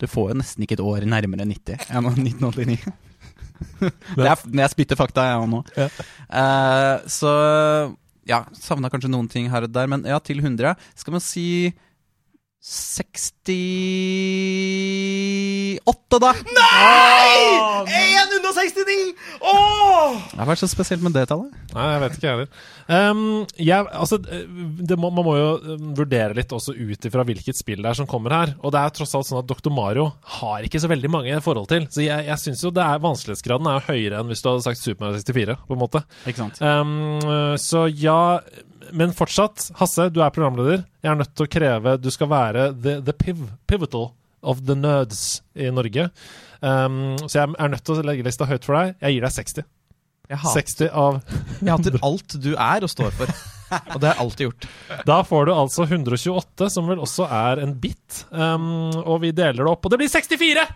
Du får jo nesten ikke et år nærmere 90 enn 1989. det er, jeg spytter fakta, jeg òg nå. Ja. Uh, så ja, savna kanskje noen ting her og der, men ja, til 100 skal man si 68, da! Nei! 169! Åh! Det har vært så spesielt med det tallet. Nei, jeg vet ikke, jeg heller. Um, jeg- altså, det må, man må jo um, vurdere litt også ut ifra hvilket spill det er som kommer her. Og det er tross alt sånn at Dr. Mario har ikke så veldig mange forhold til. Så jeg, jeg syns jo det er vanskelighetsgraden er høyere enn hvis du hadde sagt Super Mario 64, på en måte. Ikke sant? Um, så ja Men fortsatt, Hasse, du er programleder. Jeg er nødt til å kreve Du skal være the, the piv, pivotal of the nerds i Norge. Um, så jeg er nødt til å legge lista høyt for deg. Jeg gir deg 60. Jeg hater, 60 av jeg hater alt du er og står for. Og det har jeg alltid gjort. Da får du altså 128, som vel også er en bit. Um, og vi deler det opp, og det blir 64!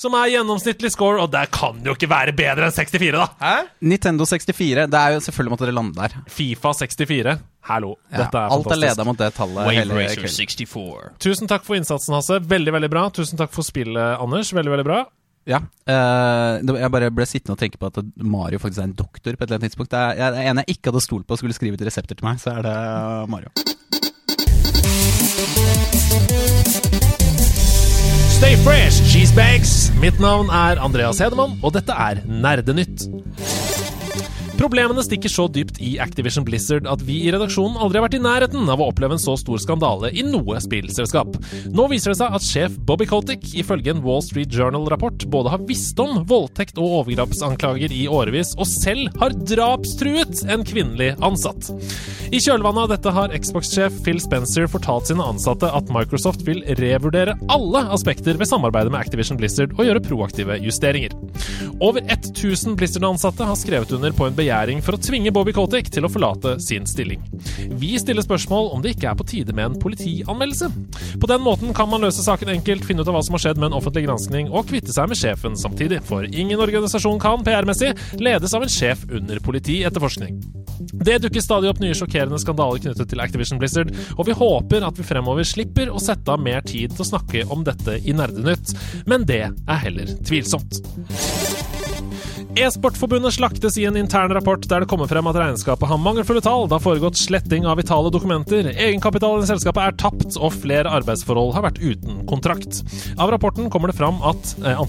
Som er gjennomsnittlig score, og det kan jo ikke være bedre enn 64, da! Hæ? Nintendo 64. Det er jo selvfølgelig måtte dere lande der. Fifa 64. Hallo. Ja, Dette er alt er leda mot det tallet hele Racer 64. Tusen takk for innsatsen, Hasse. Veldig, veldig bra. Tusen takk for spillet, Anders. Veldig, veldig bra. Ja. eh, jeg bare ble sittende og tenke på at Mario faktisk er en doktor på et eller annet tidspunkt. Det er, jeg, det er en jeg ikke hadde stolt på skulle skrive ut resepter til meg, så er det eh, Mario. Stay fresh, cheesebags! Mitt navn er Andreas Hedemann, og dette er Nerdenytt. Problemene stikker så dypt i Activision Blizzard at vi i redaksjonen aldri har vært i nærheten av å oppleve en så stor skandale i noe spillselskap. Nå viser det seg at sjef Bobby Kotick ifølge en Wall Street Journal-rapport både har visst om voldtekt og overgrepsanklager i årevis, og selv har drapstruet en kvinnelig ansatt. I kjølvannet av dette har Xbox-sjef Phil Spencer fortalt sine ansatte at Microsoft vil revurdere alle aspekter ved samarbeidet med Activision Blizzard og gjøre proaktive justeringer. Over 1000 Blizzard-ansatte har skrevet under på en begjæring for å tvinge Bobby Kotek til å forlate sin stilling. Vi stiller spørsmål om det ikke er på tide med en politianmeldelse. På den måten kan man løse saken enkelt, finne ut av hva som har skjedd med en offentlig granskning, og kvitte seg med sjefen samtidig, for ingen organisasjon kan, PR-messig, ledes av en sjef under politietterforskning. Det dukker stadig opp nye sjokkerende skandaler knyttet til Activision Blizzard, og vi håper at vi fremover slipper å sette av mer tid til å snakke om dette i Nerdenytt, men det er heller tvilsomt. E-sportforbundet slaktes i en intern rapport der det kommer frem at regnskapet har mangelfulle tall. Det har foregått sletting av vitale dokumenter, egenkapitalen i selskapet er tapt, og flere arbeidsforhold har vært uten kontrakt. Av rapporten kommer det fram at eh,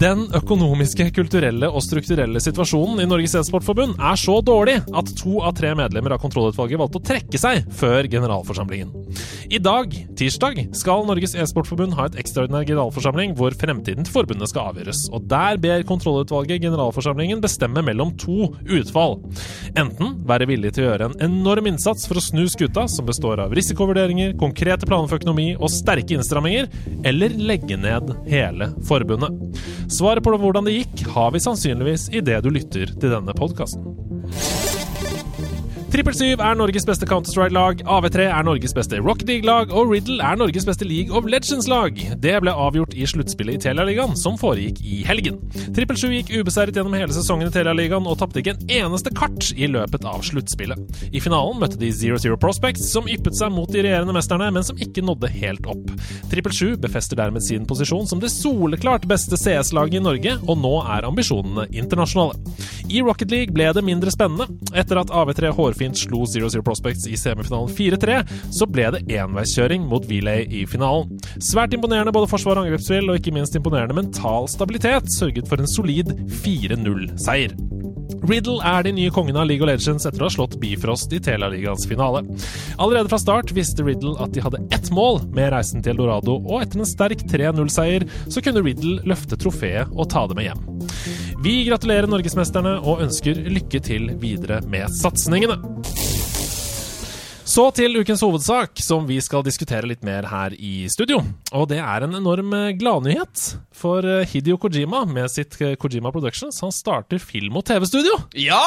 den økonomiske, kulturelle og strukturelle situasjonen i Norges e-sportforbund er så dårlig at to av tre medlemmer av kontrollutvalget valgte å trekke seg før generalforsamlingen. I dag, tirsdag, skal Norges e-sportforbund ha et ekstraordinær generalforsamling hvor fremtiden til forbundet skal avgjøres. Og der ber kontrollutvalget generalforsamlingen bestemme mellom to utfall. Enten være villig til å gjøre en enorm innsats for å snu skuta, som består av risikovurderinger, konkrete planer for økonomi og sterke innstramminger, eller legge ned hele forbundet. Svaret på hvordan det gikk, har vi sannsynligvis i det du lytter til denne podkasten. Trippel 7 er Norges beste Counter-Strike-lag, AV3 er Norges beste Rocket League-lag, og Riddle er Norges beste League of Legends-lag. Det ble avgjort i sluttspillet i Telialigaen, som foregikk i helgen. Trippel 7 gikk ubeseiret gjennom hele sesongen i Telialigaen og tapte ikke en eneste kart i løpet av sluttspillet. I finalen møtte de Zero Zero Prospects, som yppet seg mot de regjerende mesterne, men som ikke nådde helt opp. Trippel 7 befester dermed sin posisjon som det soleklart beste CS-laget i Norge, og nå er ambisjonene internasjonale. I Rocket League ble det mindre spennende. Etter at AV3 hårfint slo Zero Zero Prospects i semifinalen 4-3, så ble det enveiskjøring mot Relay i finalen. Svært imponerende både forsvar og angrepsspill, og ikke minst imponerende mental stabilitet sørget for en solid 4-0-seier. Riddle er de nye kongene av League of Legends etter å ha slått Bifrost i Telialigaens finale. Allerede fra start visste Riddle at de hadde ett mål med reisen til Eldorado, og etter en sterk 3-0-seier så kunne Riddle løfte trofeet og ta det med hjem. Vi gratulerer norgesmesterne og ønsker lykke til videre med satsingene. Så til ukens hovedsak, som vi skal diskutere litt mer her i studio. Og det er en enorm eh, gladnyhet for eh, Hidio Kojima med sitt eh, Kojima Productions. Han starter film- og TV-studio! Ja!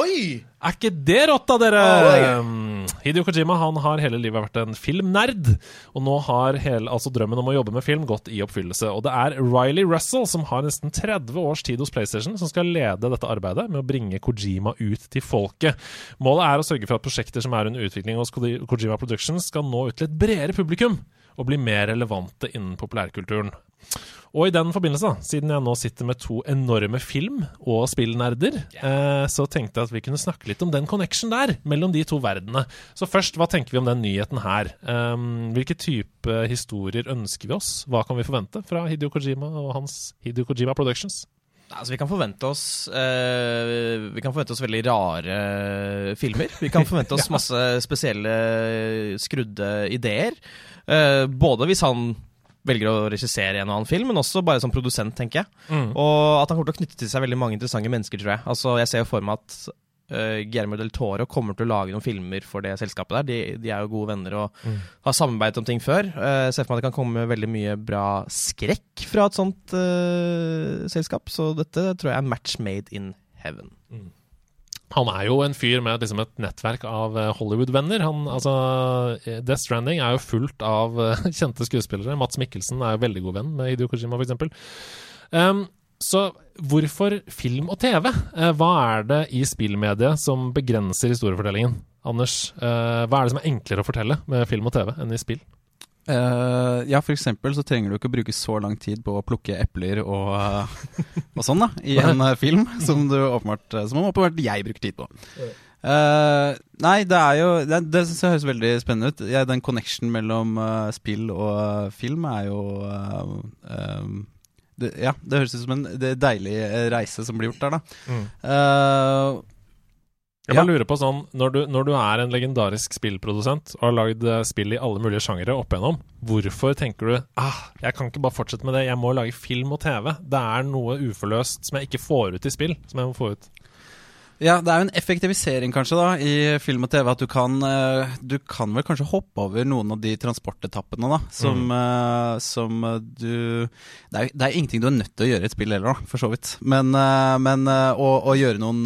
Oi! Er ikke det rått, da, dere? Oh, Hidio Hideo Kojima han har hele livet vært en filmnerd, og nå har hele, altså drømmen om å jobbe med film gått i oppfyllelse. Og det er Riley Russell, som har nesten 30 års tid hos PlayStation, som skal lede dette arbeidet med å bringe Kojima ut til folket. Målet er å sørge for at prosjekter som er under utvikling hos Kojima Productions, skal nå ut til et bredere publikum og bli mer relevante innen populærkulturen. Og i den forbindelse, da, siden jeg nå sitter med to enorme film- og spillnerder, eh, så tenkte jeg at vi kunne snakke litt om den connection der, mellom de to verdenene. Så først, hva tenker vi om den nyheten her? Um, hvilke type historier ønsker vi oss? Hva kan vi forvente fra Hideo Kojima og hans Hideo Kojima Productions? Altså, vi kan forvente oss uh, Vi kan forvente oss veldig rare filmer. Vi kan forvente oss masse spesielle skrudde ideer. Uh, både hvis han velger å regissere en og annen film, men også bare som produsent, tenker jeg. Mm. Og at han kommer til å knytte til seg veldig mange interessante mennesker, tror jeg. Altså, jeg ser jo for meg at uh, Guillermo del Toro kommer til å lage noen filmer for det selskapet der. De, de er jo gode venner og Mm. har samarbeidet om ting før. Uh, ser for meg at det kan komme veldig mye bra skrekk fra et sånt uh, selskap, så dette tror jeg er match made in heaven. Han er jo en fyr med liksom et nettverk av eh, Hollywood-venner. Altså, eh, Death Stranding er jo fullt av eh, kjente skuespillere. Mats Mikkelsen er jo veldig god venn med Hideo Kojima, f.eks. Um, så hvorfor film og TV? Hva er det i spillmediet som begrenser historiefortellingen? Anders, hva er det som er enklere å fortelle med film og TV enn i spill? Eh, ja, for eksempel så trenger du ikke å bruke så lang tid på å plukke epler og, uh, og sånn da i en uh, film, som, du åpenbart, som åpenbart jeg bruker tid på. Nei, det er jo Det, det synes jeg høres veldig spennende ut. Ja, den connection mellom spill og film er jo det, Ja, det høres ut som en deilig reise som blir gjort der, da. Mm. Jeg bare lurer på sånn, når du, når du er en legendarisk spillprodusent og har lagd eh, spill i alle mulige sjangere opp igjennom, hvorfor tenker du ah, jeg kan ikke bare fortsette med det, jeg må lage film og TV? Det er noe uforløst som jeg ikke får ut i spill, som jeg må få ut. Ja, det er jo en effektivisering kanskje da i film og TV at du kan eh, Du kan vel kanskje hoppe over noen av de transportetappene da som, eh, som eh, du det er, det er ingenting du er nødt til å gjøre i et spill heller, da, for så vidt. Men, men å, å gjøre noen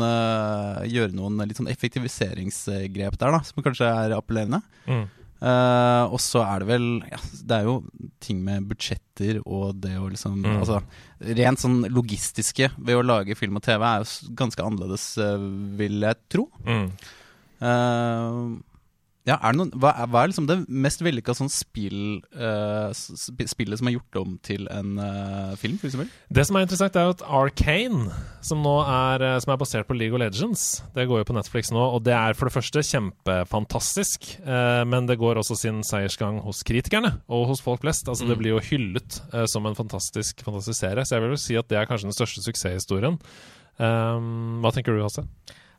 Gjøre noen litt sånn effektiviseringsgrep der, da, som kanskje er appellerende. Mm. Eh, og så er det vel ja, Det er jo ting med budsjetter og det å liksom Mm. Altså rent sånn logistiske ved å lage film og TV er jo ganske annerledes, uh, vil jeg tro. Mm. Eh, ja, er det noen, hva, er, hva er liksom det mest vellykka sånn spill, uh, spillet som er gjort om til en uh, film, for eksempel? Det som er interessant, er at Arcane, som er, eh, som er basert på League of Legends, det går jo på Netflix nå, og det er for det første kjempefantastisk, uh, men det går også sin seiersgang hos kritikerne og hos folk flest. Altså, Det blir jo hyllet som en fantastisk, fantastisk serie, så jeg vil vel si at det er kanskje den største suksesshistorien. Um, hva tenker du, Hasse?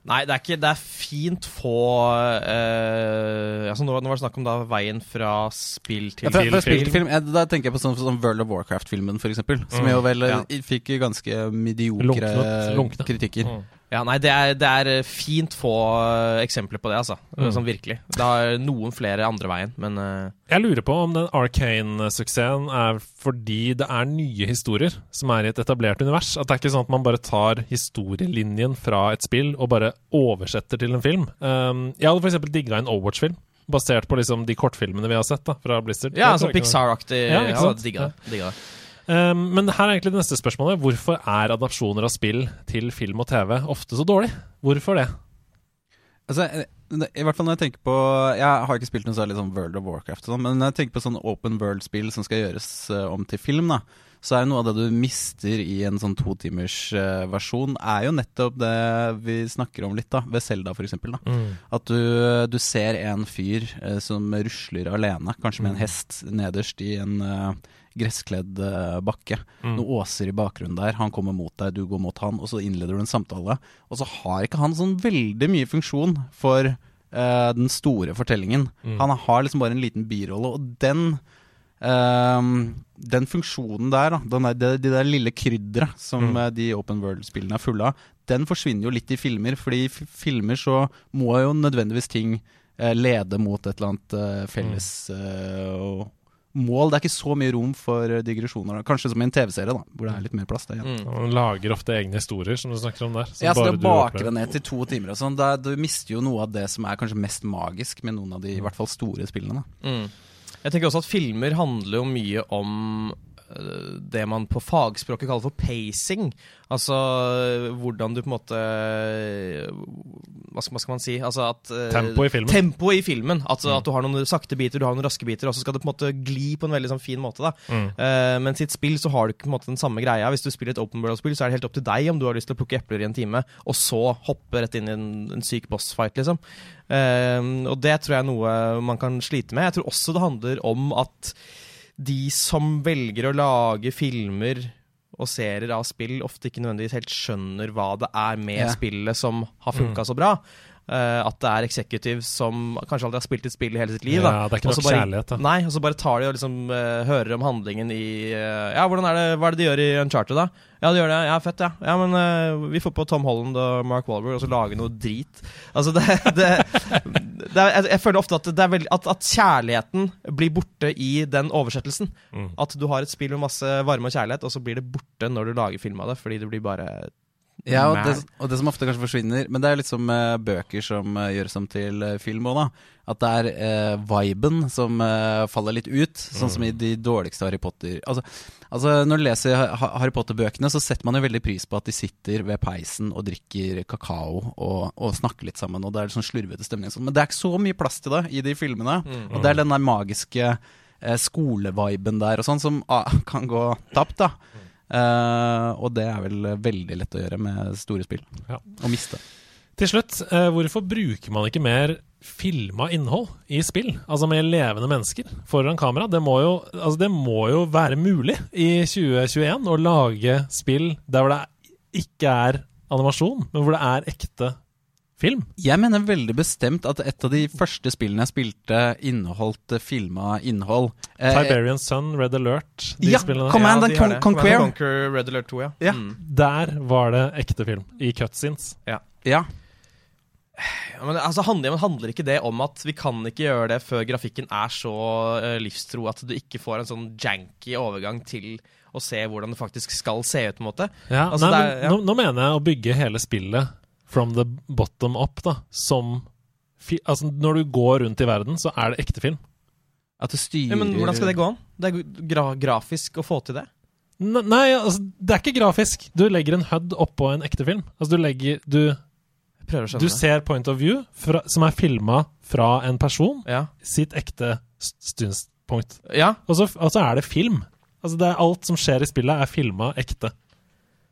Nei, det er ikke Det er fint få uh, altså nå, nå var det snakk om da veien fra spill til Ja, fra, fra spill film. til film. Ja, da tenker jeg på sånn, sånn World of Warcraft-filmen, for eksempel. Som Mm, jo vel eh, ja. fikk ganske mediokre lunknet, lunknet. kritikker. Mm. Ja, nei, det er, det er eh, fint få eh, eksempler på det, altså. Mm. Sånn virkelig. Det har noen flere andre veien, men uh... Jeg lurer på om den Arcane-suksessen er fordi det er nye historier som er i et etablert univers. At det er ikke sånn at man bare tar historielinjen fra et spill og bare oversetter til en film. Um, jeg hadde f.eks. digga en Overwatch-film. Basert på liksom de kortfilmene vi har sett da, fra Blizzard. Ja, sånn noe- Pixar-aktig. Ja, Ja? Digga det. Um, men her er egentlig det neste spørsmålet. Hvorfor er adopsjoner av spill til film og TV ofte så dårlig? Hvorfor det? Altså, eh, I hvert fall når jeg tenker på Jeg har ikke spilt noe særlig sånn World of Warcraft, og sånn, men når jeg tenker på sånn open world-spill som skal gjøres eh, om til film, da, så er noe av det du mister i en sånn totimers uh, versjon, er jo nettopp det vi snakker om litt, da, ved Selda f.eks. At du, du ser en fyr eh, som rusler alene, kanskje med en hest, nederst i en eh, gresskledd eh, bakke. Noen åser i bakgrunnen der, han kommer mot deg, du går mot han, og så innleder du en samtale. Og så har ikke han sånn veldig mye funksjon for uh, den store fortellingen. Han har liksom bare en liten birolle, og den uh, den funksjonen der, da, den der, de, de der lille krydderet som mm. de open world-spillene er fulle av, den forsvinner jo litt i filmer. Fordi i filmer så må jo nødvendigvis ting eh, lede mot et eller annet eh, felles eh, og- mål. Det er ikke så mye rom for eh, digresjoner. Kanskje som i en TV-serie, da, hvor det er litt mer plass. Der, igjen. Man lager ofte egne historier, som du snakker om der. som Ja, så bare det du å bake det ned til to timer og sånn, da- du mister jo noe av det som er kanskje mest magisk med noen av de i hvert fall store spillene. Da. Mm. Jeg tenker også at filmer handler jo mye om det man på fagspråket kaller for pacing. Altså hvordan du på en måte Hva skal, hva skal man si? Altså at øh, Tempo i filmen. Tempo i filmen. Altså At du har noen sakte biter, du har noen raske biter, og så skal det på en måte gli på en veldig sånn fin måte. da Mm. Uh, mens i et spill så har du ikke på en måte den samme greia. Hvis du spiller et open world-spill, så er det helt opp til deg om du har lyst til å plukke epler i en time, og så hoppe rett inn i en, en syk boss-fight, liksom. Uh, og det tror jeg er noe man kan slite med. Jeg tror også det handler om at de som velger å lage filmer og serier av spill, ofte ikke nødvendigvis helt skjønner hva det er med Ja. spillet som har funka så bra. Eh, at det er executives som kanskje aldri har spilt et spill i hele sitt liv. da Ja, det er ikke nok bare, kjærlighet, da. Nei, og så bare tar de og liksom uh, hører om handlingen i uh, Ja, hvordan er det, hva er det de gjør i Uncharted, da? Ja, de gjør det. Ja, fett, ja. Ja, men uh, vi får på Tom Holland og Mark Wahlberg og så lager noe drit. Altså, det, det, det er, jeg, føler ofte at, det er veldig, at, at kjærligheten blir borte i den oversettelsen. Mm. At du har et spill med masse varme og kjærlighet, og så blir det borte når du lager film av det, fordi det blir bare Ja, og det, og det som ofte kanskje forsvinner Men det er litt som uh, bøker som uh, gjøres om til uh, film òg, da. At det er uh, viben som faller litt ut, sånn som i de dårligste Harry Potter Altså, altså når du leser ha Harry Potter-bøkene, så setter man jo veldig pris på at de sitter ved peisen og drikker kakao og, og snakker litt sammen, og det er sånn slurvete stemning sånn. Men det er ikke så mye plass til det i de filmene. Og det er den der magiske skoleviben der og sånn, som ah, kan gå tapt, da. Eh, og det er vel veldig lett å gjøre med store spill. Ja. Å miste. Til slutt, uh, hvorfor bruker man ikke mer filma innhold i spill? Altså med levende mennesker foran kamera. Det må jo, altså det må jo være mulig i 2021 å lage spill der hvor det ikke er animasjon, men hvor det er ekte film. Jeg mener veldig bestemt at et av de første spillene jeg spilte, inneholdt eh, filma innhold. Eh, Tiberian Sun, Red Alert, de Ja, spillene. kom Command and de har Con- Conquer. Command and Conquer Red Alert 2, ja. Ja. Mm. Der var det ekte film, i cutscenes. ja. Ja, men altså, handler, men handler ikke det om at vi kan ikke gjøre det før grafikken er så uh, livstro at du ikke får en sånn janky overgang til å se hvordan det faktisk skal se ut? på en måte? Ja, Altså, nei, men er- ja. nå, nå mener jeg å bygge hele spillet from the bottom up, da, som fi, Altså, når du går rundt i verden, så er det ekte film. At du styrer Ja, men Hvordan skal det gå an? Det er gra grafisk å få til det. N nei, altså, det er ikke grafisk. Du legger en HUD oppå en ekte film. Altså, du legger Du, å du ser point of view fra, som er filma fra en person, Ja. sitt ekte synspunkt. ja. Og så, og så er det film. Altså, det er alt som skjer i spillet, er filma ekte.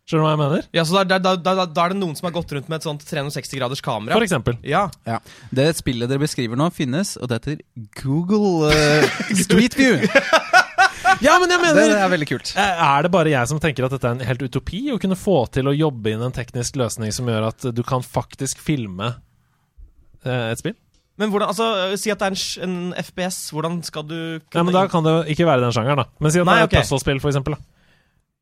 Skjønner du hva jeg mener? ja så da, da, da, da, da er det noen som har gått rundt med et sånt 360 graders kamera. For eksempel. ja. Ja. Det spillet dere beskriver nå, finnes, og det heter Google uh, Street View. Ja, men jeg mener Det er veldig kult. Eh, Er det bare jeg som tenker at dette er en helt utopi? Å kunne få til å jobbe inn en teknisk løsning som gjør at du kan faktisk filme eh, et spill? Men hvordan, altså, Si at det er en, en FPS. Hvordan skal du Ja, men Da kan det jo ikke være den sjangeren, da. Men si at Nei, det er et puzzlespill, for eksempel. Da.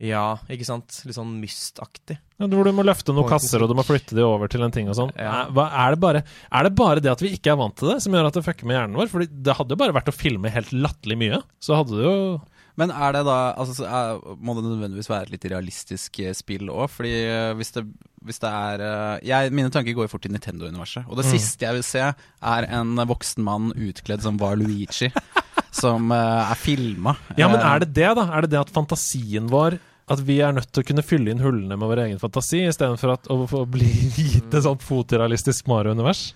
Ja, ikke sant? Litt sånn Myst-aktig. Ja, Hvor du må løfte noen kasser, og du må flytte de over til en ting og sånn. Ja. Er, det bare, er det bare det at vi ikke er vant til det, som gjør at det fucker med hjernen vår? Fordi det hadde jo bare vært å filme helt latterlig mye. Så hadde du jo Men er det da altså, er, Må det nødvendigvis være et litt realistisk eh, spill òg? Fordi eh, hvis det, hvis det er eh, jeg, Mine tanker går jo fort til Nintendo-universet. Og det siste jeg vil se, er en voksen mann utkledd som var Luigi. som uh, er filma. Ja, men er det det, da? Er det det at fantasien vår At vi er nødt til å kunne fylle inn hullene med vår egen fantasi, istedenfor å bli gitt et sånt fotorealistisk Mario-univers?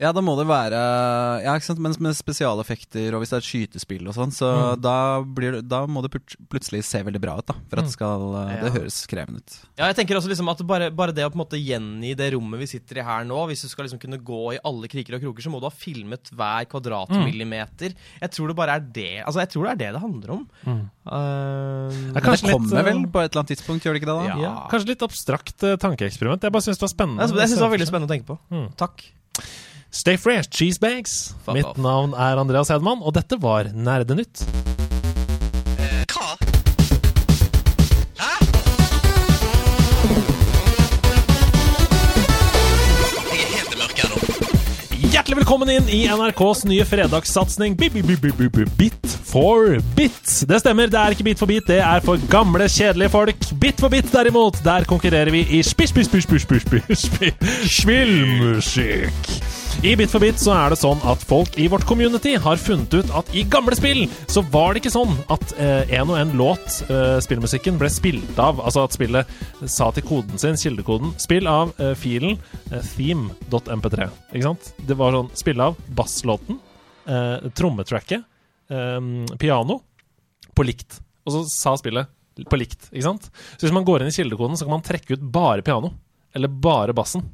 Ja, da må det være Ja, ikke sant, men med spesialeffekter, og hvis det er et skytespill og sånn, så Mm. da, blir da må det plut- plutselig se veldig bra ut, da. For at det skal eh, Ja. Det høres krevende ut. Ja, jeg tenker også liksom at bare, bare det å på en måte gjengi det rommet vi sitter i her nå Hvis du skal liksom kunne gå i alle kriker og kroker, så må du ha filmet hver kvadratmillimeter. Jeg tror det bare er det Altså, jeg tror det er det det handler om. Mm. Uh, det kommer litt, vel på et eller annet tidspunkt, gjør det ikke det? da? Ja. Ja, kanskje litt abstrakt uh, tankeeksperiment. Jeg bare syns det var spennende. jeg synes det var veldig spennende å tenke på. Mm. Takk. Stay fresh, cheesebags. Fuck Mitt off. navn er Andreas Hedman, og dette var Nerdenytt. Hjertelig velkommen inn i NRKs nye fredagssatsing Bi- bi- bi- bi- bi- bi- Bit for bit. Det stemmer, det er ikke Bit for bit, det er for gamle, kjedelige folk. Bit for bit, derimot, der konkurrerer vi i spill, spill, spill, spill, spill, spill, spillmusikk. I Bit for bit så er det sånn at folk i vårt community har funnet ut at i gamle spill så var det ikke sånn at eh, en og en låt, eh, spillmusikken, ble spilt av Altså at spillet sa til koden sin, kildekoden, spill av eh, filen eh, theme.mp3. Ikke sant? Det var sånn spille av basslåten, eh, trommetracket, eh, piano, på likt. Og så sa spillet på likt, ikke sant? Så hvis man går inn i kildekoden, så kan man trekke ut bare piano. Eller bare bassen.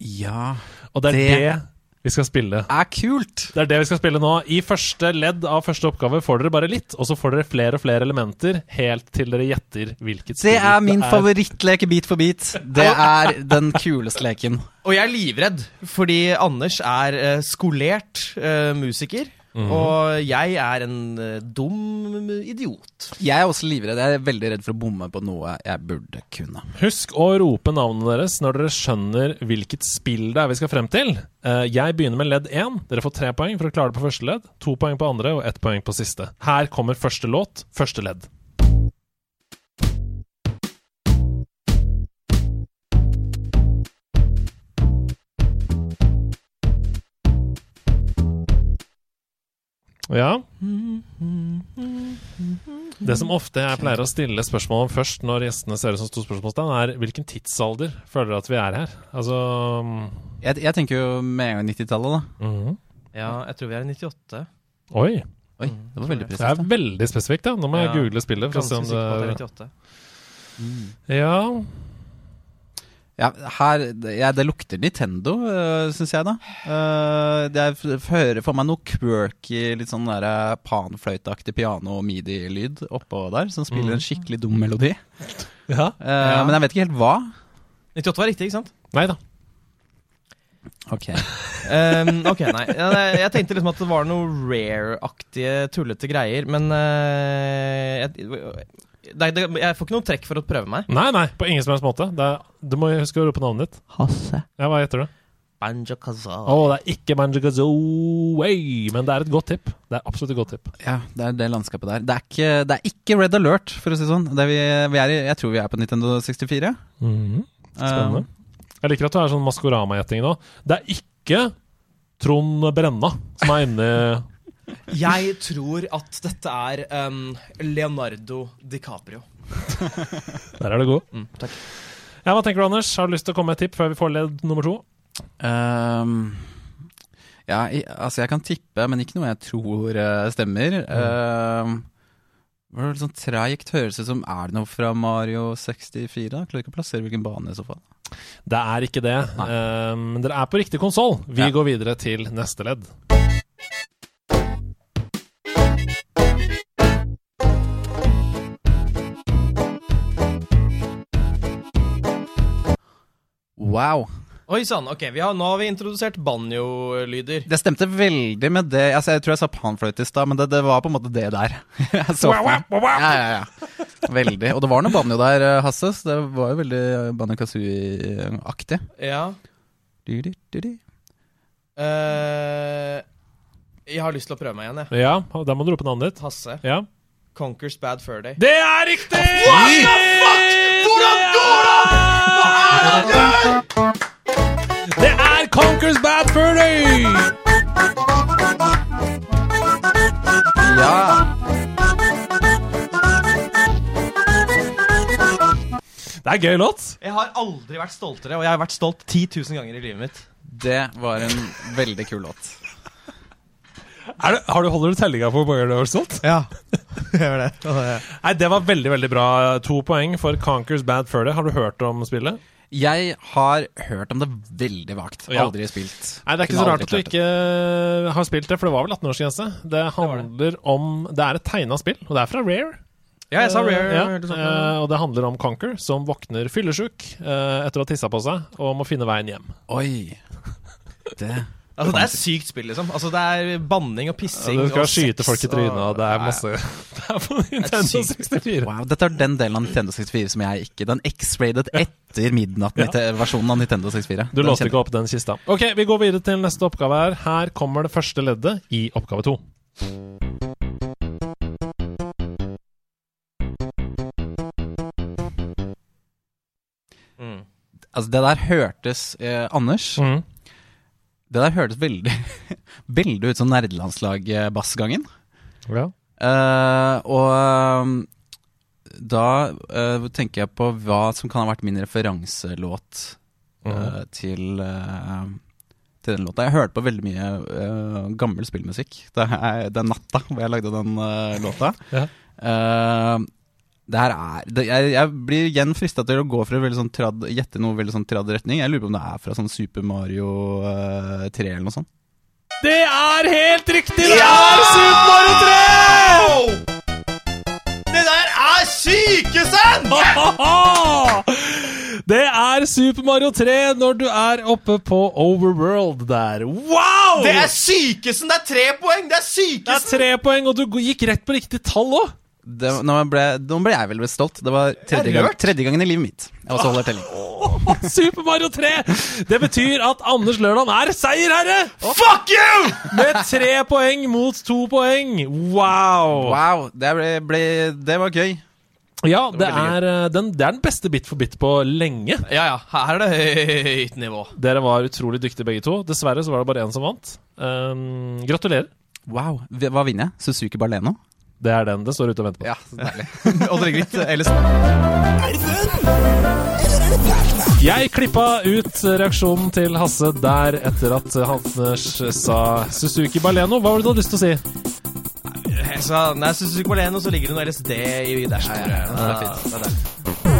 Ja, Og det er Det- det, vi skal spille. er kult! Det er det vi skal spille nå. I første ledd av første oppgave får dere bare litt, og så får dere flere og flere elementer, helt til dere gjetter hvilket spill Det er min favorittleke bit for bit. Det er den kuleste leken. Og jeg er livredd, fordi Anders er eh, skolert uh, musiker. Mhm. Og jeg er en eh, dum idiot. Jeg er også livredd. Jeg er veldig redd for å bomme på noe jeg burde kunne. Husk å rope navnet deres når dere skjønner hvilket spill det er vi skal frem til. Eh, jeg begynner med ledd én. Dere får tre poeng for å klare det på første ledd, to poeng på andre og ett poeng på siste. Her kommer første låt, første ledd. Ja. Det som ofte jeg pleier å stille spørsmål om først når gjestene ser ut som stort spørsmålstegn, er hvilken tidsalder føler dere at vi er her? Altså Jeg, jeg tenker jo med en gang 90-tallet, da. mhm. Ja, jeg tror vi er i 98. Oi. Oi, det var veldig Det er veldig spesifikt, ja. Nå må jeg Ja, google spillet. For å se Ganske om sikker på at det er det 98. Ja, Ja, her, ja, det lukter Nintendo, uh, syns jeg, da. Uh, det er, hører for meg noe quirky, litt sånn der eh, panfløyteaktig piano- og midi-lyd oppå der, som spiller en skikkelig dum melodi. ja. Uh, Ja. Men jeg vet ikke helt hva. 98 var riktig, ikke sant? Nei da. Ok. um, ok, nei. Jeg tenkte liksom at det var noe rare-aktige, tullete greier, men uh, jeg, det, det, jeg får ikke noe trekk for å prøve meg. Nei, nei, på ingen som helst måte. Det er, du må huske å rope navnet ditt. Hasse. Ja, Hva heter du? Banjo Kazoo. Å, det er ikke Banjo Kazoo, men det er et godt tipp. Det er absolutt et godt tipp. Ja, det er det landskapet der. Det er ikke, det er ikke Red Alert, for å si sånn. Det sånn. vi, vi er jeg tror vi er på Nintendo 64. Mhm. Spennende. Um, Jeg liker at du er sånn Maskorama-gjetting nå. Det er ikke Trond Brenna som er inne Jeg tror at dette er um, Leonardo DiCaprio. Der er du god. Mm, takk. Ja, Hva tenker du, Anders? Har du lyst til å komme med et tipp før vi får ledd nummer to? Um, ja, jeg, altså jeg kan tippe, men ikke noe jeg tror uh, stemmer. Um, var det litt sånn treigt hørelse som Er det noe fra Mario 64? da? Klarer ikke å plassere hvilken bane i så fall. Det er ikke det. Men Men dere er på riktig konsoll. Vi Ja. går videre til neste ledd. Wow! Oi sann, ok, vi har, nå har vi introdusert banjo-lyder. Det stemte veldig med det Altså Jeg tror jeg sa panfløyte i stad, men det, det var på en måte det der. Ja, ja, ja. Veldig. Og det var noe banjo der, eh, Hasse. Så det var jo veldig Banjo Kazooie-aktig. Ja. Du-du-du-du. Eh, jeg har lyst til å prøve meg igjen, jeg. Ja, da må du rope navnet ditt. Hasse. Ja. Conquers Bad Fur Day. Det er riktig! What the fuck?! Hvordan går det?! Hva er det han gjør?! Det er Conquers Bad Fur Day! Ja. Det er gøy låt. Jeg har aldri vært stoltere, og jeg har vært stolt 10 000 ganger i livet mitt. Det var en veldig kul låt. Er det, har du, holder du tellinga på hvor mange du har solgt? Ja, jeg gjør det. Nei, Det var veldig veldig bra. To poeng for Conquers Bad Furday. Har du hørt om spillet? Jeg har hørt om det veldig vagt. Ja. Aldri spilt. Nei, Det er ikke Kunne så rart at du ikke har spilt det, for det var vel 18-årsgrense. Det handler om Det er et tegna spill, og det er fra Rare. Ja, jeg sa Rare. Eh, ja, sånn. eh, og det handler om Conquer, som våkner fyllesyk eh, etter å ha tissa på seg og må finne veien hjem. Oi. Det Altså, det er sykt spill, liksom. Altså, det er banning og Ja, pissing du skal og skyte sex folk i trynet, og det er Ja, ja. masse Det er på Nintendo 64. Wow, Dette er den delen av Nintendo 64 som jeg ikke Den X-rated etter midnatt-versjonen av Nintendo 64. Du låste ikke opp den kista. Ok, vi går videre til neste oppgave her. Her kommer det første leddet i oppgave to. Mm. Altså, det der hørtes eh, Anders, Mm. Det der hørtes veldig Veldig ut som nerdelandslag-bassgangen. Ja. Uh, og eh, da uh, tenker jeg på hva som kan ha vært min referanselåt Mm. eh, til, eh, til den låta. Jeg hørte på veldig mye eh, gammel spillmusikk den natta hvor jeg lagde den eh, låta. Ja. Eh, det her er det, jeg, jeg blir igjen frista til å gå for å sånn trad, gjette noe veldig sånn trad retning. Jeg lurer på om det er fra sånn Super Mario uh, 3 eller noe sånt. Det er helt riktig! Det er Super Mario 3! Det der er sykesen! Det er Super Mario 3 når du er oppe på Overworld der. Wow! Det er sykesen! Det er tre poeng! Det er Det er tre poeng, og du gikk rett på riktig tall òg. Det, nå, ble, nå ble jeg veldig stolt. Det var tredje, gang, tredje gangen i livet mitt. Jeg også holder telling. Super Mario 3! Det betyr at Anders Lørland er seierherre! Fuck you! Med tre poeng mot to poeng. Wow! Wow, det, ble, ble, det var gøy. Ja, det det er, eh, den, det er den beste Bit for bit på lenge. Ja, ja. Her er det høyt nivå. Dere var utrolig dyktige begge to. Dessverre så var det bare én som vant. Um, gratulerer. Wow, Hva vinner jeg? Suzuki Baleno? Det er den det står ute og venter på. Ja, så deilig. Oddre litt eller Jeg klippa ut reaksjonen til Hasse der etter at Anders sa Suzuki Baleno. Hva var det du hadde lyst til å si? nei, så syk var det, og så ligger det noe LSD i dashbordet. det er fint. Det er det.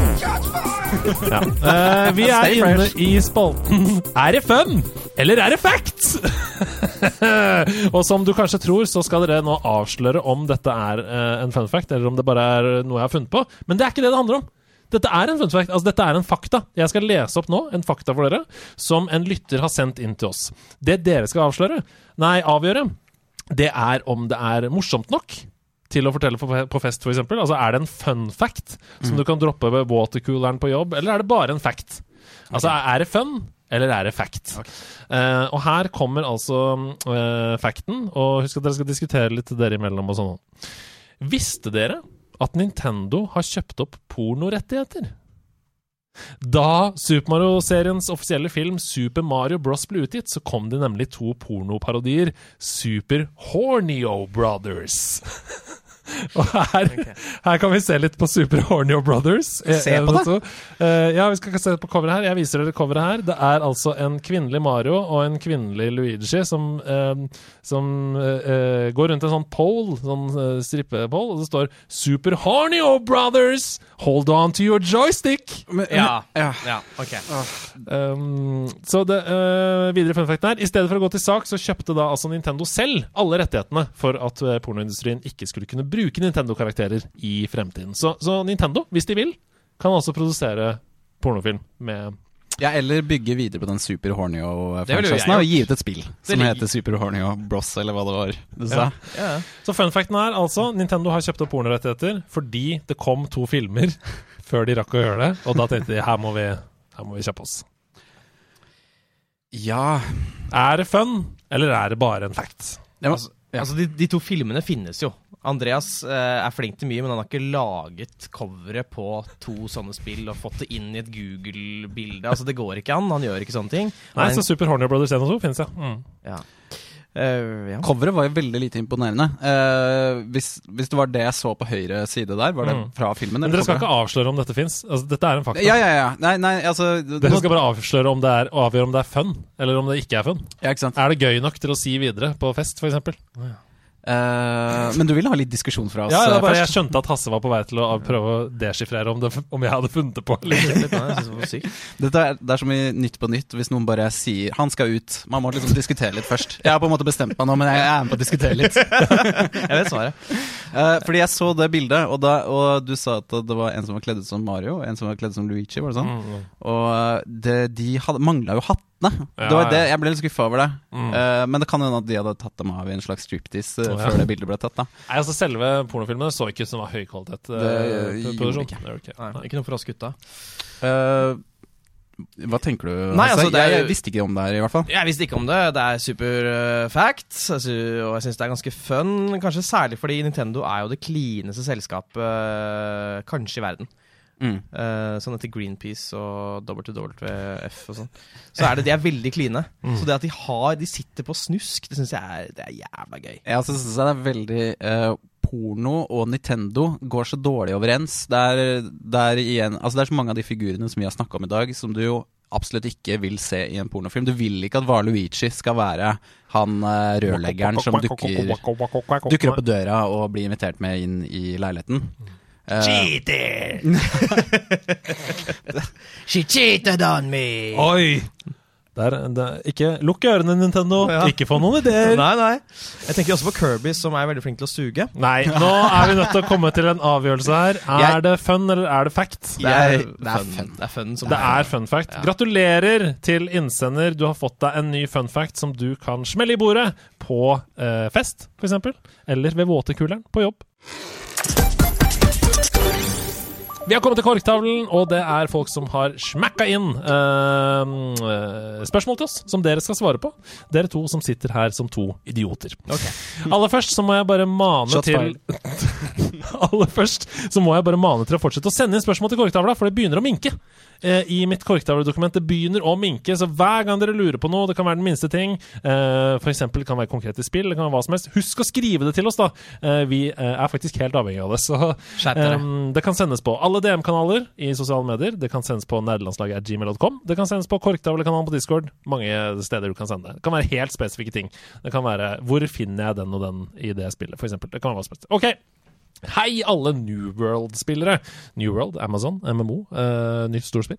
Eh, vi er inne i spalten Er det fun, eller er det facts? og som du kanskje tror, så skal dere nå avsløre om dette er uh, en fun fact, eller om det bare er noe jeg har funnet på. Men det er ikke det det handler om. Dette er en fun fact, altså dette er en fakta. Jeg skal lese opp nå en fakta for dere, som en lytter har sendt inn til oss. Det dere skal avsløre, nei, avgjøre, det er om det er morsomt nok til å fortelle på, fest, f.eks. Altså, er det en fun fact som du kan droppe ved watercooleren på jobb, eller er det bare en fact? Altså, er det fun, eller er det fact? Eh, og her kommer altså uh, facten, og husk at dere skal diskutere litt dere imellom og sånn. Visste dere at Nintendo har kjøpt opp pornorettigheter? Da Super Mario-seriens offisielle film Super Mario Bros ble utgitt, så kom det nemlig to pornoparodier. Super Hornio Brothers. Og her, her kan vi se litt på Super Hornio Brothers. Se Eh, på det. eh, ja, vi skal se på coveret her. Jeg viser dere coveret her. Det er altså en kvinnelig Mario og en kvinnelig Luigi som, uh, som eh, eh, går rundt en sånn pole, sånn uh, strippepole, og det står Super Hornio Brothers! Hold on to your joystick! Ja. ja. ja, ok. Um, så det uh, videre fun fact her I stedet for å gå til sak, så kjøpte da altså Nintendo selv alle rettighetene for at uh, pornoindustrien ikke skulle kunne bruke Nintendo-karakterer i fremtiden. Så, så Nintendo, hvis de vil, kan altså produsere pornofilm med Ja, eller bygge videre på den Super Det ville jo Hornio-franchisen og gi ut et spill som ligger- heter Super Hornio Bros, eller hva det var du sa. Ja. Ja. Så fun facten er altså Nintendo har kjøpt opp pornorettigheter fordi det kom to filmer før de rakk å gjøre det, og da tenkte de her må vi, her må vi kjappe oss. Ja, Er det fun, eller er det bare en fact? det må... Altså, ja. altså de, de to filmene finnes jo. Andreas eh, er flink til mye, men han har ikke laget coveret på to sånne spill og fått det inn i et Google-bilde. Altså Det går ikke an. Han gjør ikke sånne ting. Nei, så Super Horner Brothers 1 og 2 finnes, ja. Mm. ja. Eh, ja. Coveret var jo veldig lite imponerende. Uh, hvis, hvis det var det jeg så på høyre side der, var det Mm. fra filmen? Men dere skal coveret? ikke avsløre om dette fins? Altså, dette er en fakta. Ja, ja, ja. Nei, nei, altså Dere skal bare avsløre om det er, avgjøre om det er fun, eller om det ikke er fun. Ja, ikke sant. Er det gøy nok til å si videre på fest, f.eks.? Eh, men du ville ha litt diskusjon fra oss Ja, eh, er jeg skjønte at Hasse var på vei til å prøve å deschiffrere om, om jeg hadde funnet det på. Litt, det. Dette er, det er som i Nytt på Nytt, hvis noen bare sier 'han skal ut'. Man må liksom diskutere litt først. Jeg har på en måte bestemt meg nå, men jeg er med på å diskutere litt. Jeg vet svaret. Uh, fordi jeg så det bildet, og, da, og du sa at det var en som var kledd ut som Mario, og en som var kledd ut som Luigi, var det sånn? Mm, Og eh, det, de mangla jo hattene. Ja, det var det, jeg ble litt skuffa over det. Mm. Uh, men det kan hende at de hadde tatt dem av i en slags striptease uh, oh, ja. før det bildet ble tatt. da Nei, altså Selve pornofilmene så ikke ut som var høy kvalitet. eh, Det gjorde ikke. Det okay. Nei, Nei. ikke noe for oss gutta. Uh, hva tenker du? Nei, altså, det er jeg, jeg visste ikke om det her, i hvert fall. Jeg visste ikke om det. Det er super uh, fact, altså, og jeg syns det er ganske fun. Kanskje særlig fordi Nintendo er jo det klineste selskapet uh, kanskje i verden. Mm. Eh, sånn etter Greenpeace og WWF og sånn. Så er det, de er veldig cleane. Så det at de har De sitter på snusk, det syns jeg er, det er jævla gøy. Jeg syns synes det er veldig uh, Porno og Nintendo går så dårlig overens. Det er, det er igjen Altså det er så mange av de figurene som vi har snakka om i dag, som du jo absolutt ikke vil se i en pornofilm. Du vil ikke at Valuigi skal være han eh, rørleggeren som dukker, dukker opp på døra og blir invitert med inn i leiligheten. Eh, Cheated! she cheated on me! Oi! Der, der, ikke Lukk ørene, Nintendo. Ja. Ikke få noen ideer. Nei, nei. Jeg tenker også på Kirby, som er veldig flink til å suge. Nei, nå er vi nødt til å komme til en avgjørelse her. Er Jeg- det fun, eller er det fact? Det er, Jeg- det er fun. Det er fun som Det er fun fact. Ja. Gratulerer til innsender. Du har fått deg en ny fun fact som du kan smelle i bordet på eh, fest, f.eks. Eller ved våtekuleren på jobb. Vi har kommet til korktavlen, og det er folk som har smakka inn eh, spørsmål til oss, som dere skal svare på. Dere to som sitter her som to idioter. Aller først så må jeg bare mane Shot til aller først så må jeg bare mane til å fortsette å sende inn spørsmål til Korktavla, for det begynner å minke. Eh, I mitt korktavledokument det begynner å minke, så hver gang dere lurer på noe, det kan være den minste ting, eh, for eksempel kan være konkrete spill, det kan være hva som helst, husk å skrive det til oss, da. Eh, vi eh, er faktisk helt avhengig av det. Så det kan sendes på alle DM-kanaler i sosiale medier. Det kan sendes på nerdelandslaget.gmail.com. Det kan sendes på Korktavlekanalen på Discord. Mange steder du kan sende det. Det kan være helt spesifikke ting. Det kan være hvor finner jeg den og den i det spillet, f.eks. Det kan være hva som helst. OK. Hei, alle New World-spillere. New World, Amazon, MMO, uh, nytt storspill.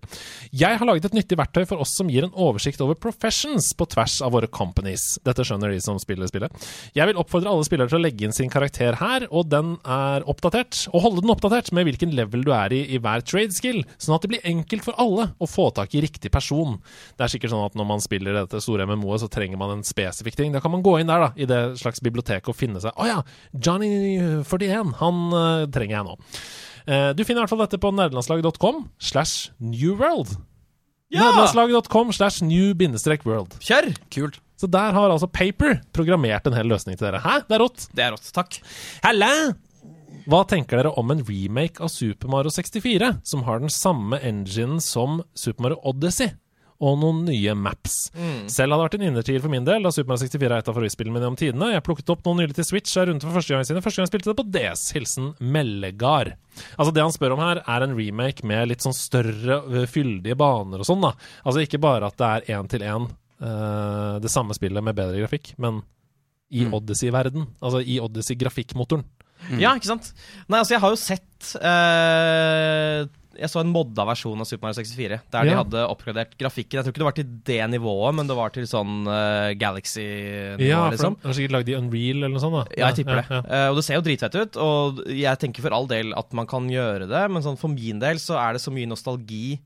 Jeg har laget et nyttig verktøy for oss som gir en oversikt over professions på tvers av våre companies. Dette skjønner de som spiller spillet. Jeg vil oppfordre alle spillere til å legge inn sin karakter her, og den er oppdatert. Og holde den oppdatert med hvilken level du er i i hver trade skill, sånn at det blir enkelt for alle å få tak i riktig person. Det er sikkert sånn at når man spiller dette store MMO-et, så trenger man en spesifikk ting. Da kan man gå inn der, da, i det slags bibliotek og finne seg Å ja, Johnny 41, han eh, trenger jeg nå. Eh, du finner i hvert fall dette på nerdelandslaget.com slash newworld. Ja! Nerdelandslaget.com slash new-world. Kjør! Kult. Så der har altså Paper programmert en hel løsning til dere. Hæ? Det er rått. Det er rått. Takk. Helle! Hva tenker dere om en remake av Super Mario 64, som har den samme enginen som Super Mario Odyssey? Og noen nye maps. Selv hadde det vært en innertier for min del, da Super Mario 64 er et av favorittspillene mine om tidene. Jeg plukket opp noen nylig til Switch, er rundt for første gang siden. Første gang jeg spilte det på DS. Hilsen Mellegard. Altså Det han spør om her, er en remake med litt sånn større, fyldige baner og sånn, da. Altså ikke bare at det er én til én uh, det samme spillet med bedre grafikk, men i Odyssey-verden. Altså i Odyssey-grafikkmotoren. Ja, ikke sant? Nei, altså, jeg har jo sett eh, Jeg så en modda versjon av Super Mario 64, der de hadde oppgradert grafikken. Jeg tror ikke det var til det nivået, men det var til sånn uh, Galaxy-nivå, Ja, for liksom. de har sikkert lagd i Unreal eller noe sånt. da Ja, jeg tipper. Ja, det. Uh, og det ser jo dritfett ut, og jeg tenker for all del at man kan gjøre det, men sånn for min del så er det så mye nostalgi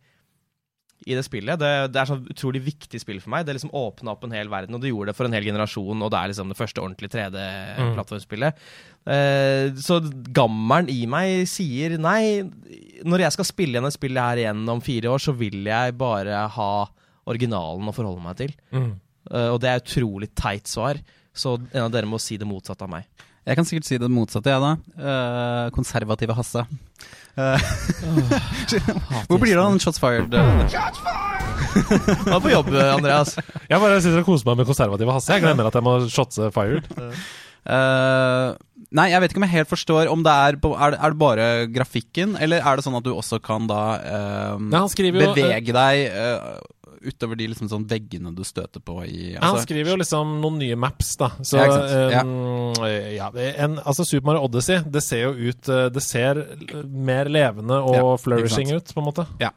i det spillet. Det, det er sånn utrolig viktig spill for meg. Det liksom åpna opp en hel verden, og det gjorde det for en hel generasjon, og det er liksom det første ordentlige 3D-plattformspillet. Eh, så gammelen i meg sier nei, når jeg skal spille igjen et spill her igjen om fire år, så vil jeg bare ha originalen å forholde meg til. Mm. Eh, og det er utrolig teit svar, så en av dere må si det motsatte av meg. Jeg kan sikkert si det motsatte, jeg, da. Eh, konservative Hasse. Eh, Hvor blir det av den Shots Fired? eh? Du er på jobb, Andreas. Jeg bare sitter og koser meg med konservative Hasse. Jeg glemmer at jeg må shotse fired. Eh, nei, jeg vet ikke om jeg helt forstår om det er på, er, det, er det bare grafikken, eller er det sånn at du også kan da eh, Nei, han skriver jo- bevege deg eh, utover de liksom sånn veggene du støter på i Ja, han altså, skriver jo liksom noen nye maps, da. Så Ja, um. Ja. um, ja, en, altså Super Mario Odyssey, det ser jo ut uh, Det ser mer levende og flourishing ut, på en måte. Ja.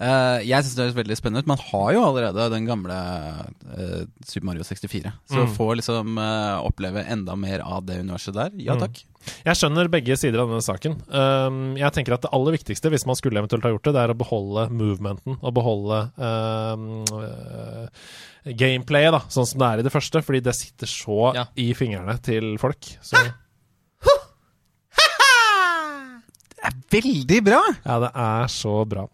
Eh, jeg syns det høres veldig spennende ut. Man har jo allerede den gamle eh, Super Mario 64. Så Mm. få liksom eh, oppleve enda mer av det universet der. Ja Mm. takk. Jeg skjønner begge sider av denne saken. Um, jeg tenker at det aller viktigste, hvis man skulle eventuelt ha gjort det, det er å beholde movementen og beholde um, uh, gameplayet, da, sånn som det er i det første, fordi det sitter så Ja. i fingrene til folk. Så Veldig bra! ja, det er så bra.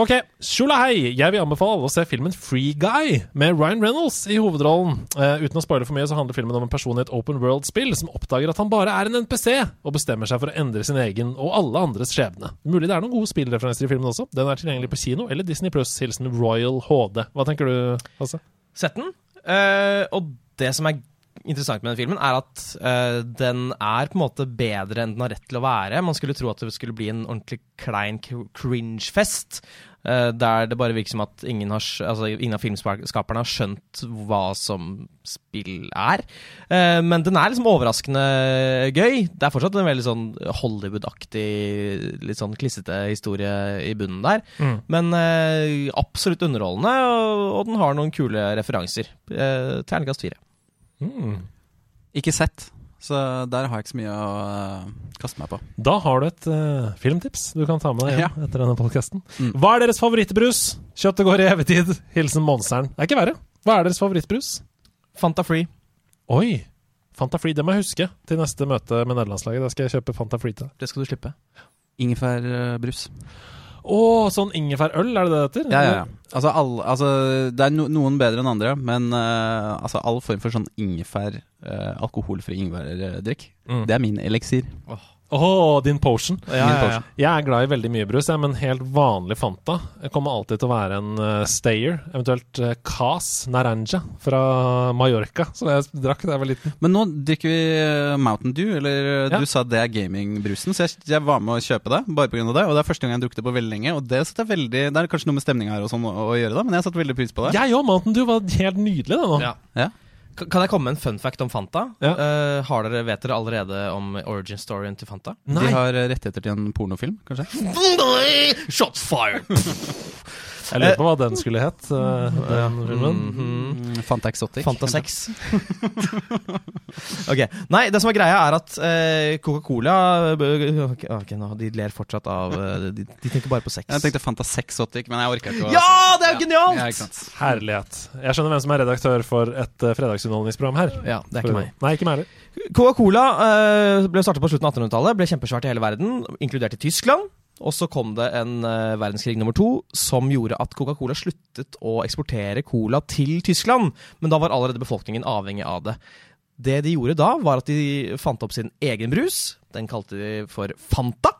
Ok, Shula hei! Jeg vil anbefale alle å se filmen Free Guy med Ryan Reynolds i hovedrollen. Eh, uten å spoile for mye, så handler filmen om en person i et open world-spill som oppdager at han bare er en NPC, og bestemmer seg for å endre sin egen og alle andres skjebne. Mulig det er noen gode spillreferanser i filmen også. Den er tilgjengelig på kino eller Disney Pluss. Hilsen Royal HD. Hva tenker du, Hasse? Sett den. Uh, og det som er interessant med den filmen, er at uh, den er på en måte bedre enn den har rett til å være. Man skulle tro at det skulle bli en ordentlig klein cringe-fest. Eh, der det bare virker som at ingen, har, altså, ingen av filmskaperne har skjønt hva som spill er. Eh, men den er liksom overraskende gøy. Det er fortsatt en veldig sånn Hollywood-aktig, litt sånn klissete historie i bunnen der. Men eh, absolutt underholdende, og, og den har noen kule referanser. Uh, Terningkast fire. Ikke sett. Så der har jeg ikke så mye å uh, kaste meg på. Da har du et uh, filmtips du kan ta med deg hjem Ja. etter denne podkasten. Mm. Hva er deres favorittbrus? Kjøttet går i evig tid. Hilsen Monseren. Det er ikke verre. Hva er deres favorittbrus? Fanta Free. Oi! Fanta Free, det må jeg huske til neste møte med nederlandslaget. Da skal jeg kjøpe Fanta Free til deg. Det skal du slippe. Ingefærbrus. Å, sånn ingefærøl, er det det heter? Ja, ja, ja. Altså, all- altså, det er no, noen bedre enn andre, men uh, altså, all form for sånn ingefær, uh, alkoholfri ingefærdrikk, Mm. det er min eliksir. Åh, din potion. Ja, ja, ja. Jeg er glad i veldig mye brus, jeg, men helt vanlig Fanta Jeg kommer alltid til å være en uh, stayer, eventuelt uh, Cas Naranja fra Mallorca, som jeg drakk da jeg var liten. Men nå drikker vi eh, Mountain Dew, eller Ja. du sa det er gamingbrusen, så jeg, jeg var med å kjøpe det bare pga. det. Og det er første gang jeg har drukket det på veldig lenge, og det jeg veldig Det er kanskje noe med stemninga her og sånn å, å gjøre, da, men jeg satte veldig pris på det. Jeg òg, Mountain Dew var helt nydelig, det nå. Ja. Kan jeg komme med en fun fact om Fanta? Ja. Uh, har dere, vet dere allerede om origin storyen til Fanta? Nei. De har rettigheter til en pornofilm, kanskje? Shots fired! Jeg lurer på hva den skulle hett, eh, den filmen. Mm, Fanta Exotic. Fanta 6. ok. Nei, det som er greia, er at eh, Coca-Cola okay, ok, ok, De ler fortsatt av eh, de, de tenker bare på sex. Jeg tenkte Fanta Sexotic, men jeg orker ikke å Ja, det er jo genialt! Ja. Herlighet. Jeg skjønner hvem som er redaktør for et uh, fredagsunderholdningsprogram her. Ja, det er ikke meg. Nei, ikke meg heller. Coca-Cola uh, ble startet på slutten av 1800-tallet, ble kjempesvært i hele verden, inkludert i Tyskland. Og så kom det en uh, verdenskrig nummer to som gjorde at Coca-Cola sluttet å eksportere cola til Tyskland. Men da var allerede befolkningen avhengig av det. Det de gjorde da, var at de fant opp sin egen brus. Den kalte de for Fanta.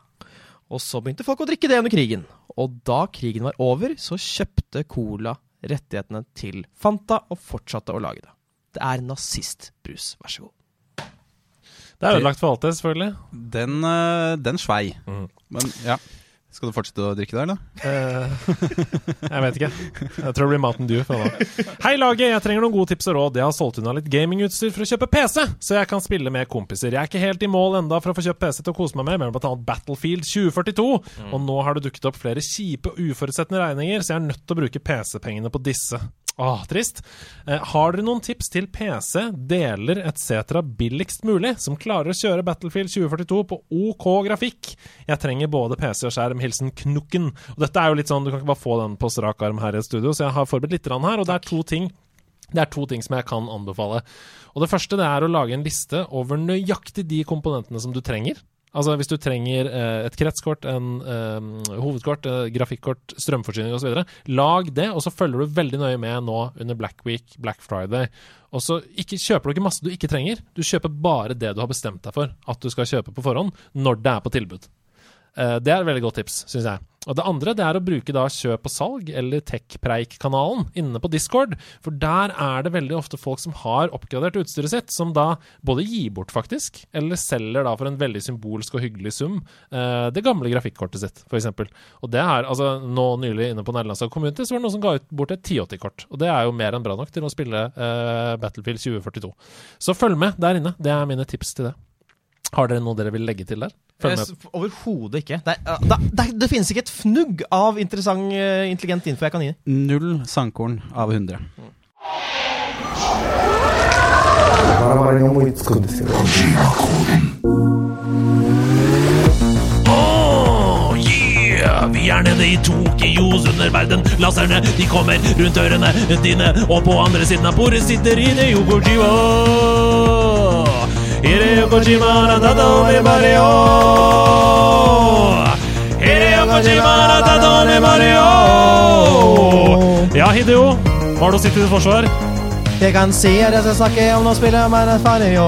Og så begynte folk å drikke det under krigen. Og da krigen var over, så kjøpte Cola rettighetene til Fanta og fortsatte å lage det. Det er nazistbrus. Vær så god. Det er ødelagt for alt det, selvfølgelig. Den, eh, den svei. Mhm. Men ja. Skal du fortsette å drikke der, da? Eh, jeg vet ikke. Jeg tror det blir Mountain Dew. for nå. Hei, laget! Jeg trenger noen gode tips og råd. Jeg har solgt unna litt gamingutstyr for å kjøpe PC, så jeg kan spille med kompiser. Jeg er ikke helt i mål enda for å få kjøpt PC til å kose meg med, men bl.a. Battlefield 2042. Og nå har det dukket opp flere kjipe og uforutsette regninger, så jeg er nødt til å bruke PC-pengene på disse. Åh, trist. Eh, har dere noen tips til PC, deler etc. billigst mulig, som klarer å kjøre Battlefield 2042 på OK grafikk? Jeg trenger både PC og skjerm. Hilsen Knukken. Og dette er jo litt sånn, Du kan ikke bare få den på strak arm her i studio, så jeg har forberedt litt her. Og det er to ting det er to ting som jeg kan anbefale. Og Det første det er å lage en liste over nøyaktig de komponentene som du trenger. Altså Hvis du trenger eh, et kretskort, en eh, hovedkort, eh, grafikkort, strømforsyning osv., lag det, og så følger du veldig nøye med nå under Black Week, Black Friday. Og så ikke, kjøper du ikke masse du ikke trenger. Du kjøper bare det du har bestemt deg for at du skal kjøpe på forhånd, når det er på tilbud. Eh, Det er et veldig godt tips, syns jeg. Og det andre det er å bruke da kjøp og salg, eller TechPreik-kanalen, inne på Discord. For der er det veldig ofte folk som har oppgradert utstyret sitt, som da både gir bort, faktisk, eller selger da for en veldig symbolsk og hyggelig sum eh, det gamle grafikkortet sitt, f.eks. Og det er altså nå nylig inne på Nederlandslag Community så var det noen som ga ut bort et 1080-kort. Og det er jo mer enn bra nok til å spille eh, Battlefield 2042. Så følg med der inne. Det er mine tips til det. Har dere noe dere vil legge til der? Overhodet ikke. Det, ah, det, det, det, finnes ikke et fnugg av interessant, eh, intelligent info jeg kan gi. Null sandkorn av 100. Mm. Yeah. Vi er nede i Tokyos underverden. Laserne de kommer rundt ørene dine, og på andre siden av bordet sitter Hideo Kojiwa. Hideo Kojima natato ne Mario. Hideo Kojima natato ne Mario. Ja, Hideo, hva har du å si til ditt forsvar? Jeg kan si at jeg skal snakke om noen spiller med en Fario.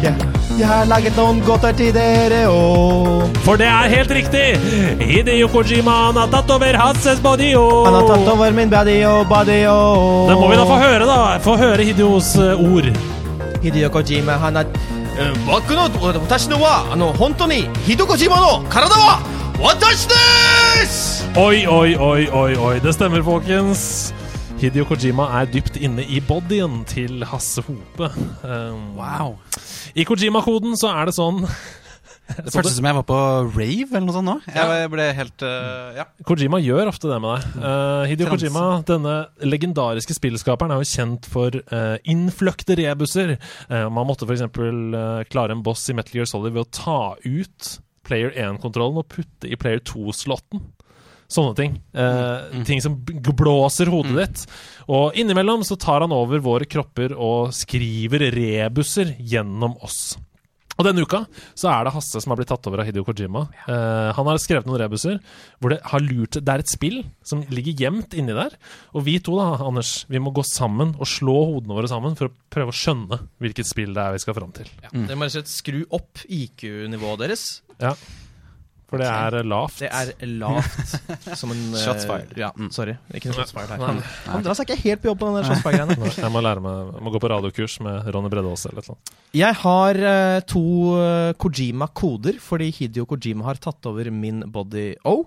Jeg, jeg har laget noen godter til dere òg. For det er helt riktig! Hideo Kojima han har tatt over Hasses body Han har tatt over min body og body og Det må vi da få høre, da. Få høre Hideos eh, ord. Hideo Kojima, han er Eh, 僕の私のはあの本当にヒデコジマの体は私です Oi, oi, oi, oi, oi. Det stemmer, folkens. Hideo Kojima er dypt inne i bodyen til Hasse Hope. Um, Wow. I Kojima-koden så er det sånn det føltes som jeg var på rave eller noe sånt nå. Jeg ble helt uh, Ja. Kojima gjør ofte det med deg. Uh, Hideo Transe. Kojima, denne legendariske spillskaperen, er jo kjent for uh, innfløkte rebuser. Uh, man måtte f.eks. Uh, klare en boss i Metal Gear Solid ved å ta ut Player 1-kontrollen og putte i Player 2-slotten. Sånne ting. Eh, Ting som blåser hodet ditt. Og innimellom så tar han over våre kropper og skriver rebuser gjennom oss. Og denne uka så er det Hasse som har blitt tatt over av Hidio Kojima. Uh, han har skrevet noen rebuser hvor det har lurt Det er et spill som ligger gjemt inni der. Og vi to, da, Anders, vi må gå sammen og slå hodene våre sammen for å prøve å skjønne hvilket spill det er vi skal fram til. Dere må rett og slett skru opp IQ-nivået deres. Ja. For det er eh, lavt. Det er lavt som en eh, Shots fired. Ja, sorry. Ikke noe shots fired her. Nei. Drar seg ikke helt på jobb på den der shots fired-greiene. Jeg må lære meg Jeg må gå på radiokurs med Ronny Bredde også, eller et eller annet. Jeg har eh, to eh, Kojima-koder, fordi Hidio Kojima har tatt over min Body O.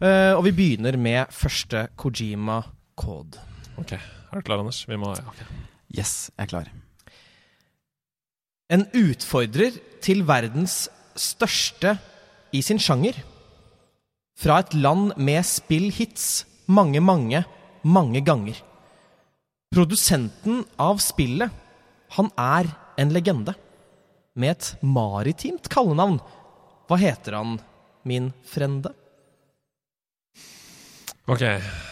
Eh, og vi begynner med første Kojima-kode. Ok, Er du klar, Anders? Vi må ja, ok. Yes, jeg er klar. En utfordrer til verdens største i sin sjanger. Fra et land med spillhits mange, mange, mange ganger. Produsenten av spillet, han er en legende. Med et maritimt kallenavn. Hva heter han, min frende? Ok.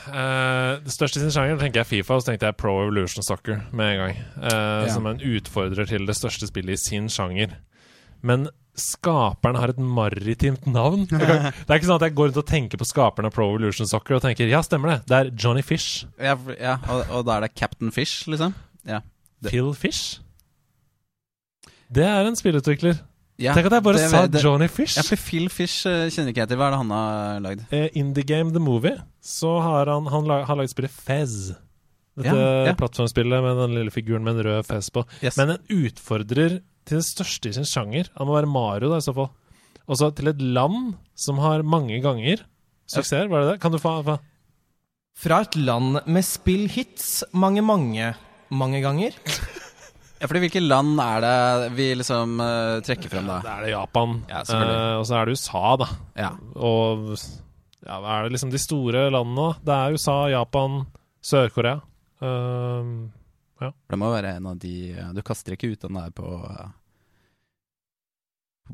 Uh, det største i sin sjanger tenker jeg Fifa, og så tenkte jeg Pro Evolution Soccer med en gang. Uh, Ja. Som en utfordrer til det største spillet i sin sjanger. Men skaperen har et maritimt navn. Det er ikke sånn at jeg går rundt og tenker på skaperen av Pro Evolution Soccer og tenker ja, stemmer det, det er Johnny Fish. Ja, ja og, og da er det Captain Fish, liksom? Ja. Det- Phil Fish? Det er en spillutvikler. ja Tenk at jeg bare det- sa det- Johnny Fish. Ja, for Phil Fish eh, kjenner ikke jeg til. Hva er det han har lagd? eh, Indie Game The Movie, så har han, han lag, har lagd spillet Fez. Dette Ja, ja. plattformspillet med den lille figuren med en rød fez på. Yes. Men en utfordrer til det største i sin sjanger. Han må være Mario, da, i så fall. Også til et land som har mange ganger suksesser. Var det det? Kan du få, få Fra et land med spillhits mange, mange, mange ganger. Ja, fordi Hvilke land er det vi liksom uh, trekker frem da? Da er det Japan. Ja, eh, og så er det USA, da. Ja. Og ja, hva er det liksom de store landene? Det er USA, Japan, Sør-Korea. For Det må være en av de eh, Du kaster ikke ut den der på eh,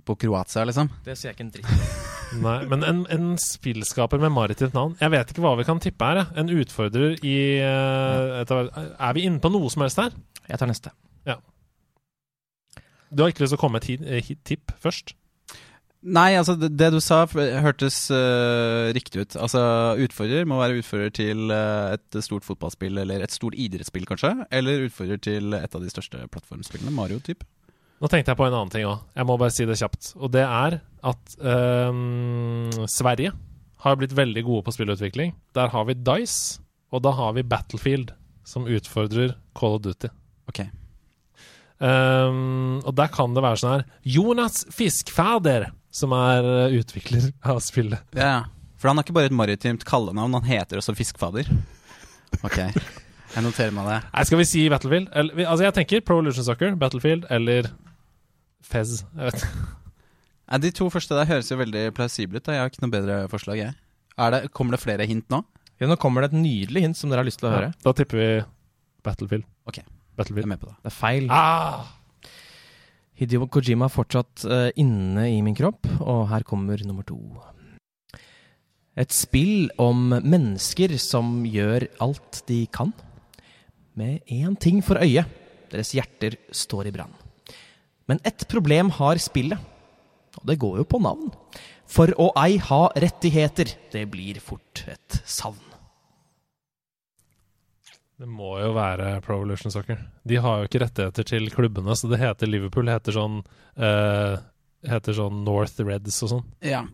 På Kroatia, liksom? Det sier jeg ikke en dritt om. Nei, men en, en spillskaper med maritimt navn Jeg vet ikke hva vi kan tippe her. En utfordrer i etter, Er vi inne på noe som helst her? Jeg tar neste. Du har ikke lyst til å komme med et eh, tipp først? Nei, altså det, det du sa hørtes uh, riktig ut. Altså Utfordrer må være utfordrer til uh, et stort fotballspill eller et stort idrettsspill, kanskje. Eller utfordrer til et av de største plattformspillene. Mario-typ. Nå tenkte jeg på en annen ting òg. Jeg må bare si det kjapt. Og det er at ehm, Sverige har blitt veldig gode på spillutvikling. Der har vi Dice, og da har vi Battlefield, som utfordrer Call of Duty. Ok. Um, og der kan det være sånn her Jonas Fiskfader, som er eh, utvikler av spillet. Ja, ja. For han har ikke bare et maritimt kallenavn, han heter også Fiskfader. Ok, jeg noterer meg det. Nei, skal vi si Battlefield? Eller, altså, jeg tenker Pro Evolution Soccer, Battlefield eller Fez. Jeg vet. Ja, De to første der høres jo veldig plausible ut. da. Jeg har ikke noe bedre forslag, jeg. Er det, kommer det flere hint nå? Ja, nå kommer det et nydelig hint som dere har lyst til å høre. Ja, da tipper vi Battlefield. Ok. Jeg er med på det. Det er feil. Ah! Hideo Kojima er fortsatt eh, inne i min kropp, og her kommer nummer to. Et spill om mennesker som gjør alt de kan, med én ting for øye. Deres hjerter står i brann. Men ett problem har spillet, og det går jo på navn. For å ei ha rettigheter, det blir fort et savn. Det må jo være Pro Evolution Soccer. De har jo ikke rettigheter til klubbene, så det heter Liverpool. heter sånn uh, Heter sånn North Reds og sånn. Ja.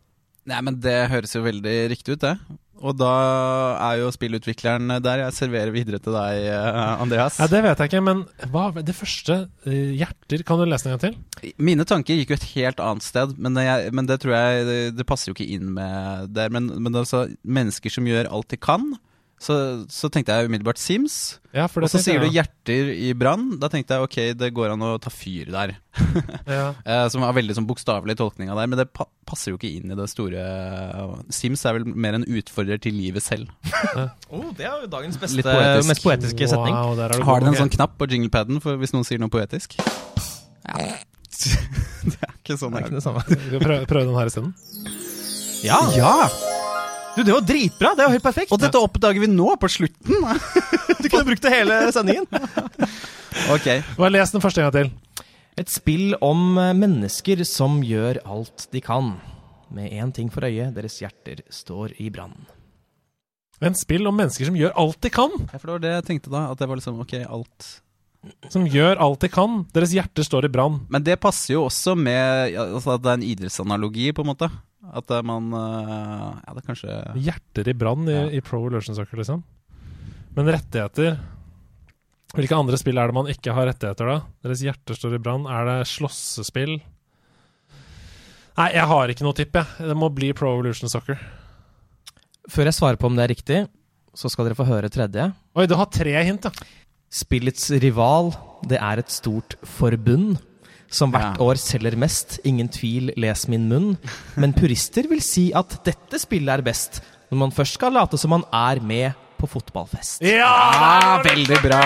Nei, men det høres jo veldig riktig ut, det. Og da er jo spillutvikleren der. Jeg serverer videre til deg, eh, Andreas. Ja, det vet jeg ikke, men hva det første eh, Hjerter Kan du lese en gang til? Mine tanker gikk jo et helt annet sted, men jeg, men det tror jeg det, det passer jo ikke inn med der. Men, men altså, mennesker som gjør alt de kan. Så, så tenkte jeg umiddelbart Sims. Ja, for Og så så jeg, sier du hjerter i brann. Da tenkte jeg ok, det går an å ta fyr der. ja. Eh, som var veldig sånn bokstavelig tolkning av det, men det pa passer jo ikke inn i det store Sims er vel mer en utfordrer til livet selv. Oh, det er jo dagens Litt poetisk. mest poetiske setning. Wow, der er du Har den en sånn knapp på jinglepaden hvis noen sier noe poetisk? Ja. det er ikke sånn Det er ikke det samme. Skal vi prøve, prøve den her isteden? Ja! Ja! Du, det var dritbra! Det var helt perfekt. Og dette oppdager vi nå, på slutten! Du kunne brukt det hele sendingen. ok. Bare les den første gangen gang til. Et spill om eh, mennesker som gjør alt de kan. Med én ting for øye, deres hjerter står i brann. En spill om mennesker som gjør alt de kan. Ja, for det var det jeg tenkte da. At det var liksom ok, alt Som gjør alt de kan. Deres hjerter står i brann. Men det passer jo også med ja, altså at det er en idrettsanalogi, på en måte. At man eh, Ja, det er kanskje Hjerter i brann i, Ja. i Pro Evolution Soccer, liksom. Men rettigheter Hvilke andre spill er det man ikke har rettigheter, da? Deres hjerter står i brann. Er det slåssespill? Nei, jeg har ikke noe tipp, jeg. Det må bli Pro Evolution Soccer. Før jeg svarer på om det er riktig, så skal dere få høre tredje. Oi, du har tre hint, ja. Spillets rival, det er et stort forbund. Som hvert Ja. år selger mest. Ingen tvil, les min munn. Men purister vil si at dette spillet er best, når man først skal late som man er med på fotballfest. Ja, veldig bra.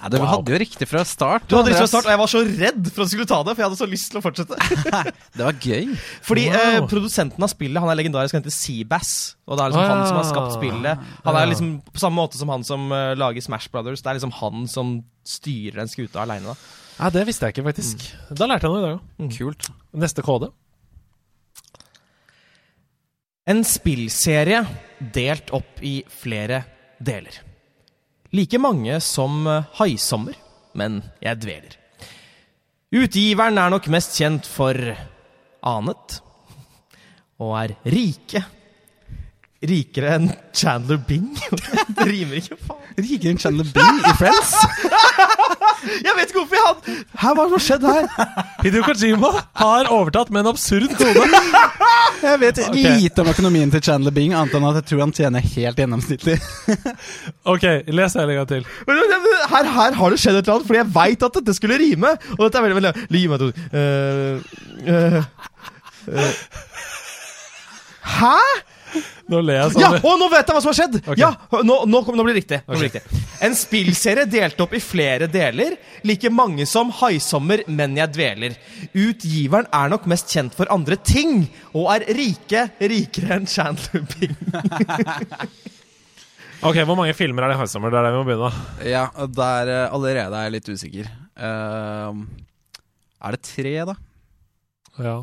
Ja, du hadde jo riktig fra start. Du hadde riktig fra å starte, og jeg var så redd for at du skulle ta det, for jeg hadde så lyst til å fortsette. Det var gøy. Fordi Wow. eh, produsenten av spillet Han er legendarisk, han heter Seabass. Og det er liksom Ah. han som har skapt spillet. Han er liksom På samme måte som han som uh, lager Smash Brothers. Det er liksom han som styrer den skuta aleine. Nei, det visste jeg ikke, faktisk. Da lærte jeg noe i dag òg. Kult. Neste kode. En spillserie delt opp i flere deler. Like mange som eh, Haisommer, men jeg dveler. Utgiveren er nok mest kjent for Anet, og er rike. Rikere enn Chandler Bing. det rimer ikke, faen. Rikere enn Chandler Bing i Friends. Jeg vet ikke hvorfor jeg hadde Hæ, hva har skjedd her? Hideo Kojima har overtatt med en absurd kode. Jeg vet okay. lite om økonomien til Chandler Bing, annet enn at jeg tror han tjener helt gjennomsnittlig. OK, les hele en gang til. Her, her har det skjedd et eller annet, fordi jeg veit at dette skulle rime. Og dette er veldig, veldig Gi meg Eh, eh, eh. Hæ?! Nå ler jeg Ja, sånn. og nå vet jeg hva som har skjedd! Okay. Ja, nå, nå, kom- nå blir det riktig. Nå blir det riktig. En spillserie delt opp i flere deler. Like mange som Haisommer, men jeg dveler. Utgiveren er nok mest kjent for andre ting, og er rike rikere enn Chandler Bing. Ok, Hvor mange filmer er det i 'Haisommer'? Det er der vi må begynne. Ja, der eh, allerede er jeg litt usikker. Uh, er det tre, da? Ja.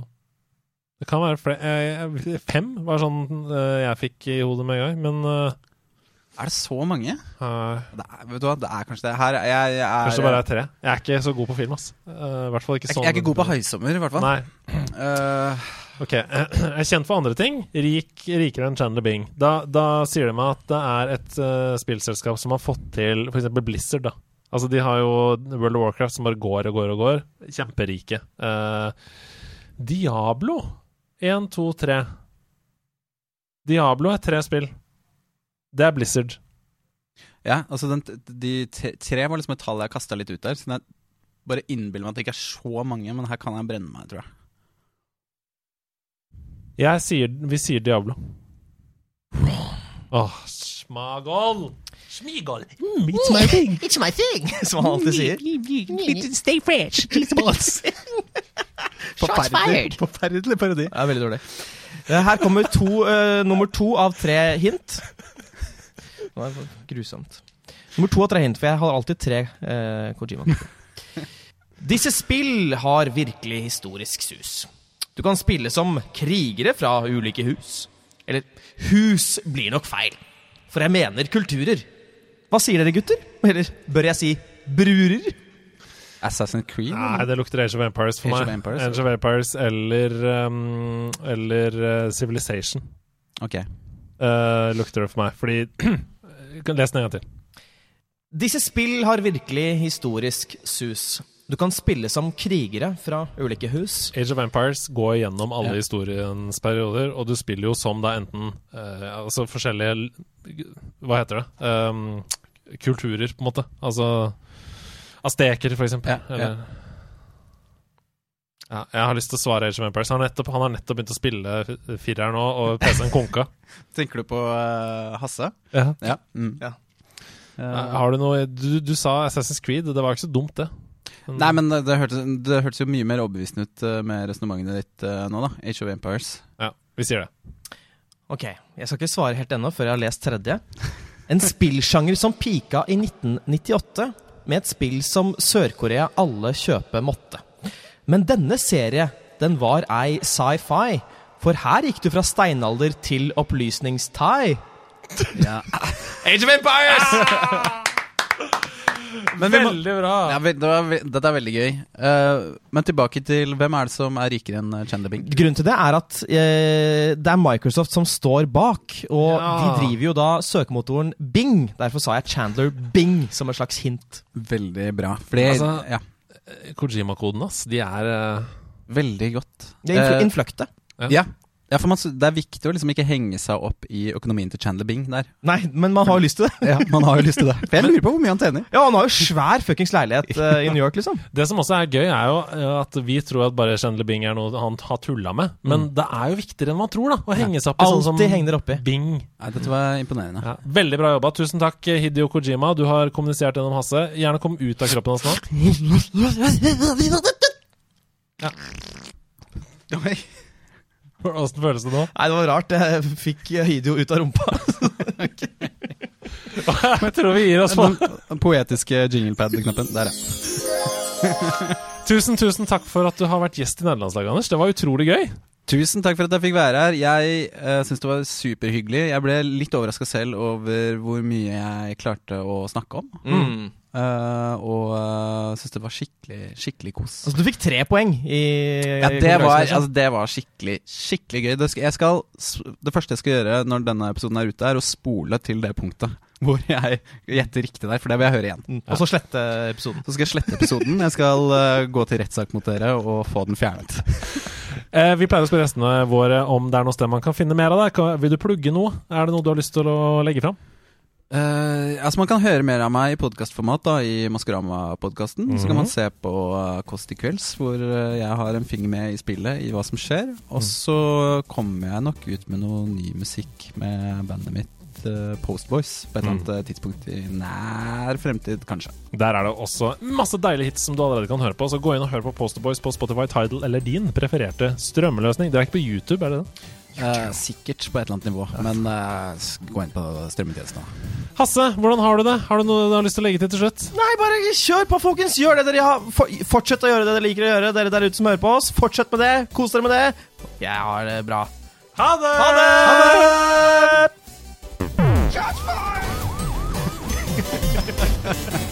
Det kan være flere eh, Fem var sånn eh, jeg fikk i hodet med en gang, men eh, Er det så mange? Uh, Det er, vet du hva, det er kanskje det. Her, jeg, jeg, er, Kanskje det bare er tre. Jeg er ikke så god på film, ass. Uh, I hvert fall ikke jeg, sånn. jeg er ikke god på Haisommer, i hvert fall. Nei. Uh, Ok, Jeg er kjent for andre ting. Rik, rikere enn Chandler Bing. Da, da sier de meg at det er et spillselskap som har fått til f.eks. Blizzard. da Altså De har jo World of Warcraft som bare går og går og går. Kjemperike. Diablo. Én, to, tre. Diablo er tre spill. Det er Blizzard. ja, altså den, de tre, var liksom et tall jeg kasta litt ut der. Så jeg bare innbiller meg at det ikke er så mange, men her kan jeg brenne meg, tror jeg. Jeg sier, vi sier Diablo. Åh, smagol! Smigol! It's my thing! It's my thing! Som han alltid sier. Stay fresh. Cheeseballs. Shots fired. Forferdelig parodi. Er veldig dårlig. Eh, Her kommer to, uh, nummer to av tre hint. Det var grusomt. Nummer to av tre hint, for jeg har alltid tre uh, Kojima. Disse spill har virkelig historisk sus. Du kan spille som krigere fra ulike hus. Eller hus blir nok feil, for jeg mener kulturer. Hva sier dere, gutter? Eller bør jeg si brurer? Assassin's Creed? Nei, det lukter Age of Empires for Age of. Empires, Age of Empires eller um, Eller uh, Civilization Ok. uh, lukter det for meg. Fordi Les den en gang til. Disse spill har virkelig historisk sus. Du kan spille som krigere fra ulike hus. Age of Empires går gjennom alle Ja. historiens perioder, og du spiller jo som da enten uh, Altså forskjellige Hva heter det? Um, kulturer, på en måte. Altså Asteker, for eksempel. Ja, ja. Eller ja, jeg har lyst til å svare Age of Empires. Han har nettopp, han har nettopp begynt å spille fireren nå, og PC-en konka. Tenker du på uh, Hasse? Ja. Ja. Mm. Ja. Uh, Har du noe du, du sa Assassin's Creed, det var ikke så dumt, det. Nei, men det, det, hørtes, det hørtes jo mye mer overbevisende ut eh, med resonnementet ditt eh, nå, da. Age of Empires. Ja, vi sier det. Ok, jeg skal ikke svare helt ennå før jeg har lest tredje. En spillsjanger som pika i 1998, med et spill som Sør-Korea alle kjøpe måtte. Men denne serie, den var ei sci-fi. For her gikk du fra steinalder til opplysningstai. Age of Empires! Men vi må, Veldig bra! ja, ve- det var, dette er veldig gøy. Uh, men tilbake til hvem er det som er rikere enn Chandler Bing? Grunnen til det er at uh, det er Microsoft som står bak, og Ja. de driver jo da søkemotoren Bing. Derfor sa jeg Chandler Bing som et slags hint. Veldig bra. Fordi, Altså- ja, Kojima-koden, ass. De er uh... veldig godt. Det er Eh, innfløkte. ja. ja, for man, det er viktig å liksom ikke henge seg opp i økonomien til Chandler Bing der. Nei, men man har jo lyst til det. Ja, Man har jo lyst til det. For jeg lurer på hvor mye han tjener. Ja, han har jo svær fuckings leilighet uh, i New York, liksom. Det som også er gøy, er jo eh, at vi tror at bare Chandler Bing er noe han har tulla med. Men det er jo viktigere enn man tror, da. Å henge seg opp i sånn som henger heng oppi. Bing. Nei, dette var imponerende. Ja, veldig bra jobba. Tusen takk, Hidio Kojima. Du har kommunisert gjennom Hasse. Gjerne kom ut av kroppen hans nå. Oi. Åssen føles det nå? Nei, det var rart. Jeg fikk Hydio Hidio ut av rumpa. Jeg tror vi gir oss på Den poetiske jinglepad-knappen. Der, ja. Tusen, tusen takk for at du har vært gjest i Nederlandslaget, Anders. Det var utrolig gøy. Tusen takk for at jeg fikk være her. Jeg uh, syns det var superhyggelig. Jeg ble litt overraska selv over hvor mye jeg klarte å snakke om. Mm. Eh, og uh, syns det var skikkelig, skikkelig kos. Altså, du fikk tre poeng i Ja, det var, altså, det var skikkelig skikkelig gøy. Det, skal, jeg skal, det første jeg skal gjøre når denne episoden er ute, er å spole til det punktet hvor jeg gjetter riktig der, for det vil jeg høre igjen. Mm. Og så slette episoden. Så skal jeg slette episoden. Jeg skal uh, gå til rettssak mot dere og få den fjernet. Eh, vi pleier å spørre gjestene våre om det er noe sted man kan finne mer av det. Vil du plugge noe? Er det noe du har lyst til å legge fram? Eh, altså Man kan høre mer av meg i podkastformat i Maskorama-podkasten. Så kan man se på uh, Kåss til kvelds, hvor uh, jeg har en finger med i spillet i hva som skjer. Og så kommer jeg nok ut med noe ny musikk med bandet mitt uh, Postboys på et eller annet eh, tidspunkt i nær fremtid, kanskje. Der er det også masse deilige hits som du allerede kan høre på. Så gå inn og hør på Postboys på Spotify, Tidal eller din prefererte strømmeløsning. Det er ikke på YouTube, er det det? Eh, sikkert på et eller annet nivå, men eh, gå inn på strømmetjenestene. Hasse, hvordan har du det? Har du noe du har lyst til å legge til til slutt? Nei, bare kjør på, folkens! Gjør det dere har Fortsett å gjøre det dere liker å gjøre, dere der ute som hører på oss. Fortsett med det. Kos dere med det. Jeg har det bra. Ha det! Ha det! Ha det! Ha det!